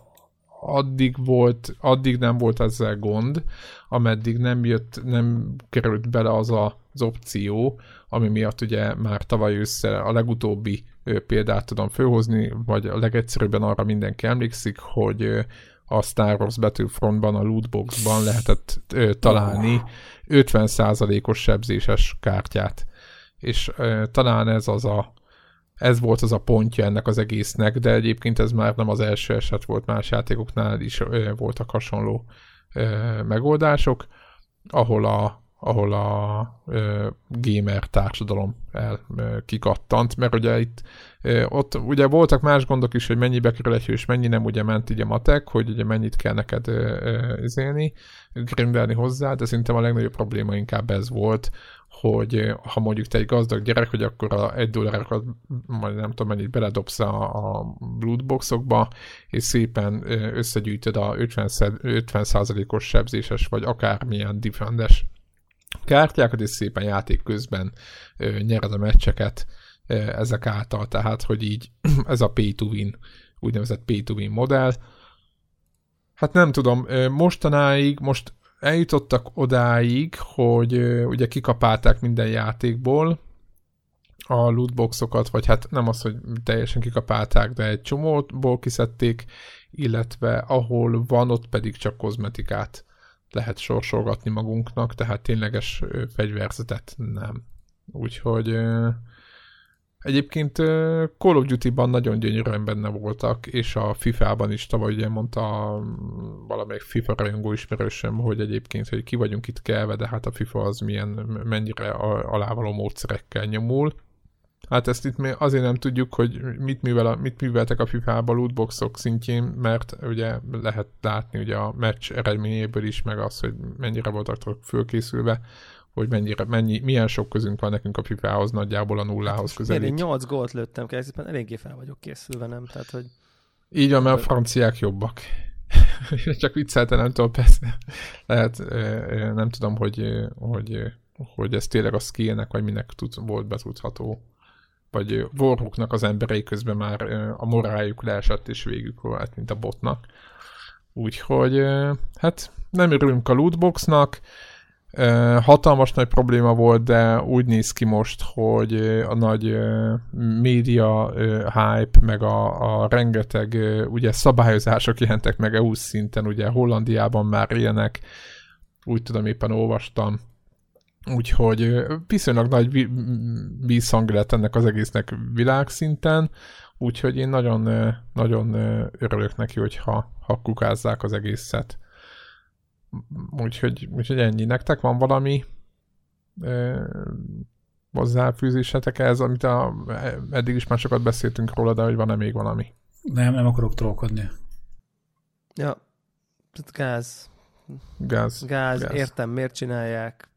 S1: addig volt, addig nem volt ezzel gond, ameddig nem jött, nem került bele az a, az opció, ami miatt ugye már tavaly össze a legutóbbi példát tudom főhozni, vagy a legegyszerűbben arra mindenki emlékszik, hogy a Star Wars Battlefrontban, a lootboxban lehetett ö, találni oh. 50%-os sebzéses kártyát. És ö, talán ez az a ez volt az a pontja ennek az egésznek, de egyébként ez már nem az első eset volt, más játékoknál is ö, voltak hasonló ö, megoldások, ahol a, ahol a ö, gamer társadalom el ö, kikattant, mert ugye itt ö, ott ugye voltak más gondok is, hogy mennyibe kerül egy hős, mennyi nem ugye ment így a matek, hogy ugye mennyit kell neked izélni, grindelni hozzá, de szerintem a legnagyobb probléma inkább ez volt, hogy ha mondjuk te egy gazdag gyerek, hogy akkor a egy dollárokat, majd nem tudom mennyit beledobsz a, a lootboxokba, és szépen összegyűjtöd a 50, 50%-os sebzéses, vagy akármilyen defendes kártyákat, és szépen játék közben nyered a meccseket ezek által, tehát hogy így [clears throat] ez a pay to win, úgynevezett pay to win modell. Hát nem tudom, mostanáig, most eljutottak odáig, hogy ugye kikapálták minden játékból a lootboxokat, vagy hát nem az, hogy teljesen kikapálták, de egy csomóból kiszedték, illetve ahol van, ott pedig csak kozmetikát lehet sorsolgatni magunknak, tehát tényleges fegyverzetet nem. Úgyhogy Egyébként Call of Duty-ban nagyon gyönyörűen benne voltak, és a FIFA-ban is tavaly ugye mondta valamelyik FIFA rajongó ismerősöm, hogy egyébként, hogy ki vagyunk itt kelve, de hát a FIFA az milyen, mennyire alávaló módszerekkel nyomul. Hát ezt itt mi azért nem tudjuk, hogy mit, művel, mit műveltek a FIFA-ba lootboxok szintjén, mert ugye lehet látni ugye a meccs eredményéből is, meg az, hogy mennyire voltak fölkészülve hogy mennyire, mennyi, milyen sok közünk van nekünk a FIFA-hoz, nagyjából a nullához közelít.
S3: Én 8 gólt lőttem szépen eléggé fel vagyok készülve, nem? Tehát, hogy...
S1: Így van, mert a franciák jobbak. [laughs] Csak viccelte, nem tudom, persze. Lehet, nem tudom, hogy, hogy, hogy ez tényleg a skillnek, vagy minek tud, volt betudható. Vagy Warhooknak az emberei közben már a moráljuk leesett, és végük volt, mint a botnak. Úgyhogy, hát nem örülünk a lootboxnak, hatalmas nagy probléma volt, de úgy néz ki most, hogy a nagy média hype, meg a, a rengeteg ugye szabályozások jelentek meg EU szinten, ugye Hollandiában már ilyenek, úgy tudom éppen olvastam, úgyhogy viszonylag nagy vízhang lett ennek az egésznek világszinten, úgyhogy én nagyon, nagyon örülök neki, hogyha ha kukázzák az egészet. Úgyhogy, úgyhogy ennyi. Nektek van valami ö, hozzáfűzésetek ez, amit a, eddig is már sokat beszéltünk róla, de hogy van-e még valami?
S2: Nem, nem akarok trollkodni.
S3: Ja, gáz.
S1: Gáz.
S3: Gáz, gáz. értem, miért csinálják.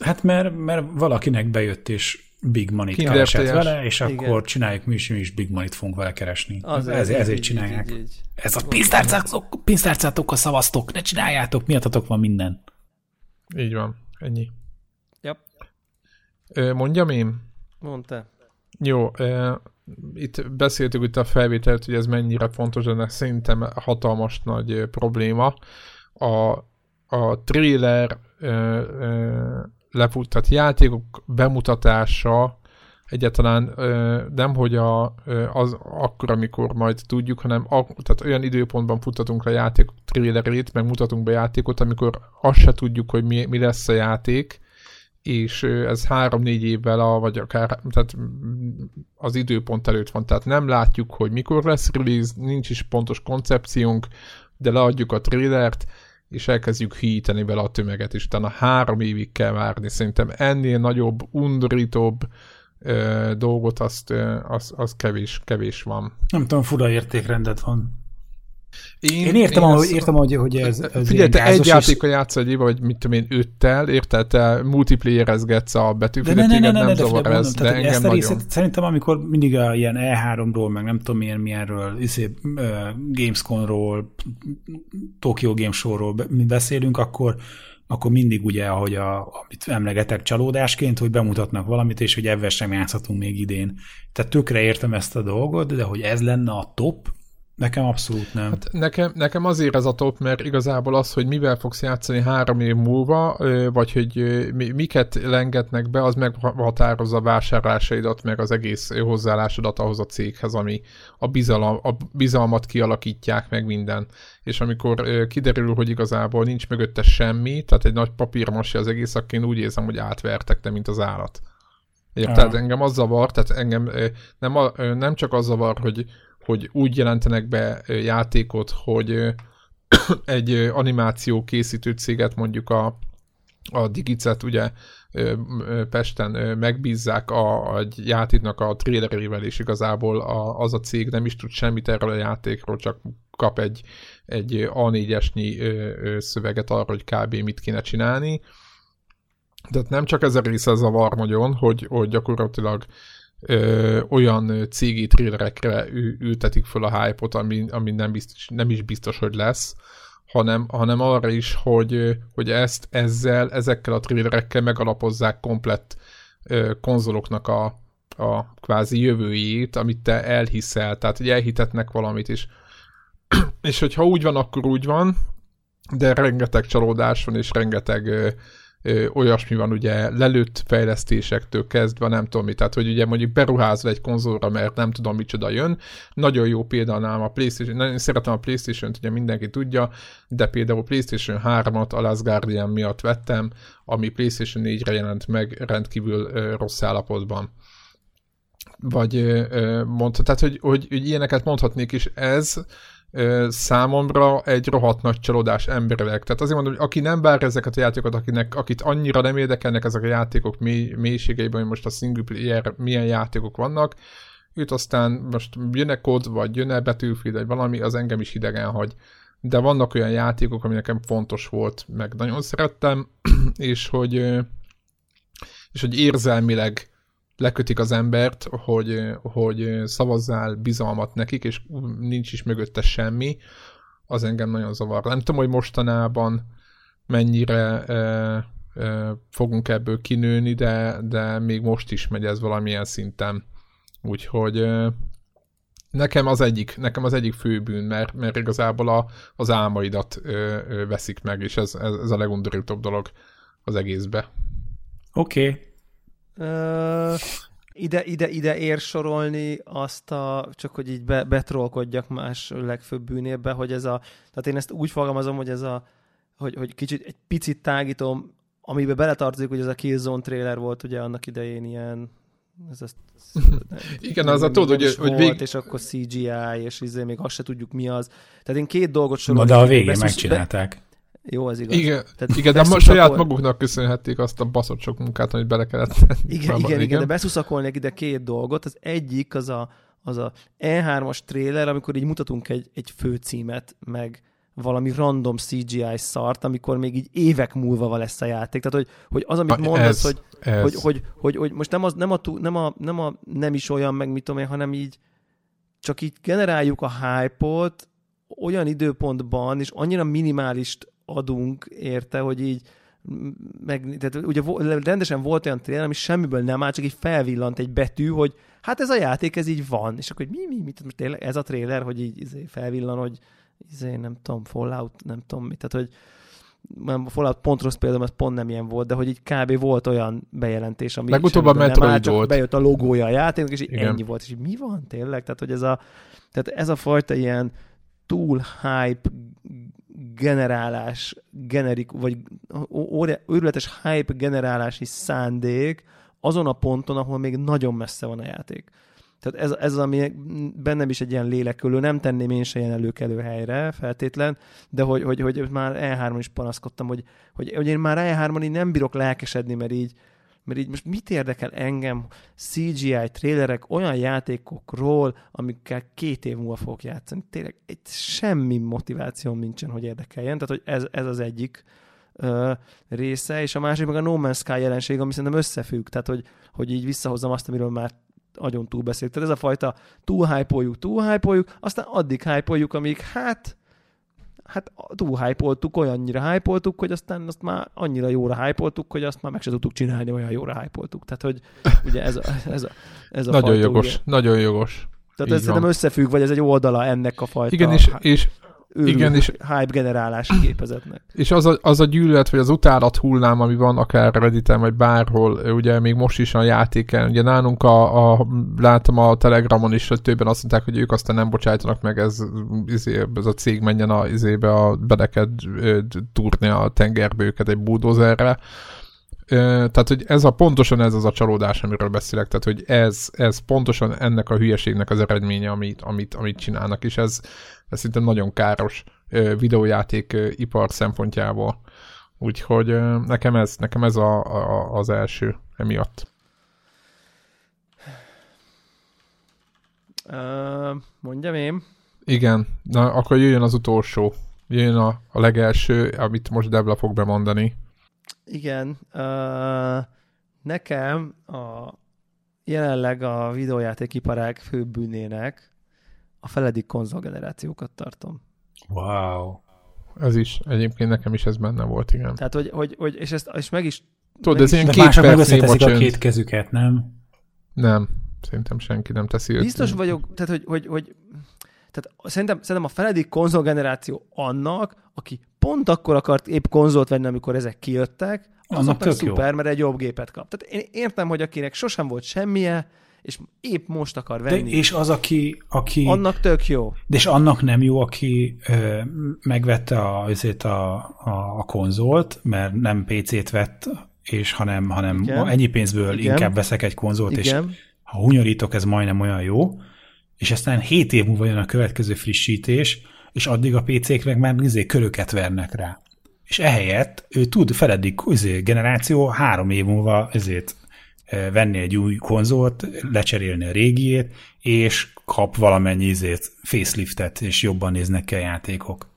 S2: Hát mert, mert valakinek bejött és big money keresett vele, és Igen. akkor csináljuk mi is, mi is big money-t fogunk vele keresni. Az ez, ez, ezért így, csinálják. Így, így. Ez a pénztárcátok, a szavaztok, ne csináljátok, miattatok van minden.
S1: Így van, ennyi.
S3: Yep.
S1: Mondjam én?
S3: Mondta.
S1: Jó, itt beszéltük itt a felvételt, hogy ez mennyire fontos, de szerintem hatalmas nagy probléma. A, a trailer lefuttat játékok bemutatása egyáltalán nem, hogy a, az akkor, amikor majd tudjuk, hanem a, tehát olyan időpontban futtatunk a játék trailerét, meg mutatunk be játékot, amikor azt se tudjuk, hogy mi, mi lesz a játék, és ez három-négy évvel, a, vagy akár tehát az időpont előtt van, tehát nem látjuk, hogy mikor lesz release, nincs is pontos koncepciónk, de leadjuk a trailert, és elkezdjük híteni vele a tömeget, és utána három évig kell várni. Szerintem ennél nagyobb, undorítóbb ö, dolgot azt, ö, az, az kevés, kevés van.
S2: Nem tudom, fura értékrendet van. Én, én értem, én ahogy, ezt... értem, hogy, hogy ez, ez
S1: Figyelj, te egy játéka játsz egy éve, vagy mit tudom én, öttel, érted? Te multiplayerezgetsz a betűfidet,
S2: de ne, ne, ne, ne, nem zavar ez, mondom, de engem ezt a részét, Szerintem, amikor mindig a ilyen E3-ról, meg nem tudom milyen, milyenről, izé, uh, Gamescom-ról, Tokyo Game Show-ról beszélünk, akkor akkor mindig ugye, ahogy a, amit emlegetek csalódásként, hogy bemutatnak valamit, és hogy ebben sem játszhatunk még idén. Tehát tökre értem ezt a dolgot, de hogy ez lenne a top, Nekem abszolút nem. Hát
S1: nekem, nekem azért ez a top, mert igazából az, hogy mivel fogsz játszani három év múlva, vagy hogy miket lengetnek be, az meghatározza a vásárlásaidat, meg az egész hozzáállásodat ahhoz a céghez, ami a, bizalom, a bizalmat kialakítják, meg minden. És amikor kiderül, hogy igazából nincs mögötte semmi, tehát egy nagy papírmasi az egész, akkor én úgy érzem, hogy átvertek te, mint az állat. Érted? Engem az zavar, tehát engem nem, a, nem csak az zavar, hogy hogy úgy jelentenek be játékot, hogy [coughs] egy animáció készítő céget mondjuk a, a Digicet ugye Pesten megbízzák a, a játéknak a trailerével, és igazából a, az a cég nem is tud semmit erről a játékról, csak kap egy, egy A4-esnyi szöveget arra, hogy kb. mit kéne csinálni. Tehát nem csak ez a része zavar nagyon, hogy, hogy gyakorlatilag ö, olyan cégi thrillerekre ültetik föl a hype-ot, ami, ami nem, biztos, nem is biztos, hogy lesz, hanem, hanem arra is, hogy, hogy ezt ezzel, ezekkel a thrillerekkel megalapozzák komplett ö, konzoloknak a, a kvázi jövőjét, amit te elhiszel, tehát hogy elhitetnek valamit is. [clears throat] és hogyha úgy van, akkor úgy van, de rengeteg csalódás van, és rengeteg ö, ö, olyasmi van ugye lelőtt fejlesztésektől kezdve, nem tudom mi, tehát hogy ugye mondjuk beruházol egy konzolra, mert nem tudom micsoda jön. Nagyon jó példa a PlayStation, nagyon szeretem a Playstation-t, ugye mindenki tudja, de például PlayStation 3-at a Last Guardian miatt vettem, ami PlayStation 4-re jelent meg rendkívül ö, rossz állapotban vagy mondta, tehát hogy, hogy, hogy ilyeneket mondhatnék is, ez számomra egy rohadt nagy csalódás emberileg. Tehát azért mondom, hogy aki nem vár ezeket a játékokat, akinek, akit annyira nem érdekelnek ezek a játékok mély, mélységeiben, hogy most a single player milyen játékok vannak, őt aztán most jön-e kód, vagy jön-e betűfid, vagy valami, az engem is hidegen hagy. De vannak olyan játékok, ami nekem fontos volt, meg nagyon szerettem, [clears throat] és hogy, és hogy érzelmileg lekötik az embert, hogy, hogy szavazzál bizalmat nekik, és nincs is mögötte semmi, az engem nagyon zavar. Nem tudom, hogy mostanában mennyire e, e, fogunk ebből kinőni, de, de még most is megy ez valamilyen szinten. Úgyhogy e, nekem az egyik, nekem az egyik főbűn, mert, mert igazából a, az álmaidat e, e, veszik meg, és ez, ez, ez a legundorítóbb dolog az egészbe.
S2: Oké, okay
S3: ide, ide, ide ér sorolni azt a, csak hogy így be, betrolkodjak más legfőbb bűnébe, hogy ez a, tehát én ezt úgy fogalmazom, hogy ez a, hogy, hogy kicsit egy picit tágítom, amiben beletartozik, hogy ez a Killzone trailer volt ugye annak idején ilyen ez, ez, [laughs]
S1: Igen, az a tudod, hogy,
S3: hogy vég... és akkor CGI, és izé még azt se tudjuk mi az. Tehát én két dolgot sorolom.
S2: de a végén megcsinálták. Be,
S3: jó, az igaz.
S1: Igen, Tehát igen de most saját maguknak köszönhették azt a baszott sok munkát, amit bele kellett tenni.
S3: Igen, igen, igen, igen, de beszuszakolnék ide két dolgot. Az egyik az a, az a E3-as trailer, amikor így mutatunk egy, egy főcímet, meg valami random CGI szart, amikor még így évek múlva van lesz a játék. Tehát, hogy, hogy az, amit mondasz, ez, hogy, ez. Hogy, hogy, hogy, hogy, most nem, az, nem, a, nem, a, nem a nem is olyan, meg mit tudom én, hanem így csak így generáljuk a hype-ot olyan időpontban, és annyira minimális adunk érte, hogy így meg, tehát ugye rendesen volt olyan trailer, ami semmiből nem áll, csak így felvillant egy betű, hogy hát ez a játék, ez így van. És akkor hogy mi, mi, mit, tényleg ez a trailer, hogy így izé felvillan, hogy izé, nem tudom, Fallout, nem tudom mit, tehát hogy nem, Fallout pont rossz például, ez pont nem ilyen volt, de hogy így kb. volt olyan bejelentés, ami
S1: Legutóbb a Metroid
S3: volt. bejött a logója a játéknak, és így Igen. ennyi volt, és így mi van tényleg? Tehát, hogy ez a, tehát ez a fajta ilyen túl hype generálás, generik, vagy őrületes hype generálási szándék azon a ponton, ahol még nagyon messze van a játék. Tehát ez, ez ami bennem is egy ilyen lélekülő, nem tenném én se ilyen előkelő helyre feltétlen, de hogy, hogy, hogy már E3-on is panaszkodtam, hogy, hogy, hogy én már E3-on így nem bírok lelkesedni, mert így mert így most mit érdekel engem CGI trailerek olyan játékokról, amikkel két év múlva fogok játszani. Tényleg egy semmi motivációm nincsen, hogy érdekeljen, tehát hogy ez, ez az egyik ö, része, és a másik meg a No Man's Sky jelenség, ami szerintem összefügg, tehát hogy, hogy így visszahozzam azt, amiről már agyon túl beszélt. Tehát ez a fajta túl hype túl hype aztán addig hype amíg hát hát túl hype olyannyira hype hogy aztán azt már annyira jóra hype hogy azt már meg se tudtuk csinálni, olyan jóra hype Tehát, hogy ugye ez a, ez a, ez a
S1: Nagyon fajta, jogos, ugye. nagyon jogos.
S3: Tehát Így ez szerintem összefügg, vagy ez egy oldala ennek a fajta
S1: Igen, és, és
S3: igen, és hype generálási gépezetnek.
S1: És az a, az a gyűlölet, vagy az utálat hullám, ami van akár Redditen, vagy bárhol, ugye még most is a játéken, ugye nálunk a, a látom a Telegramon is, hogy többen azt mondták, hogy ők aztán nem bocsájtanak meg, ez, izé, ez a cég menjen a, izébe a bedeked túrni a tengerbe őket egy bulldozerre. Tehát, hogy ez a pontosan ez az a csalódás, amiről beszélek, tehát, hogy ez, ez pontosan ennek a hülyeségnek az eredménye, amit, amit, amit csinálnak, és ez, ez szerintem nagyon káros videójáték ipar szempontjából. Úgyhogy nekem ez, nekem ez a, a, az első emiatt.
S3: Uh, mondjam én?
S1: Igen, na akkor jöjjön az utolsó. Jöjjön a, a legelső, amit most Debla fog bemondani.
S3: Igen. Uh, nekem a jelenleg a videójátékiparág fő bűnének a feledik konzolgenerációkat tartom.
S2: Wow.
S1: Ez is, egyébként nekem is ez benne volt, igen.
S3: Tehát, hogy, hogy, hogy és, ezt, és meg is...
S1: Tudod, ez ilyen
S2: két mások meg a két kezüket, nem?
S1: Nem, szerintem senki nem teszi
S3: Biztos vagyok, tehát, hogy, hogy, hogy tehát szerintem, szerintem a feledik konzolgeneráció annak, aki pont akkor akart épp konzolt venni, amikor ezek kijöttek, azoknak szuper, jó. mert egy jobb gépet kap. Tehát én értem, hogy akinek sosem volt semmije, és épp most akar venni.
S2: De és az, aki, aki...
S3: Annak tök jó.
S2: De és annak nem jó, aki ö, megvette a, azért a, a, a konzolt, mert nem PC-t vett, és hanem, hanem Igen. ennyi pénzből Igen. inkább veszek egy konzolt, Igen. és ha hunyorítok, ez majdnem olyan jó, és aztán 7 év múlva jön a következő frissítés, és addig a PC-k meg már izé köröket vernek rá. És ehelyett ő tud feledik izé, generáció három év múlva ezért venni egy új konzolt, lecserélni a régiét, és kap valamennyi izét, faceliftet, és jobban néznek ki a játékok.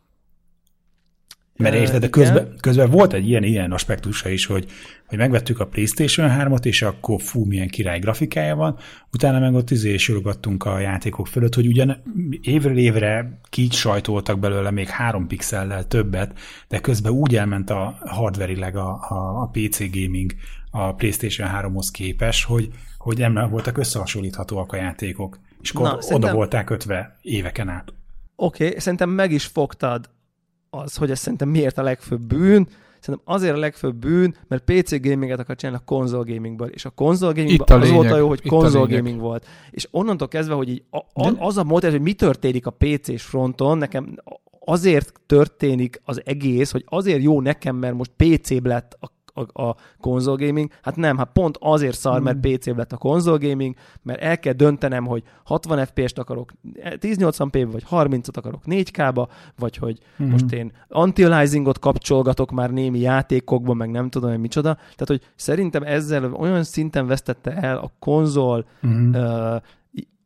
S2: Mert érted, de közben, közben volt egy ilyen, ilyen aspektusa is, hogy, hogy megvettük a PlayStation 3-ot, és akkor fú, milyen király grafikája van, utána meg ott izé sorogattunk a játékok fölött, hogy ugyan évről évre kics sajtoltak belőle még három pixellel többet, de közben úgy elment a hardverileg a, a, a PC gaming a PlayStation 3-hoz képes, hogy, hogy nem voltak összehasonlíthatóak a játékok, és akkor Na, oda szerintem... volták kötve éveken át.
S3: Oké, okay, szerintem meg is fogtad az, hogy ez szerintem miért a legfőbb bűn, Szerintem azért a legfőbb bűn, mert PC gaminget akar csinálni a konzol gamingből, és a konzol gamingből az volt a jó, hogy konzol gaming volt. És onnantól kezdve, hogy így a, a, az a mód, hogy mi történik a PC-s fronton, nekem azért történik az egész, hogy azért jó nekem, mert most PC lett a a, a konzol gaming. Hát nem, hát pont azért szar, mert hmm. PC lett a konzol gaming, mert el kell döntenem, hogy 60 FPS-t akarok 1080p, vagy 30-at akarok 4K-ba, vagy hogy hmm. most én anti-aliasingot kapcsolgatok már némi játékokban, meg nem tudom, hogy micsoda. Tehát, hogy szerintem ezzel olyan szinten vesztette el a konzol hmm. uh,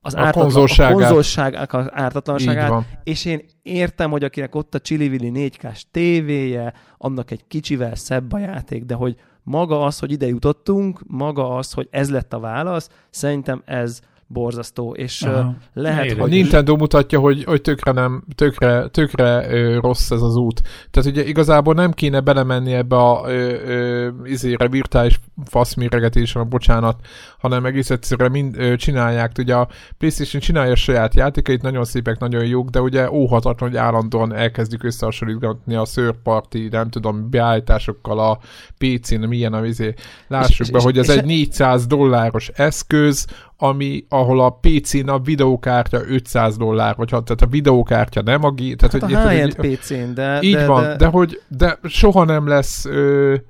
S3: az a ártatlan, konzolságát. A konzolság ártatlanságát, és én értem, hogy akinek ott a Csillivili 4K-s tévéje, annak egy kicsivel szebb a játék, de hogy maga az, hogy ide jutottunk, maga az, hogy ez lett a válasz, szerintem ez borzasztó, és Aha. lehet, Ér,
S1: hogy... A Nintendo mutatja, hogy, hogy tökre, nem, tökre, tökre ö, rossz ez az út. Tehát ugye igazából nem kéne belemenni ebbe a ö, ö, izére, virtuális faszméregetésre, bocsánat, hanem egész egyszerűen mind, ö, csinálják. Ugye a PlayStation csinálja a saját játékait, nagyon szépek, nagyon jók, de ugye óhatatlan, hogy állandóan elkezdjük összehasonlítani a szőrparti, nem tudom, beállításokkal a PC-n, milyen a vizé. Lássuk és, be, és, hogy ez és egy 400 dolláros eszköz, ami, ahol a PC-n a videókártya 500 dollár, vagy ha, tehát a videókártya nem a gép. Tehát,
S3: hát a high-end PC-n, de...
S1: Így
S3: de,
S1: van,
S3: de...
S1: de, hogy de soha nem lesz,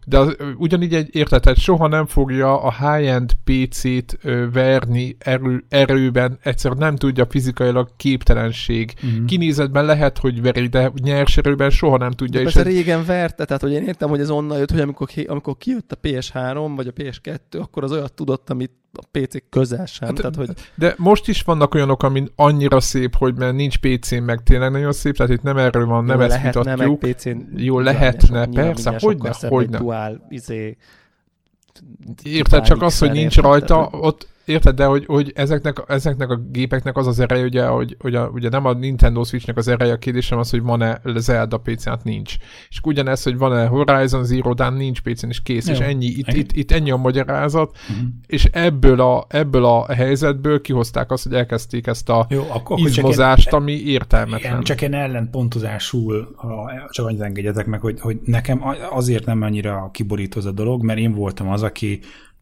S1: de az, ugyanígy egy értetet, soha nem fogja a high-end PC-t verni erő, erőben, egyszerűen nem tudja fizikailag képtelenség. Mm-hmm. Kinézetben lehet, hogy veri, de nyers erőben soha nem tudja.
S3: De és ez... régen verte, tehát hogy én értem, hogy ez onnan jött, hogy amikor, amikor kijött a PS3 vagy a PS2, akkor az olyat tudott, amit a PC közel sem. Hát, tehát, hogy...
S1: De most is vannak olyanok, amin annyira szép, hogy mert nincs PC-n, meg tényleg nagyon szép, tehát itt nem erről van, nem ezt vitatjuk.
S3: Meg PC-n
S1: Jó, lehetne, persze, hogyne, hogyne.
S3: Dual, izé,
S1: Érted, csak az, hogy nincs rajta, ott Érted, de hogy, hogy ezeknek, ezeknek a gépeknek az az ereje, ugye, hogy, hogy a, ugye nem a Nintendo Switchnek az ereje, a kérdésem az, hogy van-e Zelda PC-n, hát nincs. És ugyanez, hogy van-e Horizon Zero Dawn, nincs PC-n, és kész, Jó. és ennyi, itt, itt, itt, ennyi a magyarázat, uh-huh. és ebből a, ebből a helyzetből kihozták azt, hogy elkezdték ezt a Jó, akkor, izmozást, én, ami értelmetlen.
S2: Igen, csak én ellenpontozásul, csak annyit engedjetek meg, hogy, hogy nekem azért nem annyira kiborító a dolog, mert én voltam az, aki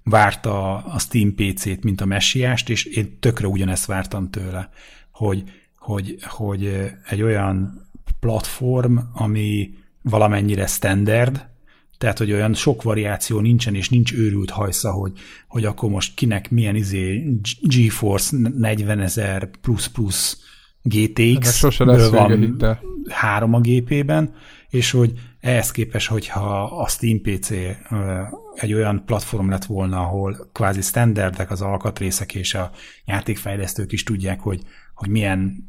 S2: várta a Steam PC-t, mint a messiást, és én tökre ugyanezt vártam tőle, hogy, hogy, hogy egy olyan platform, ami valamennyire standard, tehát, hogy olyan sok variáció nincsen, és nincs őrült hajsza, hogy, hogy akkor most kinek milyen izé GeForce 40 ezer plusz plusz GTX van három a gépében, és hogy ehhez képest, hogyha a Steam PC egy olyan platform lett volna, ahol kvázi standardek az alkatrészek, és a játékfejlesztők is tudják, hogy, hogy milyen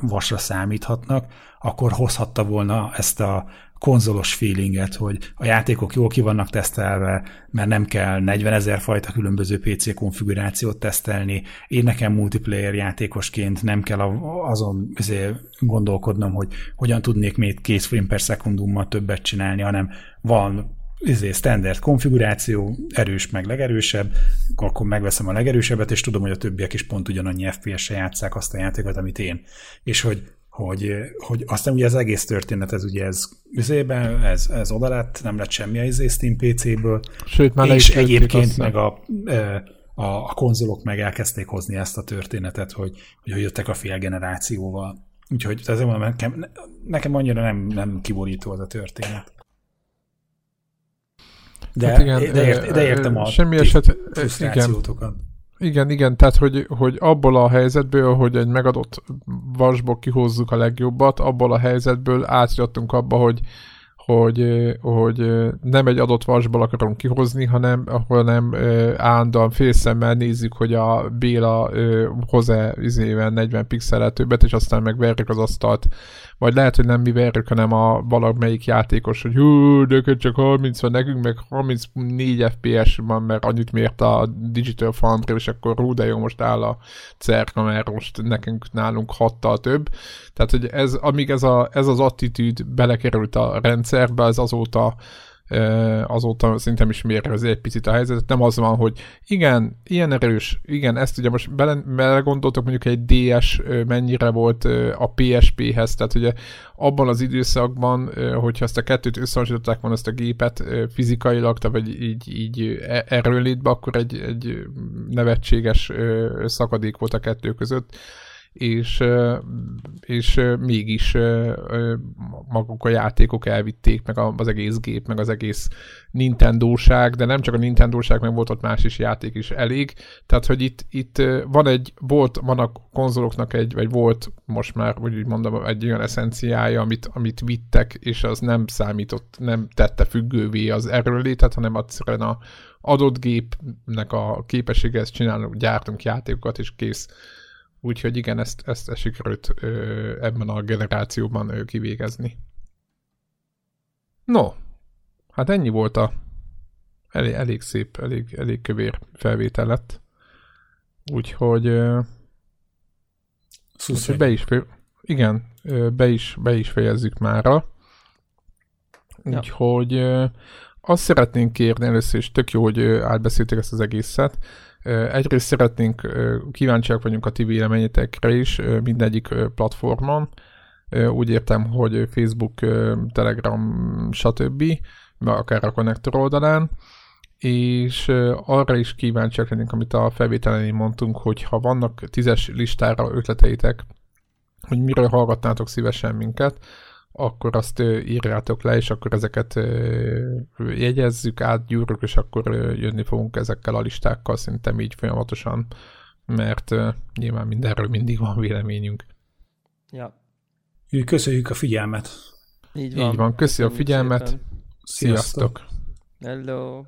S2: vasra számíthatnak, akkor hozhatta volna ezt a konzolos feelinget, hogy a játékok jól ki vannak tesztelve, mert nem kell 40 ezer fajta különböző PC konfigurációt tesztelni. Én nekem multiplayer játékosként nem kell azon gondolkodnom, hogy hogyan tudnék még 2 frame per szekundummal többet csinálni, hanem van izé, standard konfiguráció, erős meg legerősebb, akkor megveszem a legerősebbet, és tudom, hogy a többiek is pont ugyanannyi FPS-re játszák azt a játékot, amit én. És hogy hogy, hogy aztán ugye az egész történet, ez ugye ez üzében, ez, ez oda lett, nem lett semmi a izé Steam PC-ből.
S1: Sőt, már
S2: és egyébként meg a, a, a konzolok meg elkezdték hozni ezt a történetet, hogy, hogy jöttek a fél generációval. Úgyhogy ez mondom, nekem, nekem annyira nem, nem kiborító az a történet. De, hát igen, de, ért, de értem a semmi eset, igen,
S1: igen, igen, tehát hogy, hogy abból a helyzetből, hogy egy megadott vasból kihozzuk a legjobbat, abból a helyzetből átjöttünk abba, hogy, hogy, hogy nem egy adott vasból akarunk kihozni, hanem, hanem állandóan félszemmel nézzük, hogy a Béla hoz-e 40 pixelet többet, és aztán megverjük az asztalt vagy lehet, hogy nem mi verjük, hanem a valamelyik játékos, hogy hú, de csak 30 van nekünk, meg 34 FPS van, mert annyit mért a Digital Foundry, és akkor hú, de jó, most áll a cerka, mert most nekünk nálunk hattal több. Tehát, hogy ez, amíg ez, a, ez az attitűd belekerült a rendszerbe, ez azóta azóta szerintem is mérhezi egy picit a helyzetet. Nem az van, hogy igen, ilyen erős, igen, ezt ugye most bele, belegondoltok mondjuk egy DS mennyire volt a PSP-hez, tehát ugye abban az időszakban, hogyha ezt a kettőt összehasonlították volna ezt a gépet fizikailag, vagy így, így e, erőlétbe, akkor egy, egy nevetséges szakadék volt a kettő között és, és mégis maguk a játékok elvitték, meg az egész gép, meg az egész Nintendo-ság, de nem csak a Nintendo-ság, meg volt ott más is játék is elég. Tehát, hogy itt, itt van egy, volt, van a konzoloknak egy, vagy volt most már, úgy mondom, egy olyan eszenciája, amit, amit vittek, és az nem számított, nem tette függővé az erőlétet, hanem egyszerűen a adott gépnek a képessége, ezt csinálunk, gyártunk játékokat, és kész Úgyhogy igen, ezt, ezt, sikerült ö, ebben a generációban ö, kivégezni. No, hát ennyi volt a elég, elég szép, elég, elég kövér felvétel lett. Úgyhogy, ö, úgyhogy be is, igen, ö, be is, be is fejezzük mára. Úgyhogy ö, azt szeretnénk kérni először, és tök jó, hogy átbeszélték ezt az egészet, Egyrészt szeretnénk, kíváncsiak vagyunk a ti véleményetekre is mindegyik platformon. Úgy értem, hogy Facebook, Telegram, stb., akár a Connector oldalán és arra is kíváncsiak lennénk, amit a felvételen mondtunk, hogy ha vannak tízes listára ötleteitek, hogy miről hallgatnátok szívesen minket, akkor azt írjátok le, és akkor ezeket jegyezzük, átgyúrjuk, és akkor jönni fogunk ezekkel a listákkal, szerintem így folyamatosan, mert nyilván mindenről mindig van véleményünk.
S3: Ja.
S2: Köszönjük a figyelmet.
S3: Így van.
S1: Így van. Köszi a figyelmet. Szépen. Sziasztok.
S3: Hello.